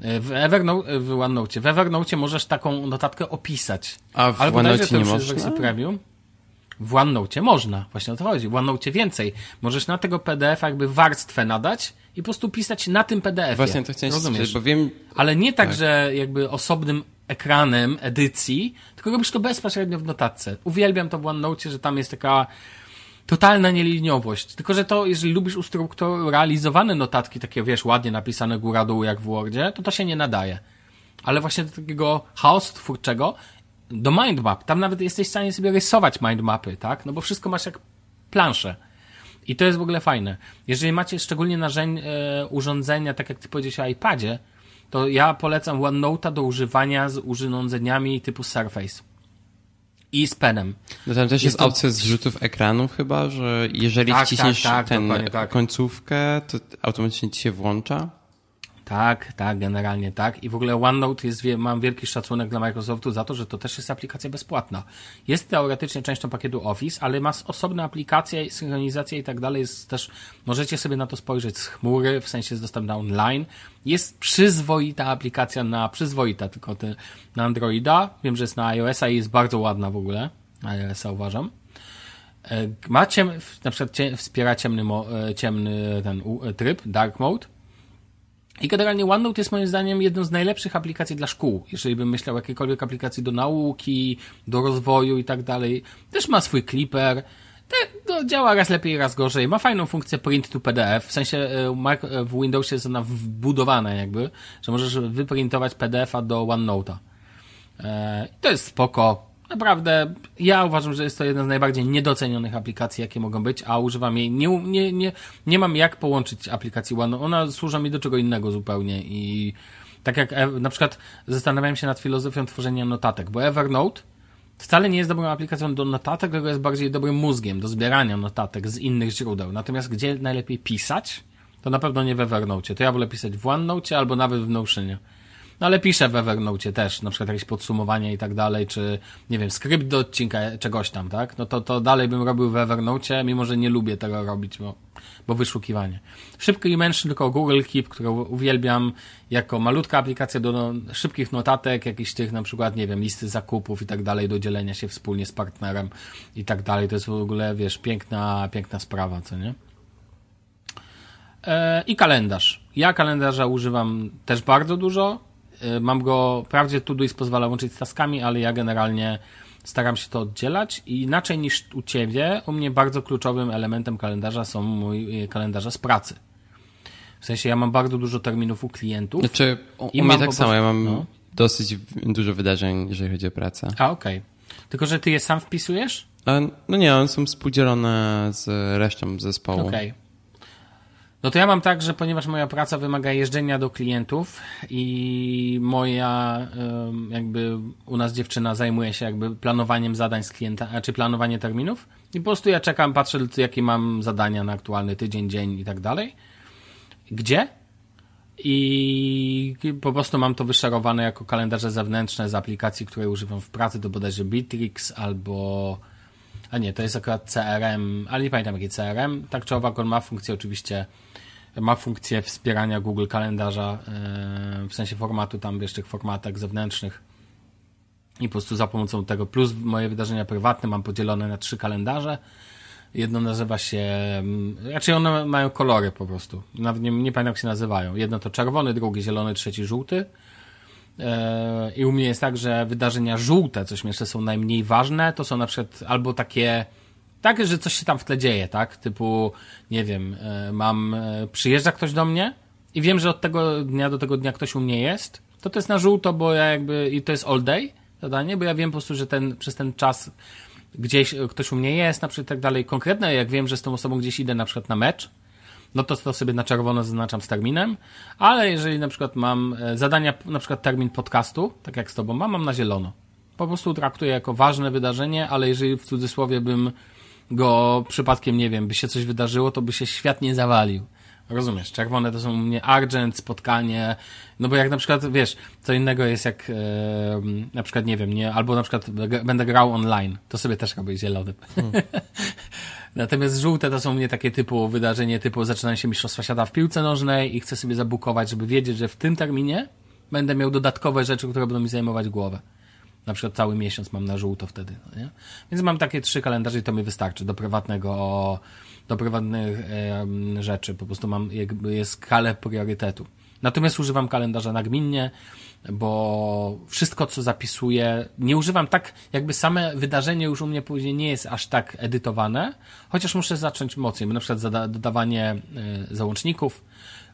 W Evernote, w OneNote, w Evernote możesz taką notatkę opisać. A w Albo OneNote nie można? Premium. W OneNote można, właśnie o to chodzi. W OneNote więcej. Możesz na tego PDF jakby warstwę nadać i po prostu pisać na tym PDF-ie. Właśnie to chciałem Rozumiesz? bo wiem... Ale nie tak, tak, że jakby osobnym ekranem edycji, tylko robisz to bezpośrednio w notatce. Uwielbiam to w OneNote, że tam jest taka totalna nieliniowość. Tylko, że to, jeżeli lubisz ustrukturalizowane notatki, takie wiesz, ładnie napisane góra dół jak w Wordzie, to to się nie nadaje. Ale właśnie do takiego chaosu twórczego, do mindmap, tam nawet jesteś w stanie sobie rysować mindmapy, tak? No bo wszystko masz jak planszę. I to jest w ogóle fajne. Jeżeli macie szczególnie narzędzia, e, urządzenia, tak jak ty powiedziałeś o iPadzie, to ja polecam OneNote'a do używania z urządzeniami typu Surface i z penem. No tam też jest, jest to... opcja zrzutów ekranów chyba, że jeżeli tak, wciśniesz tak, tak, ten tak. końcówkę, to automatycznie ci się włącza? Tak, tak, generalnie tak. I w ogóle OneNote jest, mam wielki szacunek dla Microsoftu za to, że to też jest aplikacja bezpłatna. Jest teoretycznie częścią pakietu Office, ale ma osobne aplikacje, synchronizacja i tak dalej. Jest też, możecie sobie na to spojrzeć z chmury, w sensie jest dostępna online. Jest przyzwoita aplikacja na, przyzwoita tylko ty, na Androida. Wiem, że jest na iOS-a i jest bardzo ładna w ogóle. IOS-a uważam. E, ma ciem, na przykład wspiera ciemny, e, ciemny ten tryb, dark mode i generalnie OneNote jest moim zdaniem jedną z najlepszych aplikacji dla szkół. Jeżeli bym myślał o jakiejkolwiek aplikacji do nauki, do rozwoju i tak dalej. Też ma swój clipper. No, działa raz lepiej, raz gorzej. Ma fajną funkcję print to PDF. W sensie e, e, w Windowsie jest ona wbudowana jakby, że możesz wyprintować PDF-a do OneNote'a. E, to jest spoko naprawdę, ja uważam, że jest to jedna z najbardziej niedocenionych aplikacji, jakie mogą być, a używam jej, nie, nie, nie, nie mam jak połączyć aplikacji One, ona służy mi do czego innego zupełnie i tak jak na przykład zastanawiałem się nad filozofią tworzenia notatek, bo Evernote wcale nie jest dobrą aplikacją do notatek, tylko jest bardziej dobrym mózgiem do zbierania notatek z innych źródeł. Natomiast gdzie najlepiej pisać, to na pewno nie w Evernote. To ja wolę pisać w OneNote albo nawet w Notionie. No ale piszę w Evernote też, na przykład jakieś podsumowanie i tak dalej, czy nie wiem, skrypt do odcinka czegoś tam, tak? No to, to dalej bym robił w Evernote, mimo że nie lubię tego robić, bo, bo wyszukiwanie. Szybki mention tylko Google Keep, którą uwielbiam jako malutka aplikacja do no, szybkich notatek, jakichś tych na przykład, nie wiem, listy zakupów i tak dalej, do dzielenia się wspólnie z partnerem i tak dalej. To jest w ogóle, wiesz, piękna, piękna sprawa, co nie? E, I kalendarz. Ja kalendarza używam też bardzo dużo mam go, wprawdzie Todoist pozwala łączyć z taskami, ale ja generalnie staram się to oddzielać i inaczej niż u Ciebie, u mnie bardzo kluczowym elementem kalendarza są mój y, kalendarze z pracy. W sensie ja mam bardzo dużo terminów u klientów. Znaczy, u, i u mnie tak samo, ja mam no. dosyć dużo wydarzeń, jeżeli chodzi o pracę. A, okej. Okay. Tylko, że ty je sam wpisujesz? A, no nie, one są współdzielone z resztą zespołu. Okej. Okay. No to ja mam tak, że ponieważ moja praca wymaga jeżdżenia do klientów i moja jakby u nas dziewczyna zajmuje się jakby planowaniem zadań z klienta, czy planowanie terminów i po prostu ja czekam, patrzę jakie mam zadania na aktualny tydzień, dzień i tak dalej. Gdzie? I po prostu mam to wyszerowane jako kalendarze zewnętrzne z aplikacji, które używam w pracy, to bodajże Bitrix albo a nie, to jest akurat CRM, ale nie pamiętam jaki CRM. Tak czy owak on ma funkcję oczywiście ma funkcję wspierania Google Kalendarza e, w sensie formatu, tam wiesz, tych formatach zewnętrznych i po prostu za pomocą tego, plus moje wydarzenia prywatne mam podzielone na trzy kalendarze. Jedno nazywa się, mm, raczej one mają kolory po prostu. Nawet nie, nie pamiętam jak się nazywają. Jedno to czerwony, drugi zielony, trzeci żółty. E, I u mnie jest tak, że wydarzenia żółte, coś jeszcze są najmniej ważne, to są na przykład albo takie tak, że coś się tam w tle dzieje, tak? Typu, nie wiem, e, mam, e, przyjeżdża ktoś do mnie i wiem, że od tego dnia do tego dnia ktoś u mnie jest, to to jest na żółto, bo ja jakby, i to jest all day zadanie, bo ja wiem po prostu, że ten, przez ten czas gdzieś ktoś u mnie jest, na przykład tak dalej. Konkretne, jak wiem, że z tą osobą gdzieś idę na przykład na mecz, no to to sobie na czerwono zaznaczam z terminem, ale jeżeli na przykład mam e, zadania, na przykład termin podcastu, tak jak z tobą mam, mam na zielono. Po prostu traktuję jako ważne wydarzenie, ale jeżeli w cudzysłowie bym go przypadkiem, nie wiem, by się coś wydarzyło, to by się świat nie zawalił. Rozumiesz, czerwone to są u mnie argent, spotkanie, no bo jak na przykład, wiesz, co innego jest jak e, na przykład, nie wiem, nie, albo na przykład będę grał online, to sobie też robię zielony. Hmm. Natomiast żółte to są u mnie takie typu wydarzenie, typu zaczynają się Mistrzostwa Świata w piłce nożnej i chcę sobie zabukować, żeby wiedzieć, że w tym terminie będę miał dodatkowe rzeczy, które będą mi zajmować głowę. Na przykład cały miesiąc mam na żółto wtedy. No nie? Więc mam takie trzy kalendarze i to mi wystarczy do prywatnego, do prywatnych e, rzeczy. Po prostu mam jakby jest skalę priorytetu. Natomiast używam kalendarza nagminnie, bo wszystko, co zapisuję, nie używam tak, jakby same wydarzenie już u mnie później nie jest aż tak edytowane, chociaż muszę zacząć mocniej, na przykład dodawanie y, załączników.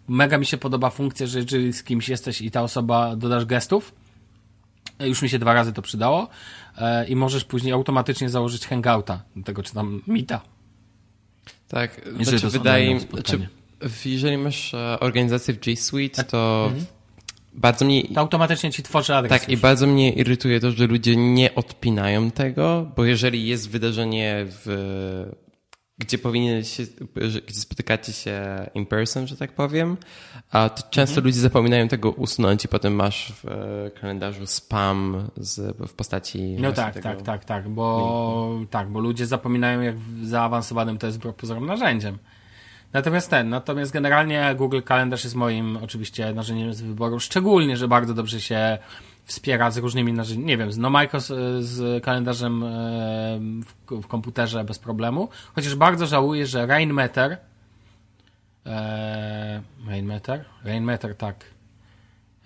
Mega mi się podoba funkcja, że jeżeli z kimś jesteś i ta osoba dodasz gestów, już mi się dwa razy to przydało e, i możesz później automatycznie założyć hangouta do tego, czy tam mita. Tak, jeżeli znaczy, to wydaje mi znaczy, jeżeli masz e, organizację w G Suite, to mhm. bardzo mnie... To automatycznie ci tworzy adres. Tak, już. i bardzo mnie irytuje to, że ludzie nie odpinają tego, bo jeżeli jest wydarzenie w gdzie powinien się, gdzie spotykacie się in person, że tak powiem, a to często mhm. ludzie zapominają tego usunąć i potem masz w e, kalendarzu spam z, w postaci. No tak, tak, tak, tak, bo tak, bo ludzie zapominają, jak zaawansowanym to jest pozorom narzędziem. Natomiast ten, natomiast generalnie Google Kalendarz jest moim oczywiście narzędziem z wyboru, szczególnie, że bardzo dobrze się wspiera z różnymi narzędziami, nie wiem, z NoMicro z, z kalendarzem e, w, w, komputerze bez problemu, chociaż bardzo żałuję, że Rainmeter e, Rainmeter? Rainmeter, tak.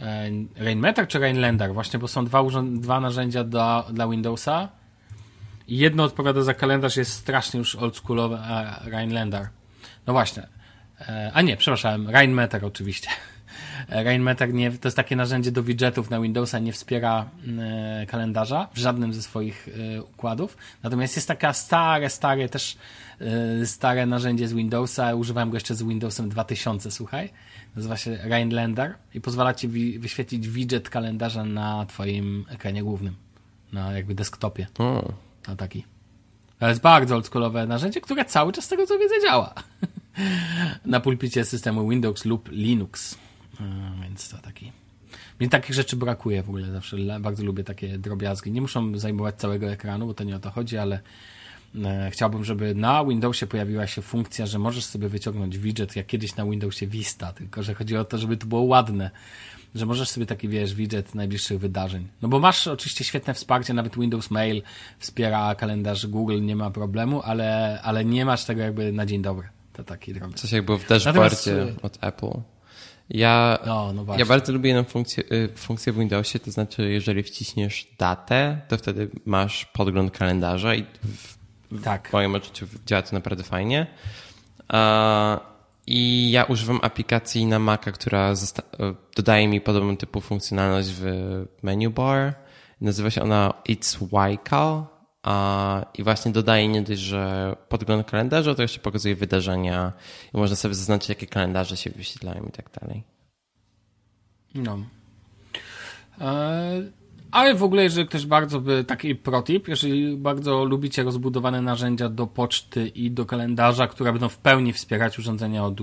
E, Rainmeter czy Rainlander? Właśnie, bo są dwa, dwa narzędzia dla, dla Windowsa i jedno odpowiada za kalendarz, jest strasznie już oldschoolowe, a Rainlander. No właśnie. E, a nie, przepraszam, Rainmeter oczywiście. Rainmeter nie, to jest takie narzędzie do widgetów na Windowsa, nie wspiera e, kalendarza w żadnym ze swoich e, układów. Natomiast jest taka stare, stare też e, stare narzędzie z Windowsa. Używałem go jeszcze z Windowsem 2000, słuchaj. Nazywa się Rainlander i pozwala ci wyświetlić widget kalendarza na twoim ekranie głównym. Na jakby desktopie. O. Na taki. To jest bardzo oldschoolowe narzędzie, które cały czas z tego co wiedzę działa. na pulpicie systemu Windows lub Linux. E, więc to taki. Mnie takich rzeczy brakuje w ogóle zawsze. Bardzo lubię takie drobiazgi. Nie muszą zajmować całego ekranu, bo to nie o to chodzi, ale e, chciałbym, żeby na Windowsie pojawiła się funkcja, że możesz sobie wyciągnąć widget, jak kiedyś na Windowsie Vista, tylko że chodzi o to, żeby to było ładne. Że możesz sobie taki, wiesz, widget najbliższych wydarzeń. No bo masz oczywiście świetne wsparcie, nawet Windows Mail wspiera kalendarz Google, nie ma problemu, ale, ale nie masz tego jakby na dzień dobry. To taki drobny. Coś jak było w dashboardzie Natomiast, od Apple. Ja, no, no ja bardzo lubię jedną funkcję, y, funkcję w Windowsie, to znaczy, jeżeli wciśniesz datę, to wtedy masz podgląd kalendarza i w, tak. w moim odczuciu działa to naprawdę fajnie. I ja używam aplikacji na Maca, która dodaje mi podobną typu funkcjonalność w menu bar. Nazywa się ona It's Ycal. I właśnie dodaje nie dość, że podgląd kalendarza, to jeszcze pokazuje wydarzenia i można sobie zaznaczyć, jakie kalendarze się wyświetlają i tak dalej. No. E, ale w ogóle, jeżeli ktoś bardzo by, taki protip, jeżeli bardzo lubicie rozbudowane narzędzia do poczty i do kalendarza, które będą w pełni wspierać urządzenia od,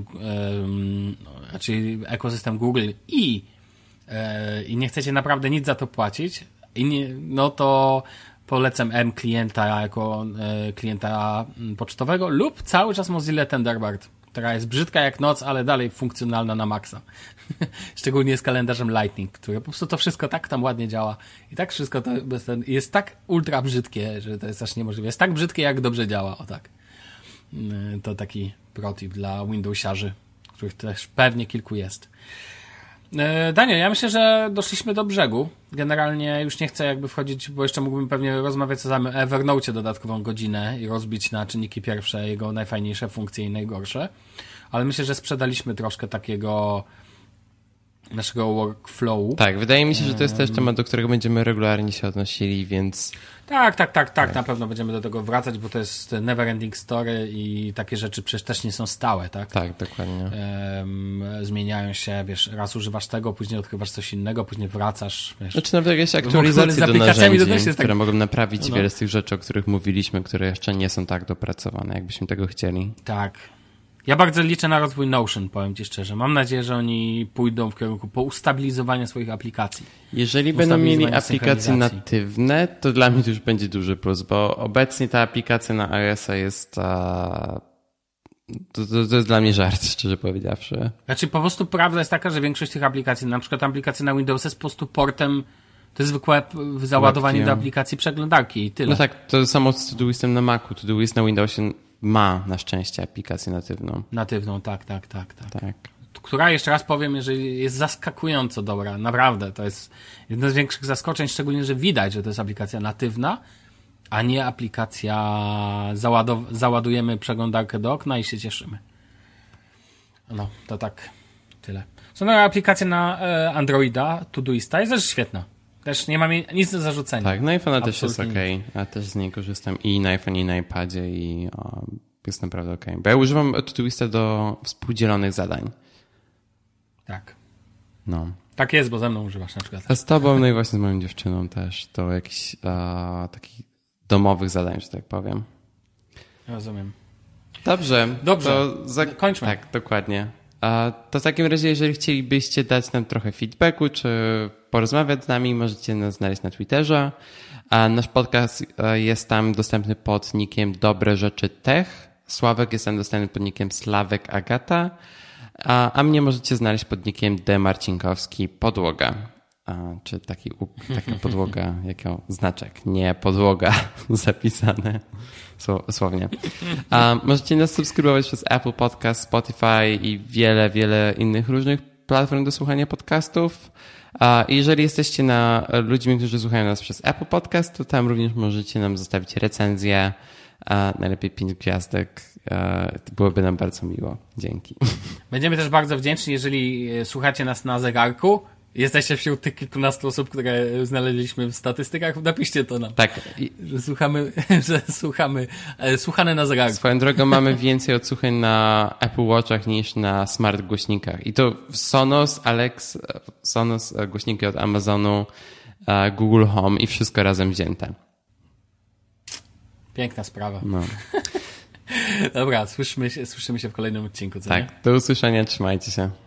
raczej ekosystem Google i, e, i nie chcecie naprawdę nic za to płacić, i nie, no to polecam M klienta jako e, klienta pocztowego lub cały czas Mozilla Thunderbird która jest brzydka jak noc, ale dalej funkcjonalna na maksa. Szczególnie z kalendarzem Lightning, który po prostu to wszystko tak tam ładnie działa. I tak wszystko to jest tak ultra brzydkie, że to jest aż niemożliwe. Jest tak brzydkie, jak dobrze działa, o tak. Mm, to taki protip dla Windowsiarzy, których też pewnie kilku jest. E, Daniel, ja myślę, że doszliśmy do brzegu. Generalnie już nie chcę jakby wchodzić, bo jeszcze mógłbym pewnie rozmawiać o samym Evernote dodatkową godzinę i rozbić na czynniki pierwsze jego najfajniejsze funkcje i najgorsze. Ale myślę, że sprzedaliśmy troszkę takiego naszego workflowu. Tak, wydaje mi się, że to jest też temat, do którego będziemy regularnie się odnosili, więc... Tak, tak, tak, tak, na pewno będziemy do tego wracać, bo to jest never ending story i takie rzeczy przecież też nie są stałe, tak? Tak, dokładnie. Zmieniają się, wiesz, raz używasz tego, później odkrywasz coś innego, później wracasz, wiesz. Znaczy nawet jakieś aktualizacje do narzędzi, tak- które tak... mogą naprawić no. wiele z tych rzeczy, o których mówiliśmy, które jeszcze nie są tak dopracowane, jakbyśmy tego chcieli. Tak, ja bardzo liczę na rozwój Notion, powiem Ci szczerze. Mam nadzieję, że oni pójdą w kierunku po ustabilizowaniu swoich aplikacji. Jeżeli będą mieli aplikacje natywne, to dla mnie to już będzie duży plus, bo obecnie ta aplikacja na iOS jest... A... To, to, to, jest dla mnie żart, szczerze powiedziawszy. Znaczy, po prostu prawda jest taka, że większość tych aplikacji, na przykład aplikacja na Windows jest po prostu portem to jest zwykłe załadowanie do aplikacji przeglądarki i tyle. No tak, to samo z Todoistem na Macu. Todoist na Windowsie ma na szczęście aplikację natywną. Natywną, tak, tak, tak, tak. tak. Która, jeszcze raz powiem, że jest zaskakująco dobra, naprawdę. To jest jedno z większych zaskoczeń, szczególnie, że widać, że to jest aplikacja natywna, a nie aplikacja załadow- załadujemy przeglądarkę do okna i się cieszymy. No, to tak, tyle. Są aplikacje na e, Androida, Todoista, jest też świetna. Też nie mam nic do zarzucenia. Tak, na iPhone'a też jest ok. Ja też z niej korzystam i na iPhone, i na iPadzie i o, jest naprawdę ok. Bo ja używam Todoista do współdzielonych zadań. Tak. No. Tak jest, bo ze mną używasz na przykład. A z tobą, no i właśnie z moją dziewczyną też. To jakichś takich domowych zadań, że tak powiem. Rozumiem. Dobrze. Dobrze. To za... Kończmy. Tak, dokładnie. To w takim razie, jeżeli chcielibyście dać nam trochę feedbacku, czy porozmawiać z nami, możecie nas znaleźć na Twitterze. Nasz podcast e, jest tam dostępny pod nickiem Dobre Rzeczy Tech. Sławek jest tam dostępny pod nickiem Sławek Agata, a, a mnie możecie znaleźć pod nickiem D. Marcinkowski Podłoga. A, czy taki, taka podłoga, jako znaczek, nie podłoga zapisane słownie. A, możecie nas subskrybować przez Apple Podcast, Spotify i wiele, wiele innych różnych platform do słuchania podcastów. Jeżeli jesteście na ludźmi, którzy słuchają nas przez Apple Podcast, to tam również możecie nam zostawić recenzję, najlepiej pięć gwiazdek. Byłoby nam bardzo miło. Dzięki. Będziemy też bardzo wdzięczni, jeżeli e, słuchacie nas na zegarku Jesteście wśród tych kilkunastu osób, które znaleźliśmy w statystykach. Napiszcie to nam. Tak. Że słuchamy, że słuchamy, e, słuchane na zegarku. Swoją drogą mamy więcej odsłuchań na Apple Watchach niż na smart głośnikach. I to Sonos, Alex, Sonos, e, głośniki od Amazonu, e, Google Home i wszystko razem wzięte. Piękna sprawa. No. Dobra, słyszymy się, słyszymy się w kolejnym odcinku. Co tak, nie? do usłyszenia, trzymajcie się.